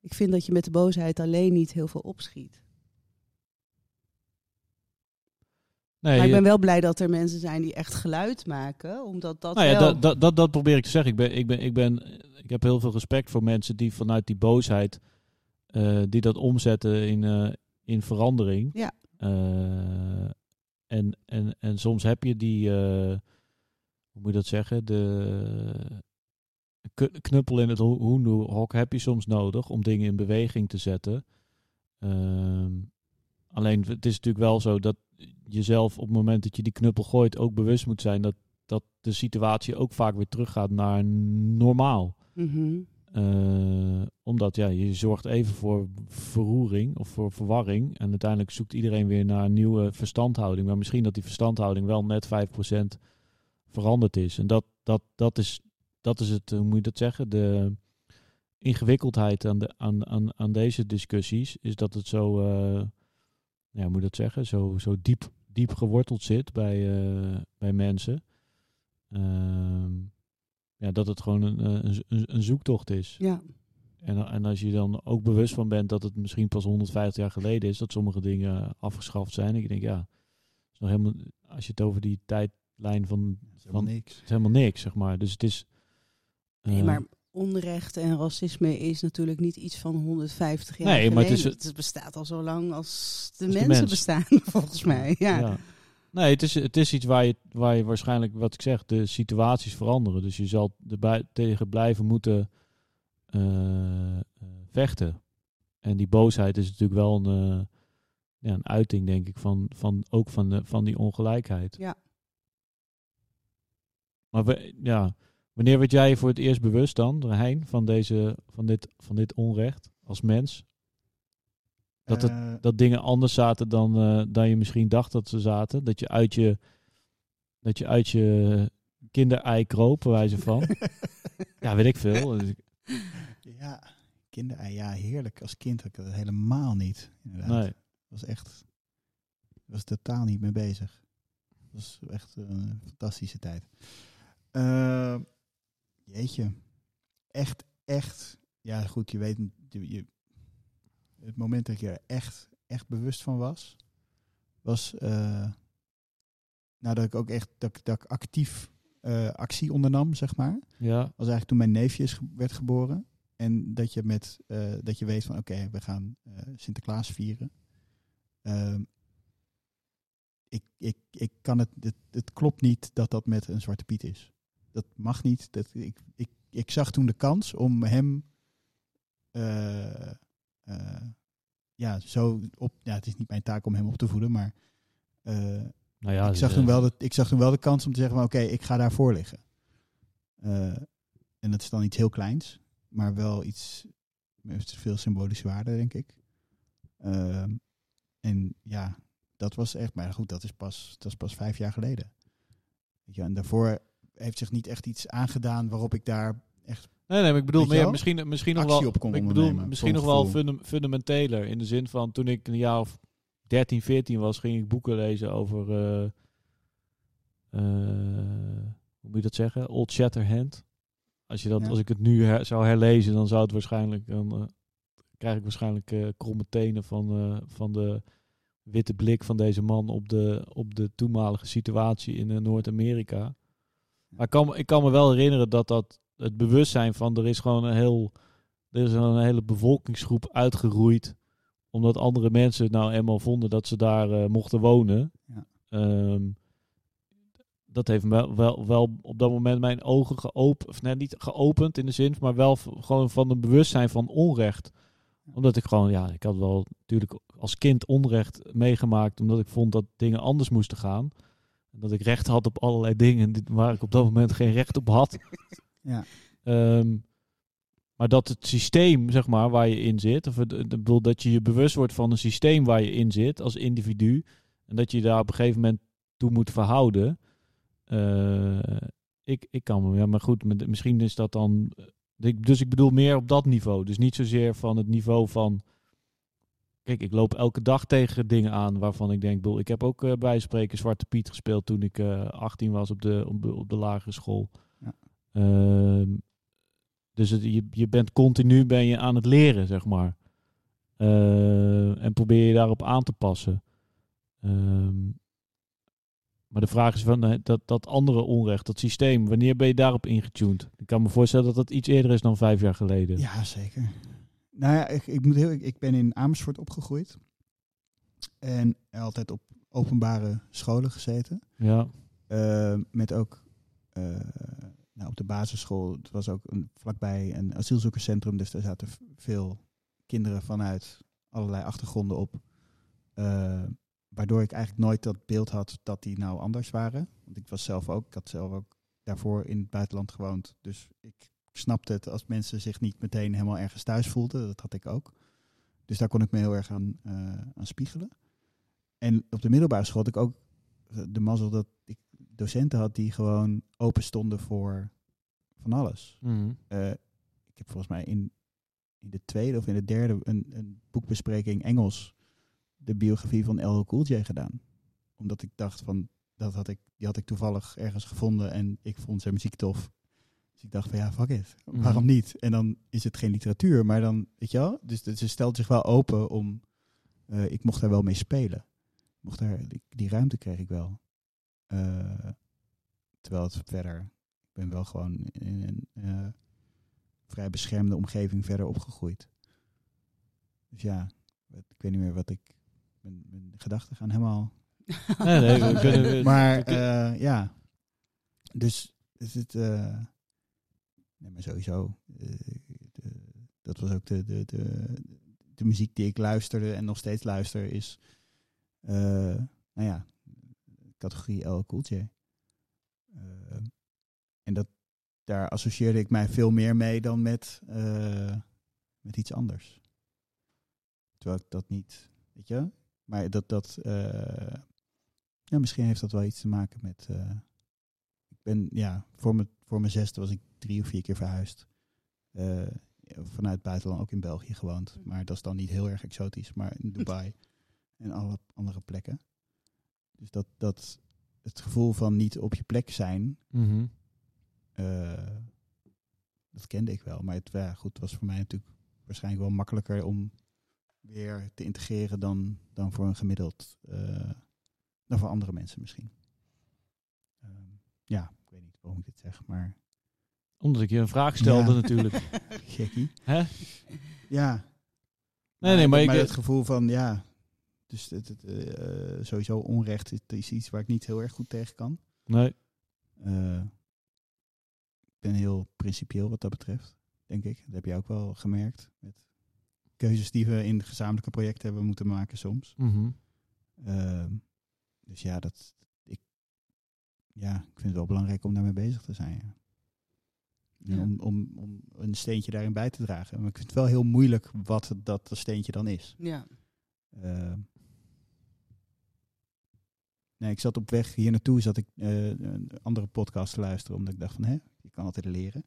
ik vind dat je met de boosheid alleen niet heel veel opschiet. Nee, maar ik ben wel blij dat er mensen zijn die echt geluid maken, omdat dat nou ja, wel... dat, dat, dat, dat probeer ik te zeggen. Ik, ben, ik, ben, ik, ben, ik heb heel veel respect voor mensen die vanuit die boosheid, eh, die dat omzetten in, eh, in verandering. Ja. Eh, en, en, en soms heb je die, hoe moet je dat zeggen, de knuppel in het ho- hoenderhok heb je soms nodig om dingen in beweging te zetten. Ehm, alleen het is natuurlijk wel zo dat jezelf op het moment dat je die knuppel gooit ook bewust moet zijn dat, dat de situatie ook vaak weer teruggaat naar normaal. Mhm. Eh, omdat ja, je zorgt even voor verroering of voor verwarring. En uiteindelijk zoekt iedereen weer naar een nieuwe verstandhouding. Maar misschien dat die verstandhouding wel net 5% veranderd is. En dat, dat, dat, is, dat is het, hoe moet je dat zeggen? De ingewikkeldheid aan, de, aan, aan, aan deze discussies is dat het zo, eh, ja, hoe moet dat zeggen? Zo, zo diep, diep geworteld zit bij, eh, bij mensen. Ehm, ja, dat het gewoon een, eh, een, een, zoektocht is. Ja. En, en als je dan ook bewust van bent dat het misschien pas 150 jaar geleden is dat sommige dingen afgeschaft zijn. Ik denk, ja, is nog helemaal, als je het over die tijdlijn van, is helemaal van niks. het is helemaal niks, zeg maar. Dus het is. Nee, eh, maar onrecht en racisme is natuurlijk niet iets van 150 jaar Nee, maar het is- het bestaat al zo lang als de Als de mensen mens. bestaan, <laughs> volgens mij. Ja. Nee, het is, het is iets waar je, waar je waarschijnlijk, wat ik zeg, de situaties veranderen. Dus je zal erbij tegen blijven moeten eh, eh, vechten. En die boosheid is natuurlijk wel een, eh, ja, een uiting, denk ik, van, van ook van, de, van die ongelijkheid. Ja. Maar we, ja, wanneer werd jij je voor het eerst bewust dan, Hein, van, deze, van, dit, van dit onrecht als mens? Dat, het, Eh, dat dingen anders zaten dan, eh, dan je misschien dacht dat ze zaten. Dat je uit je, dat je, uit je kinderei kroop, wijze van. <laughs> ja, weet ik veel. Dus ja, kinderei, ja, heerlijk. Als kind had ik dat helemaal niet. Inderdaad. Nee. was echt, was totaal niet mee bezig. Dat was echt een fantastische tijd. Eh, jeetje, echt, echt. Ja, goed, je weet, je, je- het moment dat ik er echt, echt bewust van was, was eh nadat ik ook echt, dat, ik- dat ik actief eh, actie ondernam, zeg maar Ja, was eigenlijk toen mijn neefje is werd geboren. En dat je, met, eh, dat je weet van oké, we gaan Sinterklaas vieren. Ehm, ik, ik, ik kan het, het, het klopt niet dat dat met een Zwarte Piet is. Dat mag niet. Dat, ik, ik, ik zag toen de kans om hem eh, eh, ja, zo op. Ja, het is niet mijn taak om hem op te voeden, maar eh, nou ja. ik, zag toen wel de, ik zag toen wel de kans om te zeggen van oké, ik ga daarvoor liggen. En dat is dan iets heel kleins, maar wel iets met veel symbolische waarde, denk ik. En ja, dat was echt, maar goed, dat is pas, dat is pas vijf jaar geleden. Weet je, en daarvoor heeft zich niet echt iets aangedaan waarop ik daar echt Nee, nee, maar ik bedoel meer, misschien, misschien nog wel, op ik bedoel misschien nog wel fundam- fundamenteler. In de zin van toen ik een jaar of 13, 14 was, ging ik boeken lezen over, eh, eh, hoe moet je dat zeggen? Old Shatterhand. Als, je dat, Ja. als ik het nu her- zou herlezen, dan zou het waarschijnlijk, dan eh, krijg ik waarschijnlijk kromme tenen van, van de witte blik van deze man op de, op de toenmalige situatie in Noord-Amerika. Maar ik kan, me- ik kan me wel herinneren dat dat het bewustzijn van er is gewoon een heel er is een hele bevolkingsgroep uitgeroeid omdat andere mensen nou eenmaal vonden dat ze daar eh, mochten wonen. Ja. Ehm, dat heeft me wel, wel, wel op dat moment mijn ogen geopend, of nee, niet geopend in de zin, maar wel gewoon van een bewustzijn van onrecht. Omdat ik gewoon, ja, ik had wel natuurlijk als kind onrecht meegemaakt, omdat ik vond dat dingen anders moesten gaan. En dat ik recht had op allerlei dingen waar ik op dat moment geen recht op had. <laughs> Ja. Ehm, maar dat het systeem, zeg maar, waar je in zit, of het, ik bedoel, dat je je bewust wordt van een systeem waar je in zit als individu, en dat je je daar op een gegeven moment toe moet verhouden. Eh, ik, ik kan me, ja, maar goed, misschien is dat dan. eh, Dus ik bedoel meer op dat niveau. Dus niet zozeer van het niveau van. Kijk, ik loop elke dag tegen dingen aan waarvan ik denk, ik heb ook eh, bij spreken Zwarte Piet gespeeld toen ik eh 18 was op de, op de, op de lagere school. Ja. Ehm, dus het, je, je bent continu ben je aan het leren, zeg maar. Eh, en probeer je daarop aan te passen. Ehm, maar de vraag is van eh, dat, dat andere onrecht, dat systeem, wanneer ben je daarop ingetuned? Ik kan me voorstellen dat dat iets eerder is dan vijf jaar geleden. Ja, zeker. Nou ja, ik, ik, moet heel, ik, ik ben in Amersfoort opgegroeid. En altijd op openbare scholen gezeten. Ja. Eh, met ook eh, nou, op de basisschool. Het was ook een, vlakbij een asielzoekerscentrum. Dus daar zaten veel kinderen vanuit allerlei achtergronden op. Eh, waardoor ik eigenlijk nooit dat beeld had dat die nou anders waren. Want ik was zelf ook, ik had zelf ook daarvoor in het buitenland gewoond. Dus ik snapte het als mensen zich niet meteen helemaal ergens thuis voelden. Dat had ik ook. Dus daar kon ik me heel erg aan, eh, aan spiegelen. En op de middelbare school had ik ook de mazzel dat ik docenten had die gewoon open stonden voor van alles. Mhm. Eh, ik heb volgens mij in, in de tweede of in de derde een, een boekbespreking Engels de biografie van L. Cool J gedaan. Omdat ik dacht van, dat had ik, die had ik toevallig ergens gevonden en ik vond zijn muziek tof. Dus ik dacht van ja, fuck it. Mhm. Waarom niet? En dan is het geen literatuur, maar dan, weet je wel? Dus het- ze stelt zich wel open om, eh, ik mocht daar wel mee spelen. Ik Mocht daar, die, die ruimte kreeg ik wel. Eh, terwijl het verder, ik ben wel gewoon in een eh, vrij beschermde omgeving verder opgegroeid. Dus ja, ik weet niet meer wat ik, mijn, mijn gedachten gaan helemaal Nee, nee, we kunnen, <laughs> we- maar eh, ja, dus is het. eh nee, maar sowieso. eh, de- dat was ook de, de, de, de muziek die ik luisterde en nog steeds luister, is, eh, nou ja, categorie L Cool. Eh, en dat, daar associeerde ik mij veel meer mee dan met, met iets anders. Terwijl ik dat niet, weet je, maar dat, dat ja, misschien heeft dat wel iets te maken met, ik ben, ja, voor mijn, voor mijn zesde was ik drie of vier keer verhuisd. Eh, vanuit het buitenland, ook in België gewoond. Maar dat is dan niet heel erg exotisch, maar in <laughs> Dubai en alle andere plekken. Dus dat, dat het gevoel van niet op je plek zijn, Mhm. eh, dat kende ik wel. Maar het, ja, goed, het was voor mij natuurlijk waarschijnlijk wel makkelijker om weer te integreren dan, dan voor een gemiddeld, eh, dan voor andere mensen misschien. Ehm, ja, ik weet niet waarom ik dit zeg, maar Omdat ik je een vraag stelde Ja. natuurlijk. <laughs> gekkie. Hè? Ja. Nee, nee, maar ik- het gevoel van, ja, dus het, het, eh, sowieso onrecht is, iets waar ik niet heel erg goed tegen kan. Nee. Eh, ik ben heel principieel wat dat betreft, denk ik. Dat heb je ook wel gemerkt. Met keuzes die we in gezamenlijke projecten hebben moeten maken soms. Mhm. Ehm, dus ja, dat, ik, ja, ik vind het wel belangrijk om daarmee bezig te zijn. Ja. Ja. Om, om, om een steentje daarin bij te dragen. Maar ik vind het wel heel moeilijk wat dat steentje dan is. Ja. Ehm, nee, ik zat op weg hier naartoe, zat ik eh, een andere podcast te luisteren, omdat ik dacht van, hè, je kan altijd leren.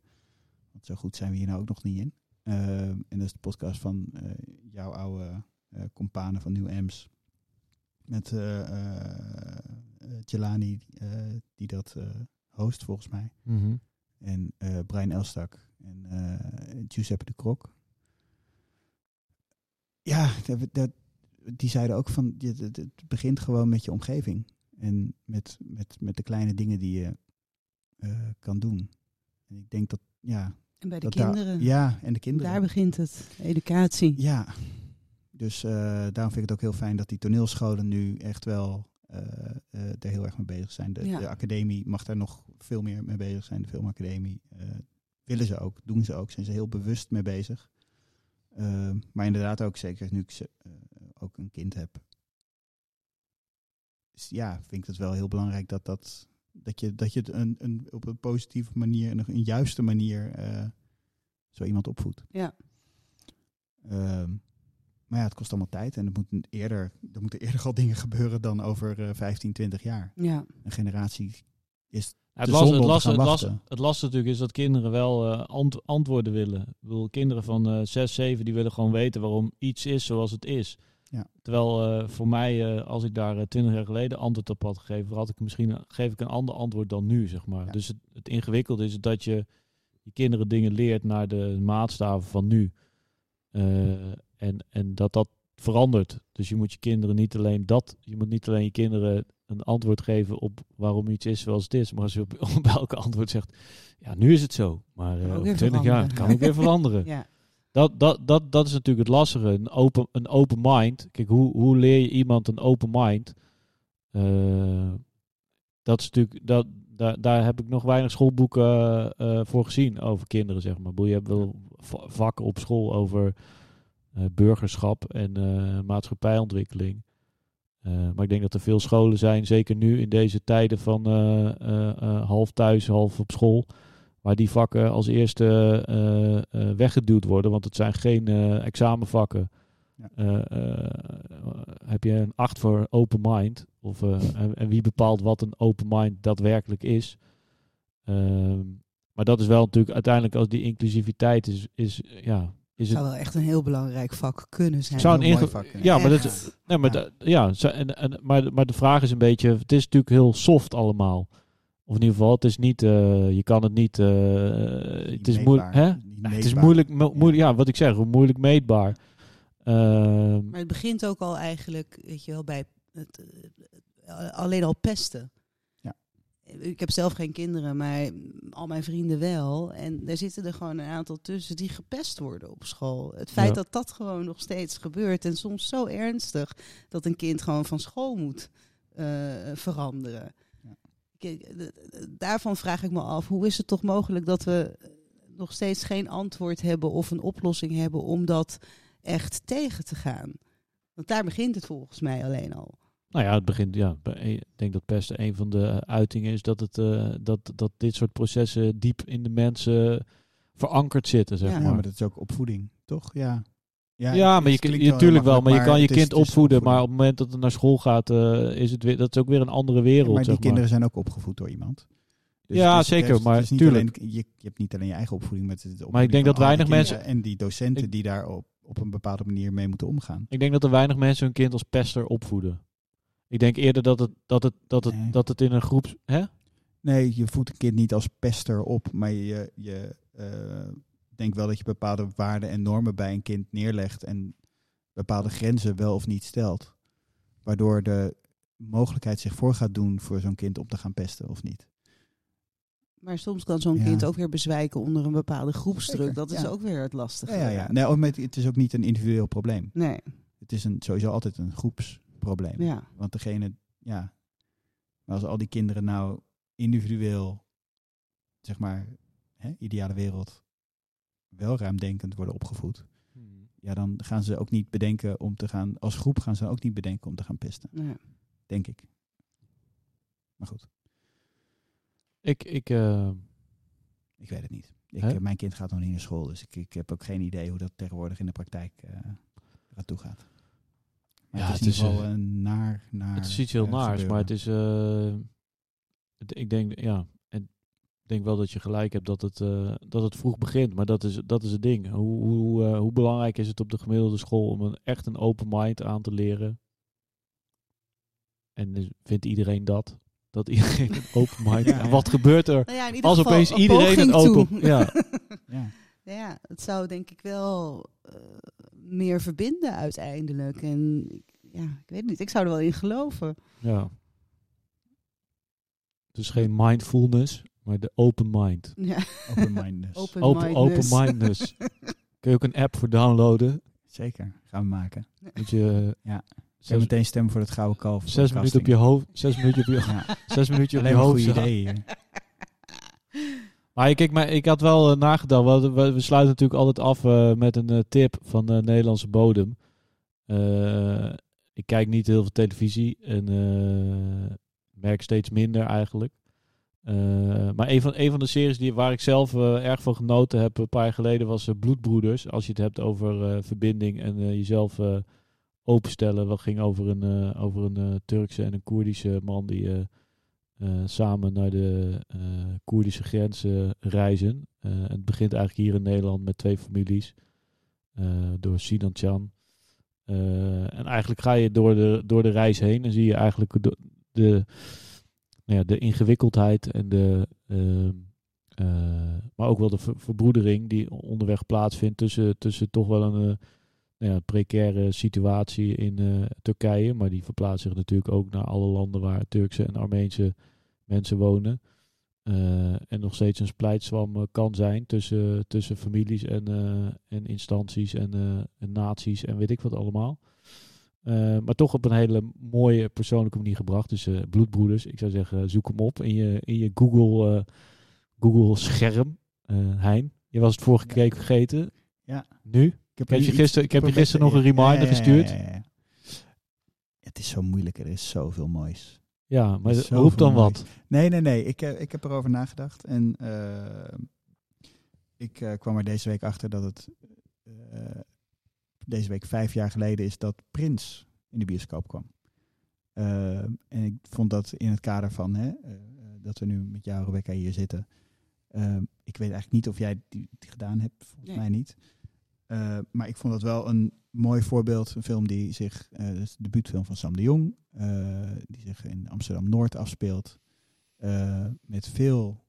Want zo goed zijn we hier nou ook nog niet in. Ehm, en dat is de podcast van eh, jouw oude eh companen van Nieuw Ems. Met eh eh, eh, Jelani, eh, die dat eh, host volgens mij. Mhm. En eh Brian Elstak en eh, Giuseppe de Krok. Ja, dat, dat, die zeiden ook van, je- het, het begint gewoon met je omgeving. En met, met, met de kleine dingen die je eh, kan doen. En ik denk dat, ja... En bij de dat daar- kinderen. ja, en de kinderen. Daar begint het. Educatie. Ja, dus daarom vind ik het ook heel fijn dat die toneelscholen nu echt wel er heel erg mee bezig zijn. De, Ja. de academie mag daar nog veel meer mee bezig zijn. De filmacademie eh, willen ze ook, doen ze ook, zijn ze heel bewust mee bezig. Eh, maar inderdaad ook zeker nu ik ze, eh, ook een kind heb. Dus ja, vind ik het wel heel belangrijk dat, dat, dat je, dat je het een, een, op een positieve manier, en een juiste manier eh, zo iemand opvoedt. Ja. Ehm, maar ja, het kost allemaal tijd en er, moet eerder, er moeten eerder al dingen gebeuren dan over eh 15, 20 jaar. Ja. Een generatie is Ja, het, zonde het, om te las, gaan het, las, het lastige natuurlijk is dat kinderen wel eh, ant- antwoorden willen. Ik bedoel, kinderen van eh 6, 7 die willen gewoon weten waarom iets is zoals het is. Ja. Terwijl eh, voor mij, eh, als ik daar 20 jaar geleden antwoord op had gegeven, had ik misschien geef ik een ander antwoord dan nu, zeg maar. Ja. Dus het, het ingewikkelde is dat je je kinderen dingen leert naar de maatstaven van nu. Eh, en, en dat dat verandert. Dus je moet je kinderen niet alleen dat, je moet niet alleen je kinderen een antwoord geven op waarom iets is zoals het is. Maar als je op, <laughs> op elke antwoord zegt, ja, nu is het zo. Maar Kan eh ook over weer 20 jaar het kan ook weer veranderen. <laughs> Ja. Dat, dat, dat, dat is natuurlijk het lastige. Een open, een open mind. Kijk, hoe, hoe leer je iemand een open mind? Eh, dat is natuurlijk, dat, daar, daar heb ik nog weinig schoolboeken eh, voor gezien over kinderen, zeg maar. Je hebt wel va- vakken op school over burgerschap en eh, maatschappijontwikkeling. Eh, maar ik denk dat er veel scholen zijn, zeker nu in deze tijden van eh, eh, eh, half thuis, half op school, waar die vakken als eerste eh, eh, weggeduwd worden, want het zijn geen eh, examenvakken. Ja. Eh, eh, heb je een 8 voor open mind? Of, eh, <laughs> en, en wie bepaalt wat een open mind daadwerkelijk is? Ehm, maar dat is wel natuurlijk uiteindelijk als die inclusiviteit is, is ja, is het zou wel echt een heel belangrijk vak kunnen zijn. Zou een mooi inge- vak, ja, maar dat, nee, maar Ja. da- ja, zo- en, en, maar, maar de vraag is een beetje, het is natuurlijk heel soft allemaal. Of in ieder geval, het is niet, eh, je kan het niet, eh, het is moeilijk, hè? Niet het is moeilijk, mo- moeilijk, ja, wat ik zeg, moeilijk meetbaar. Ehm, Maar het begint ook al eigenlijk, weet je wel, bij het, eh, alleen al pesten. Ik heb zelf geen kinderen, maar al mijn vrienden wel. En er zitten er gewoon een aantal tussen die gepest worden op school. Het feit Ja. dat dat gewoon nog steeds gebeurt en soms zo ernstig dat een kind gewoon van school moet eh, veranderen. Ja. Kijk, daarvan vraag ik me af, hoe is het toch mogelijk dat we nog steeds geen antwoord hebben of een oplossing hebben om dat echt tegen te gaan. Want daar begint het volgens mij alleen al. Nou ja, het begint, ja, ik denk dat pesten een van de uitingen is dat, het, eh, dat, dat dit soort processen diep in de mensen verankerd zitten, zeg Ja. Ja, maar. maar dat is ook opvoeding, toch? Ja, Ja, het maar je, natuurlijk wel, maar je kan je kind is opvoeden, maar op het moment dat het naar school gaat, eh, is het weer, dat is ook weer een andere wereld. maar die zeg kinderen zijn ook opgevoed door iemand. Dus Ja, zeker, heeft- maar tuurlijk. alleen- je, je hebt niet alleen je eigen opvoeding, maar het Maar ik denk dat weinig mensen- En die docenten Ik- die daar op, op een bepaalde manier mee moeten omgaan. Ik denk dat er weinig mensen hun kind als pester opvoeden. Ik denk eerder dat het, dat het, dat het, Nee. dat het in een groep... Hè? Nee, je voedt een kind niet als pester op, maar je, je eh, denkt wel dat je bepaalde waarden en normen bij een kind neerlegt en bepaalde grenzen wel of niet stelt. Waardoor de mogelijkheid zich voor gaat doen voor zo'n kind om te gaan pesten of niet. Maar soms kan zo'n Ja. kind ook weer bezwijken onder een bepaalde groepsdruk. Zeker, dat is ja. ook weer het lastige. Ja, ja, ja. Nee, het is ook niet een individueel probleem. Nee, Het is een, sowieso altijd een groepsprobleem. ja. Want degene, ja, maar als al die kinderen nou individueel, zeg maar, hè, ideale wereld, wel ruimdenkend worden opgevoed, ja, dan gaan ze ook niet bedenken om te gaan, als groep gaan ze ook niet bedenken om te gaan pesten, ja. denk ik. Maar goed, Ik, ik, eh, ik weet het niet. Ik, eh, mijn kind gaat nog niet naar school, dus ik, ik heb ook geen idee hoe dat tegenwoordig in de praktijk eh eraan toe gaat. Maar Ja, het is het geval eh, een naar, naar het is iets heel eh, naars, gebeuren. maar het is... eh, het- ik denk, ja, en ik denk wel dat je gelijk hebt dat het, eh, dat het vroeg begint. Maar dat is, dat is het ding. Hoe, hoe, eh, hoe belangrijk is het op de gemiddelde school om een, echt een open mind aan te leren? En dus vindt iedereen dat? Dat <laughs> iedereen een open mind... Ja. En wat gebeurt er Nou ja, in ieder als geval opeens een iedereen een open... toe. <laughs> Ja, Ja. Ja, het zou denk ik wel eh, meer verbinden uiteindelijk. En ik- ja, ik weet niet, ik zou er wel in geloven. ja. Dus geen mindfulness, maar de open mind. Ja, Open-mindedness. <laughs> open Open, open mindness. <laughs> Kun je ook een app voor downloaden? Zeker, gaan we maken. Moet je Ja. zes, meteen stemmen voor het gouden kalf. zes minuten op je hoofd, zes minuten op je, Ja, <laughs> zes minuten op je alleen hoofd. goede staan. ideeën. Maar kijk, maar ik had wel eh, nagedacht. We, sluiten natuurlijk altijd af eh, met een eh, tip van de Nederlandse bodem. Ik kijk niet heel veel televisie en merk steeds minder eigenlijk. Maar een van, van de series die, waar ik zelf erg van genoten heb een paar jaar geleden was Bloedbroeders. Als je het hebt over verbinding en jezelf openstellen. Dat ging over een, over een Turkse en een Koerdische man die samen naar de eh, Koerdische grenzen reizen. Eh, het begint eigenlijk hier in Nederland met twee families. eh, door Sinan Chan. Eh, en eigenlijk ga je door de, door de reis heen en zie je eigenlijk de, de, nou ja, de ingewikkeldheid en de, ehm, eh, maar ook wel de ver- verbroedering die onderweg plaatsvindt tussen, tussen toch wel een eh, ja, precaire situatie in eh, Turkije. Maar die verplaatst zich natuurlijk ook naar alle landen waar Turkse en Armeense mensen wonen. Eh, en nog steeds een splijtswam eh, kan zijn tussen, tussen families en, en instanties en, en naties en weet ik wat allemaal. Maar toch op een hele mooie persoonlijke manier gebracht. Dus Bloedbroeders, ik zou zeggen, zoek hem op in je, in je Google, Google scherm. Hein, je was het vorige keer vergeten. Ja. Nu? Ik heb, heb je gisteren- ik heb je gisteren nog een reminder ja, ja, gestuurd. ja, ja, ja. Het is zo moeilijk, er is zoveel moois. Ja, maar roep dan moois. wat. Nee, nee, nee. Ik, eh, ik heb erover nagedacht. En eh, ik eh, kwam er deze week achter dat het eh, deze week vijf jaar geleden is dat Prins in de bioscoop kwam. En ik vond dat in het kader van hè, eh, dat we nu met jou, Rebecca, hier zitten. ik weet eigenlijk niet of jij die, die gedaan hebt, volgens Nee. mij niet. Eh, maar ik vond dat wel een mooi voorbeeld. Een film die zich, eh dat is de debuutfilm van Sam de Jong, eh, die zich in Amsterdam-Noord afspeelt. Eh, met veel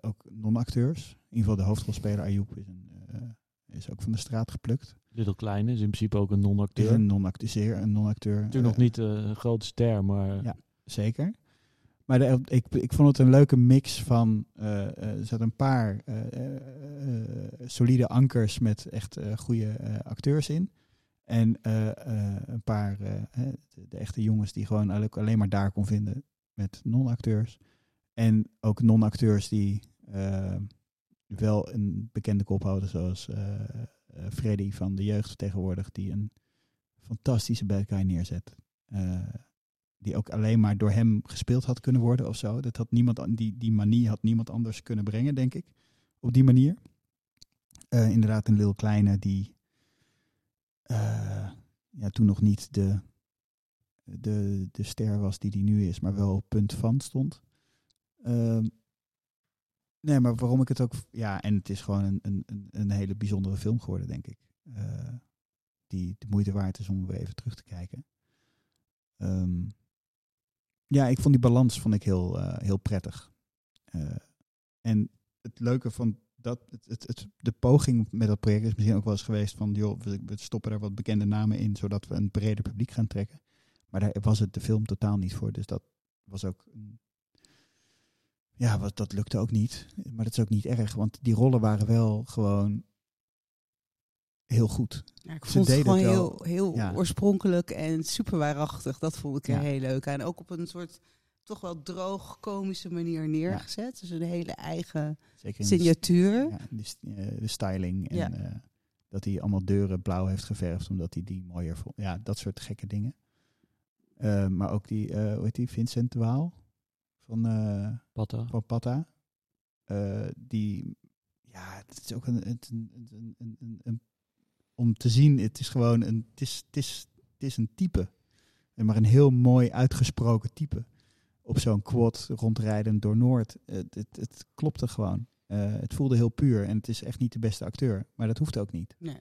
ook non-acteurs. In ieder geval de hoofdrolspeler Ayoub is, een, is ook van de straat geplukt. Little Kleine is in principe ook een is non-acteur. een non-acteur, non-acteur. Natuurlijk nog niet een grote ster, maar Ja. Zeker. Maar ik, ik vond het een leuke mix van. eh, eh, er zaten een paar eh, solide ankers met echt goede acteurs in. En een paar de, echte jongens die gewoon alleen maar daar kon vinden met non-acteurs. En ook non-acteurs die wel een bekende kophouder zoals eh, eh, Freddy van de jeugd tegenwoordig, die een fantastische bad guy neerzet. Die ook alleen maar door hem gespeeld had kunnen worden of zo. Dat had niemand, an- die, die manie had niemand anders kunnen brengen, denk ik. Op die manier. Eh, inderdaad, een Lil Kleine die eh, ja, toen nog niet de, de, de ster was die die nu is, maar wel op punt van stond. Ehm, nee, maar waarom ik het ook... Ja, en het is gewoon een, een, een- hele bijzondere film geworden, denk ik. Eh, die de moeite waard is om weer even terug te kijken. Ehm, ja, ik vond die balans vond ik heel, eh, heel prettig. Eh, en het leuke van dat, het, het, de poging met dat project is misschien ook wel eens geweest van, joh, we, stoppen er wat bekende namen in, zodat we een breder publiek gaan trekken. Maar daar was het de film totaal niet voor. Dus dat was ook. Ja, wat, dat lukte ook niet. Maar dat is ook niet erg, want die rollen waren wel gewoon heel goed. Ja, ik Ze vond het gewoon het heel, heel Ja. oorspronkelijk en super waarachtig. Dat vond ik er Ja. heel leuk aan. Ook op een soort toch wel droog komische manier neergezet. Dus een hele eigen Zeker in de, signatuur. ja, de, st- eh, de styling. En Ja. eh, dat hij allemaal deuren blauw heeft geverfd, omdat hij die mooier vond. Ja, dat soort gekke dingen. Eh, maar ook die, eh hoe heet die, Vincent de Waal van, eh, Patta. van Patta. Eh, die, ja, het is ook een, een, een, een- om te zien, het is gewoon een, het is, het is, het is een type. En maar een heel mooi uitgesproken type. Op zo'n quad rondrijden door Noord. Het, het, het klopte gewoon. Eh, het voelde heel puur en het is echt niet de beste acteur. Maar dat hoeft ook niet. Nee.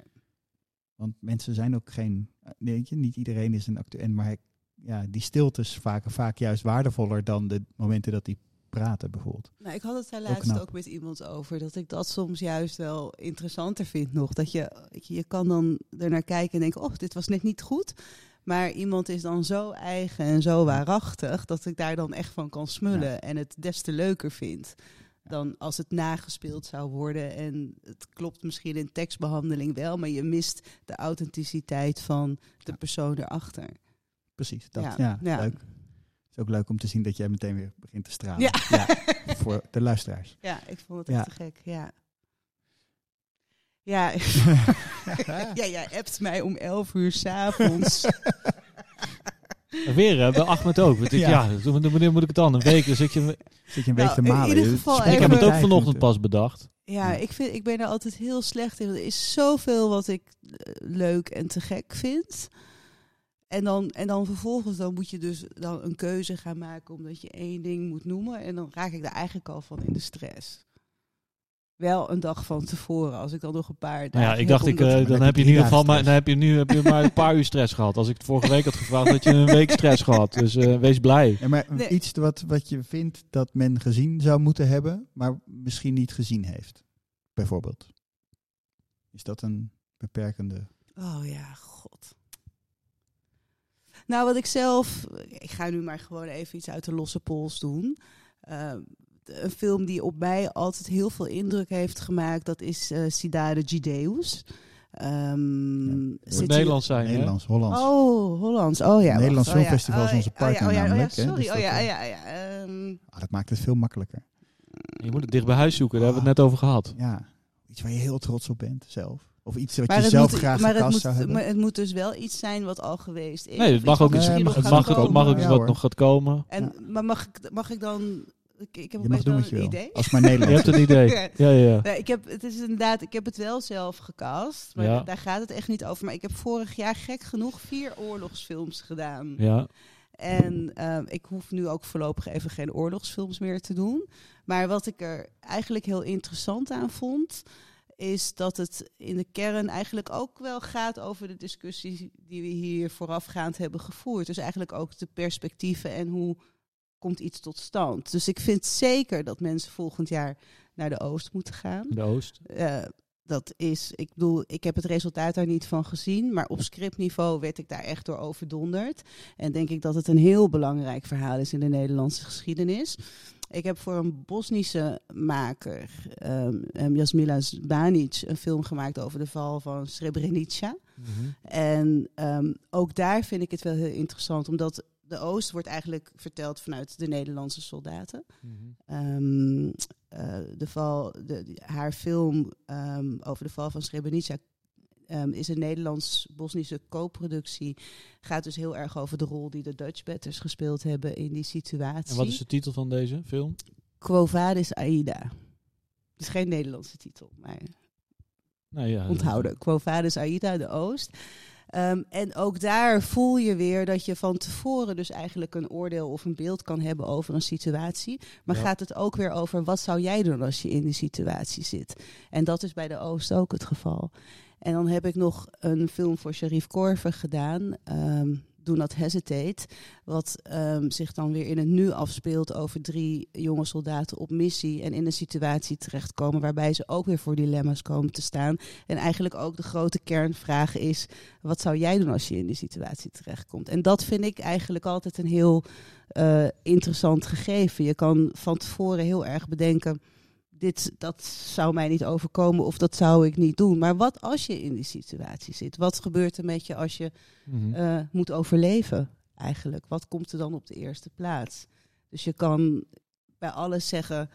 Want mensen zijn ook geen. nee, Weet je, niet iedereen is een acteur. En maar hij- ja, die stiltes vaak, vaak juist waardevoller dan de momenten dat die praten, bijvoorbeeld. Nou, ik had het daar Ook laatst ook met iemand over. Dat ik dat soms juist wel interessanter vind nog. Dat je, je, kan dan er naar kijken en denken, oh, dit was net niet goed. Maar iemand is dan zo eigen en zo waarachtig dat ik daar dan echt van kan smullen. Ja. En het des te leuker vind dan als het nagespeeld zou worden. En het klopt misschien in tekstbehandeling wel, maar je mist de authenticiteit van de persoon erachter. Precies. Dat, Ja, ja, ja. leuk. Is ook leuk om te zien dat jij meteen weer begint te stralen. Ja. voor de luisteraars. Ja, ik vond het Ja. echt te gek. Ja. Ja, <laughs> ja, jij appt mij om 11 uur s'avonds. <laughs> Weer, hè? Bij Ahmed ook. Want ik, Ja. ja, wanneer moet ik het dan? Een week? Dus ik, je- Zit je een week Nou, te in malen. ieder Je geval ik heb het ook vanochtend pas bedacht. Ja, ik, vind, ik ben er altijd heel slecht in. Er is zoveel wat ik eh, leuk en te gek vind. En dan, en dan vervolgens dan moet je dus dan een keuze gaan maken omdat je één ding moet noemen. En dan raak ik daar eigenlijk al van in de stress. Wel een dag van tevoren, als ik dan nog een paar dagen Nou ja, ik heb dacht, om ik, eh, dan dan heb je in ieder geval dagen maar, dan heb je nu heb je maar een paar uur stress gehad. Als ik het vorige week had gevraagd, had je een week stress gehad. Dus eh, wees blij. Ja, maar Nee. iets wat, wat je vindt dat men gezien zou moeten hebben, maar misschien niet gezien heeft. Bijvoorbeeld. Is dat een beperkende... Oh ja, god. Nou, wat ik zelf... Ik ga nu maar gewoon even iets uit de losse pols doen. Ehm, een film die op mij altijd heel veel indruk heeft gemaakt... dat is eh Cidade Gideus. Ehm Ja. zit Nederlands zijn, hè? Nederlands, Hollands. Oh, Hollands. Oh ja. Nederlands wacht. Oh, ja. Filmfestival is onze. Oh, ja, partner oh, ja, oh, ja, namelijk. Sorry, Dus oh dat, ja, eh, ja, ja. ehm, Ah, dat maakt het veel makkelijker. Je moet het dicht bij huis zoeken, daar hebben we het net over gehad. Ja. Iets waar je heel trots op bent zelf. Of iets wat maar je het zelf moet, graag maar het, moet, zou hebben. maar het moet dus wel iets zijn wat al geweest is. Nee, het mag ook iets, mag- het gaat mag, ook- het komen. mag ook iets Ja, wat nog gaat komen. En, maar mag ik, mag ik dan... Ik, ik heb je mag doen wel wat je wil. idee. Als het maar <laughs> Je Nederlands hebt een <laughs> idee. Ja. Ja. Nee, ik heb, het is inderdaad, ik heb het wel zelf gecast, maar Ja. daar gaat het echt niet over. Maar ik heb vorig jaar gek genoeg vier oorlogsfilms gedaan. Ja, En ehm, ik hoef nu ook voorlopig even geen oorlogsfilms meer te doen. Maar wat ik er eigenlijk heel interessant aan vond, is dat het in de kern eigenlijk ook wel gaat over de discussie die we hier voorafgaand hebben gevoerd. Dus eigenlijk ook de perspectieven en hoe komt iets tot stand. Dus ik vind zeker dat mensen volgend jaar naar de Oost moeten gaan. de Oost. Eh, dat is, ik bedoel, ik heb het resultaat daar niet van gezien, maar op scriptniveau werd ik daar echt door overdonderd. En denk ik dat het een heel belangrijk verhaal is in de Nederlandse geschiedenis. Ik heb voor een Bosnische maker, um, Jasmila Banic, een film gemaakt over de val van Srebrenica. Mhm. En um, ook daar vind ik het wel heel interessant, omdat de Oost wordt eigenlijk verteld vanuit de Nederlandse soldaten. Mhm. Ehm, eh, de val, de, haar film ehm, over de val van Srebrenica ehm, is een Nederlands-Bosnische co-productie. Gaat dus heel erg over de rol die de Dutch Batters gespeeld hebben in die situatie. En wat is de titel van deze film? Quo Vadis Aida. Het is geen Nederlandse titel, maar Nou ja, onthouden. Quo Vadis Aida, de Oost. Ehm, en ook daar voel je weer dat je van tevoren dus eigenlijk een oordeel of een beeld kan hebben over een situatie. Maar Ja. gaat het ook weer over wat zou jij doen als je in die situatie zit? En dat is bij de Oost ook het geval. En dan heb ik nog een film voor Sharif Korver gedaan. ehm Do Not Hesitate. Wat ehm, zich dan weer in het nu afspeelt over drie jonge soldaten op missie. En in een situatie terechtkomen waarbij ze ook weer voor dilemma's komen te staan. En eigenlijk ook de grote kernvraag is: wat zou jij doen als je in die situatie terechtkomt? En dat vind ik eigenlijk altijd een heel eh, interessant gegeven. Je kan van tevoren heel erg bedenken. Dit, dat zou mij niet overkomen of dat zou ik niet doen. Maar wat als je in die situatie zit? Wat gebeurt er met je als je Mhm. eh, moet overleven eigenlijk? Wat komt er dan op de eerste plaats? Dus je kan bij alles zeggen,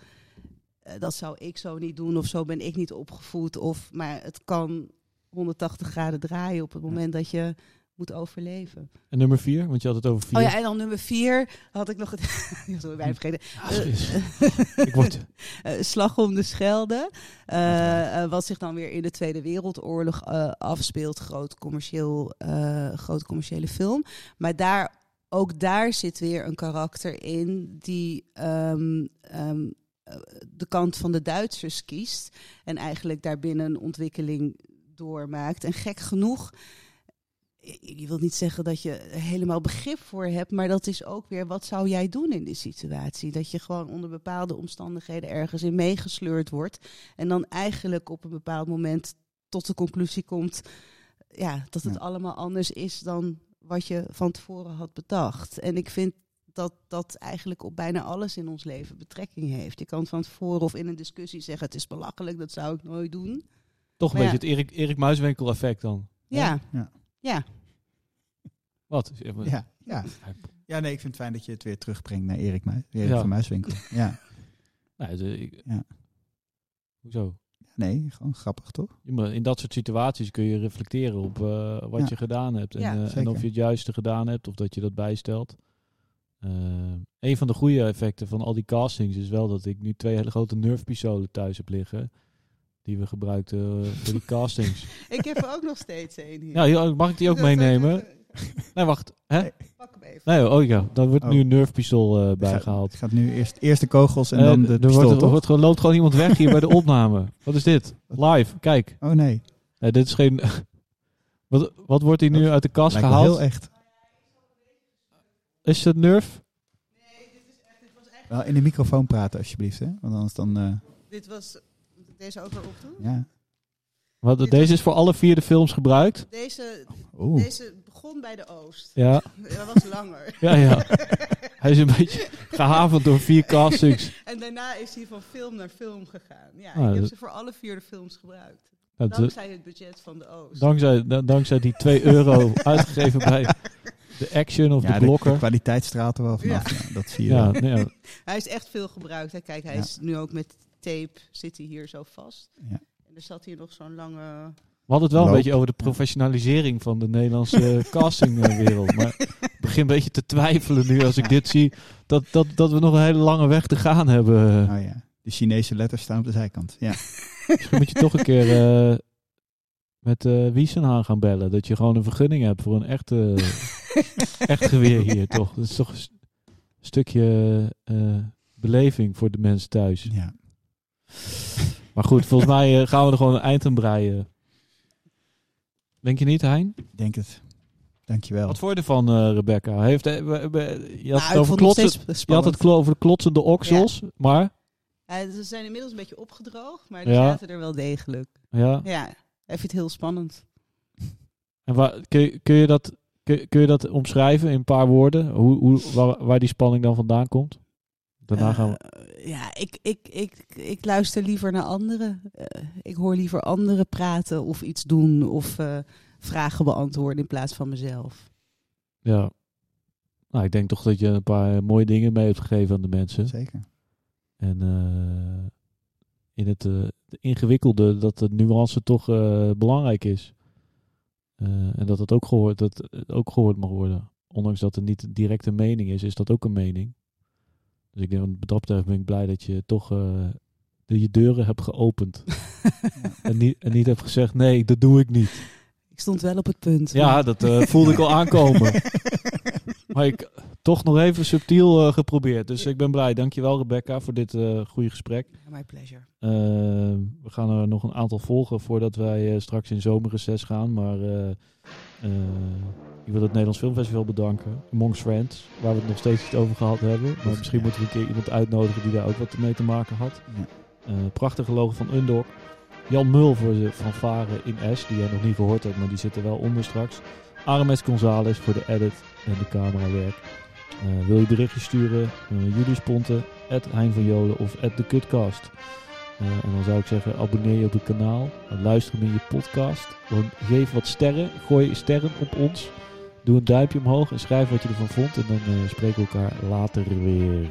eh, dat zou ik zo niet doen of zo ben ik niet opgevoed. Of, maar het kan 180 graden draaien op het moment dat je moet overleven. En nummer vier, want je had het over vier. Oh ja, en dan nummer vier had ik nog het... <laughs> Sorry, bijna vergeten. Is- <laughs> ik word... <laughs> Eh, Slag om de Schelde. eh, eh, wat zich dan weer in de Tweede Wereldoorlog eh, afspeelt. Groot commercieel, eh, groot commerciële film. Maar daar, ook daar zit weer een karakter in die ehm, ehm, eh, de kant van de Duitsers kiest. En eigenlijk daarbinnen een ontwikkeling doormaakt. En gek genoeg. Ik ik wil niet zeggen dat je er helemaal begrip voor hebt, maar dat is ook weer wat zou jij doen in die situatie? Dat je gewoon onder bepaalde omstandigheden ergens in meegesleurd wordt en dan eigenlijk op een bepaald moment tot de conclusie komt ja, dat het Ja. allemaal anders is dan wat je van tevoren had bedacht. En ik vind dat dat eigenlijk op bijna alles in ons leven betrekking heeft. Je kan van tevoren of in een discussie zeggen het is belachelijk, dat zou ik nooit doen. Toch een Maar beetje het Erik, Erik Muiswinkel effect dan. Ja, Ja. Ja. Wat? Ja, ja. ja, nee, ik vind het fijn dat je het weer terugbrengt naar Erik, Muis, Erik Ja. van Muiswinkel. Ja, <laughs> Nee, de- ik- Ja. Hoezo? nee, gewoon grappig toch? Ja, maar in dat soort situaties kun je reflecteren op eh, wat Ja. je gedaan hebt. En, Ja, eh, en of je het juiste gedaan hebt of dat je dat bijstelt. Eh, een van de goede effecten van al die castings is wel dat ik nu twee hele grote Nerf-pistolen thuis heb liggen. Die we gebruikten eh, voor die castings. <laughs> Ik heb er ook nog steeds een hier. Ja, hier, mag ik die ook meenemen? <laughs> Nee, wacht. Hè? Nee. Pak hem even. Nee, oh ja, dan wordt Oh. nu een Nerf-pistool eh, Het bijgehaald. gaat nu eerst, eerst de kogels en Eh, dan de er pistool, wordt, er toch? wordt, gewoon- loopt gewoon iemand weg hier bij de <laughs> opname. Wat is dit? Live, kijk. Oh nee, Nee, dit is geen... wat, wat wordt hier nu uit de kast lijkt gehaald? heel echt. Is het Nerf? Wel in de microfoon praten alsjeblieft, hè? Want anders dan, eh, Dit was... Deze ook weer opdoen? ja. Wat, Dit deze was- is voor alle vier de films gebruikt. Deze, Oeh, deze begon bij de Oost. Ja, Dat was langer. ja, ja. Hij is een beetje gehavend door vier castings. <laughs> En daarna is hij van film naar film gegaan. Ja, Ah, ik heb ze voor alle vier de films gebruikt. De- Dankzij het budget van de Oost. dankzij, da- dankzij die 2 euro <laughs> uitgegeven bij de Action of ja, de de, de Blokker. kwaliteit straalt er wel vanaf. Ja. dat zie je Ja, ja. Hij is echt veel gebruikt. Hè. Kijk, hij Ja. is nu ook met tape, zit hij hier zo vast. Ja. En er zat hier nog zo'n lange... We hadden het wel een beetje over de professionalisering van de Nederlandse <laughs> castingwereld. Maar ik begin een beetje te twijfelen nu als ik dit zie. Dat, dat, dat we nog een hele lange weg te gaan hebben. Oh ja, de Chinese letters staan op de zijkant. Ja, <laughs> Misschien moet je toch een keer eh, met eh Wiesenhaan gaan bellen. Dat je gewoon een vergunning hebt voor een echte, <laughs> echt geweer hier, toch? Dat is toch een stukje eh, beleving voor de mensen thuis. ja. Maar goed, volgens mij eh, gaan we er gewoon een eind aan breien. Denk je niet, Hein? ik denk het. Dankjewel. Wat vond je ervan, eh, Rebecca? Heeft, eh, je had Nou, over klotsen, je had het over de klotsende oksels, maar Ja, ze zijn inmiddels een beetje opgedroogd, maar die Ja. zaten er wel degelijk. ja. Ja, hij vindt het heel spannend. En waar, kun, je, kun, je dat, kun, kun je dat omschrijven in een paar woorden? Hoe, hoe, waar, waar die spanning dan vandaan komt? Daarna gaan we... Eh, ja, ik, ik, ik, ik luister liever naar anderen. Eh, ik hoor liever anderen praten of iets doen of eh, vragen beantwoorden in plaats van mezelf. Ja. Nou, ik denk toch dat je een paar mooie dingen mee hebt gegeven aan de mensen. Zeker. En eh, in het eh, de ingewikkelde dat de nuance toch eh, belangrijk is. Eh, en dat het ook gehoord, dat het ook gehoord mag worden. Ondanks dat het niet direct een mening is, is dat ook een mening. Dus ik denk, wat dat betreft ben ik blij dat je toch eh, de, je deuren hebt geopend. <laughs> en, niet, en niet hebt gezegd, nee, dat doe ik niet. Ik stond wel op het punt. Ja, dat eh, voelde ik al <laughs> aankomen. <laughs> Maar ik toch nog even subtiel eh, geprobeerd. Dus ik ben blij. Dankjewel Rebecca voor dit goede gesprek. My pleasure. We gaan er nog een aantal volgen voordat wij straks in zomerreces gaan. Maar ik wil het Nederlands Filmfestival bedanken. Amongst Friends, waar we het nog steeds niet over gehad hebben. Maar misschien moeten we een keer iemand uitnodigen die daar ook wat mee te maken had. Eh, prachtige logo van Undor. Jan Mul voor de fanfare in S, die jij nog niet gehoord hebt, maar die zit er wel onder straks. Arames Gonzales voor de edit en de camerawerk. Eh, wil je berichtjes sturen? Uh, Julius Ponte, Hein van Jolen of de Cutcast. Eh, en dan zou ik zeggen, abonneer je op het kanaal. Luister hem in je podcast. Dan geef wat sterren. Gooi sterren op ons. Doe een duimpje omhoog en schrijf wat je ervan vond. En dan eh, spreken we elkaar later weer.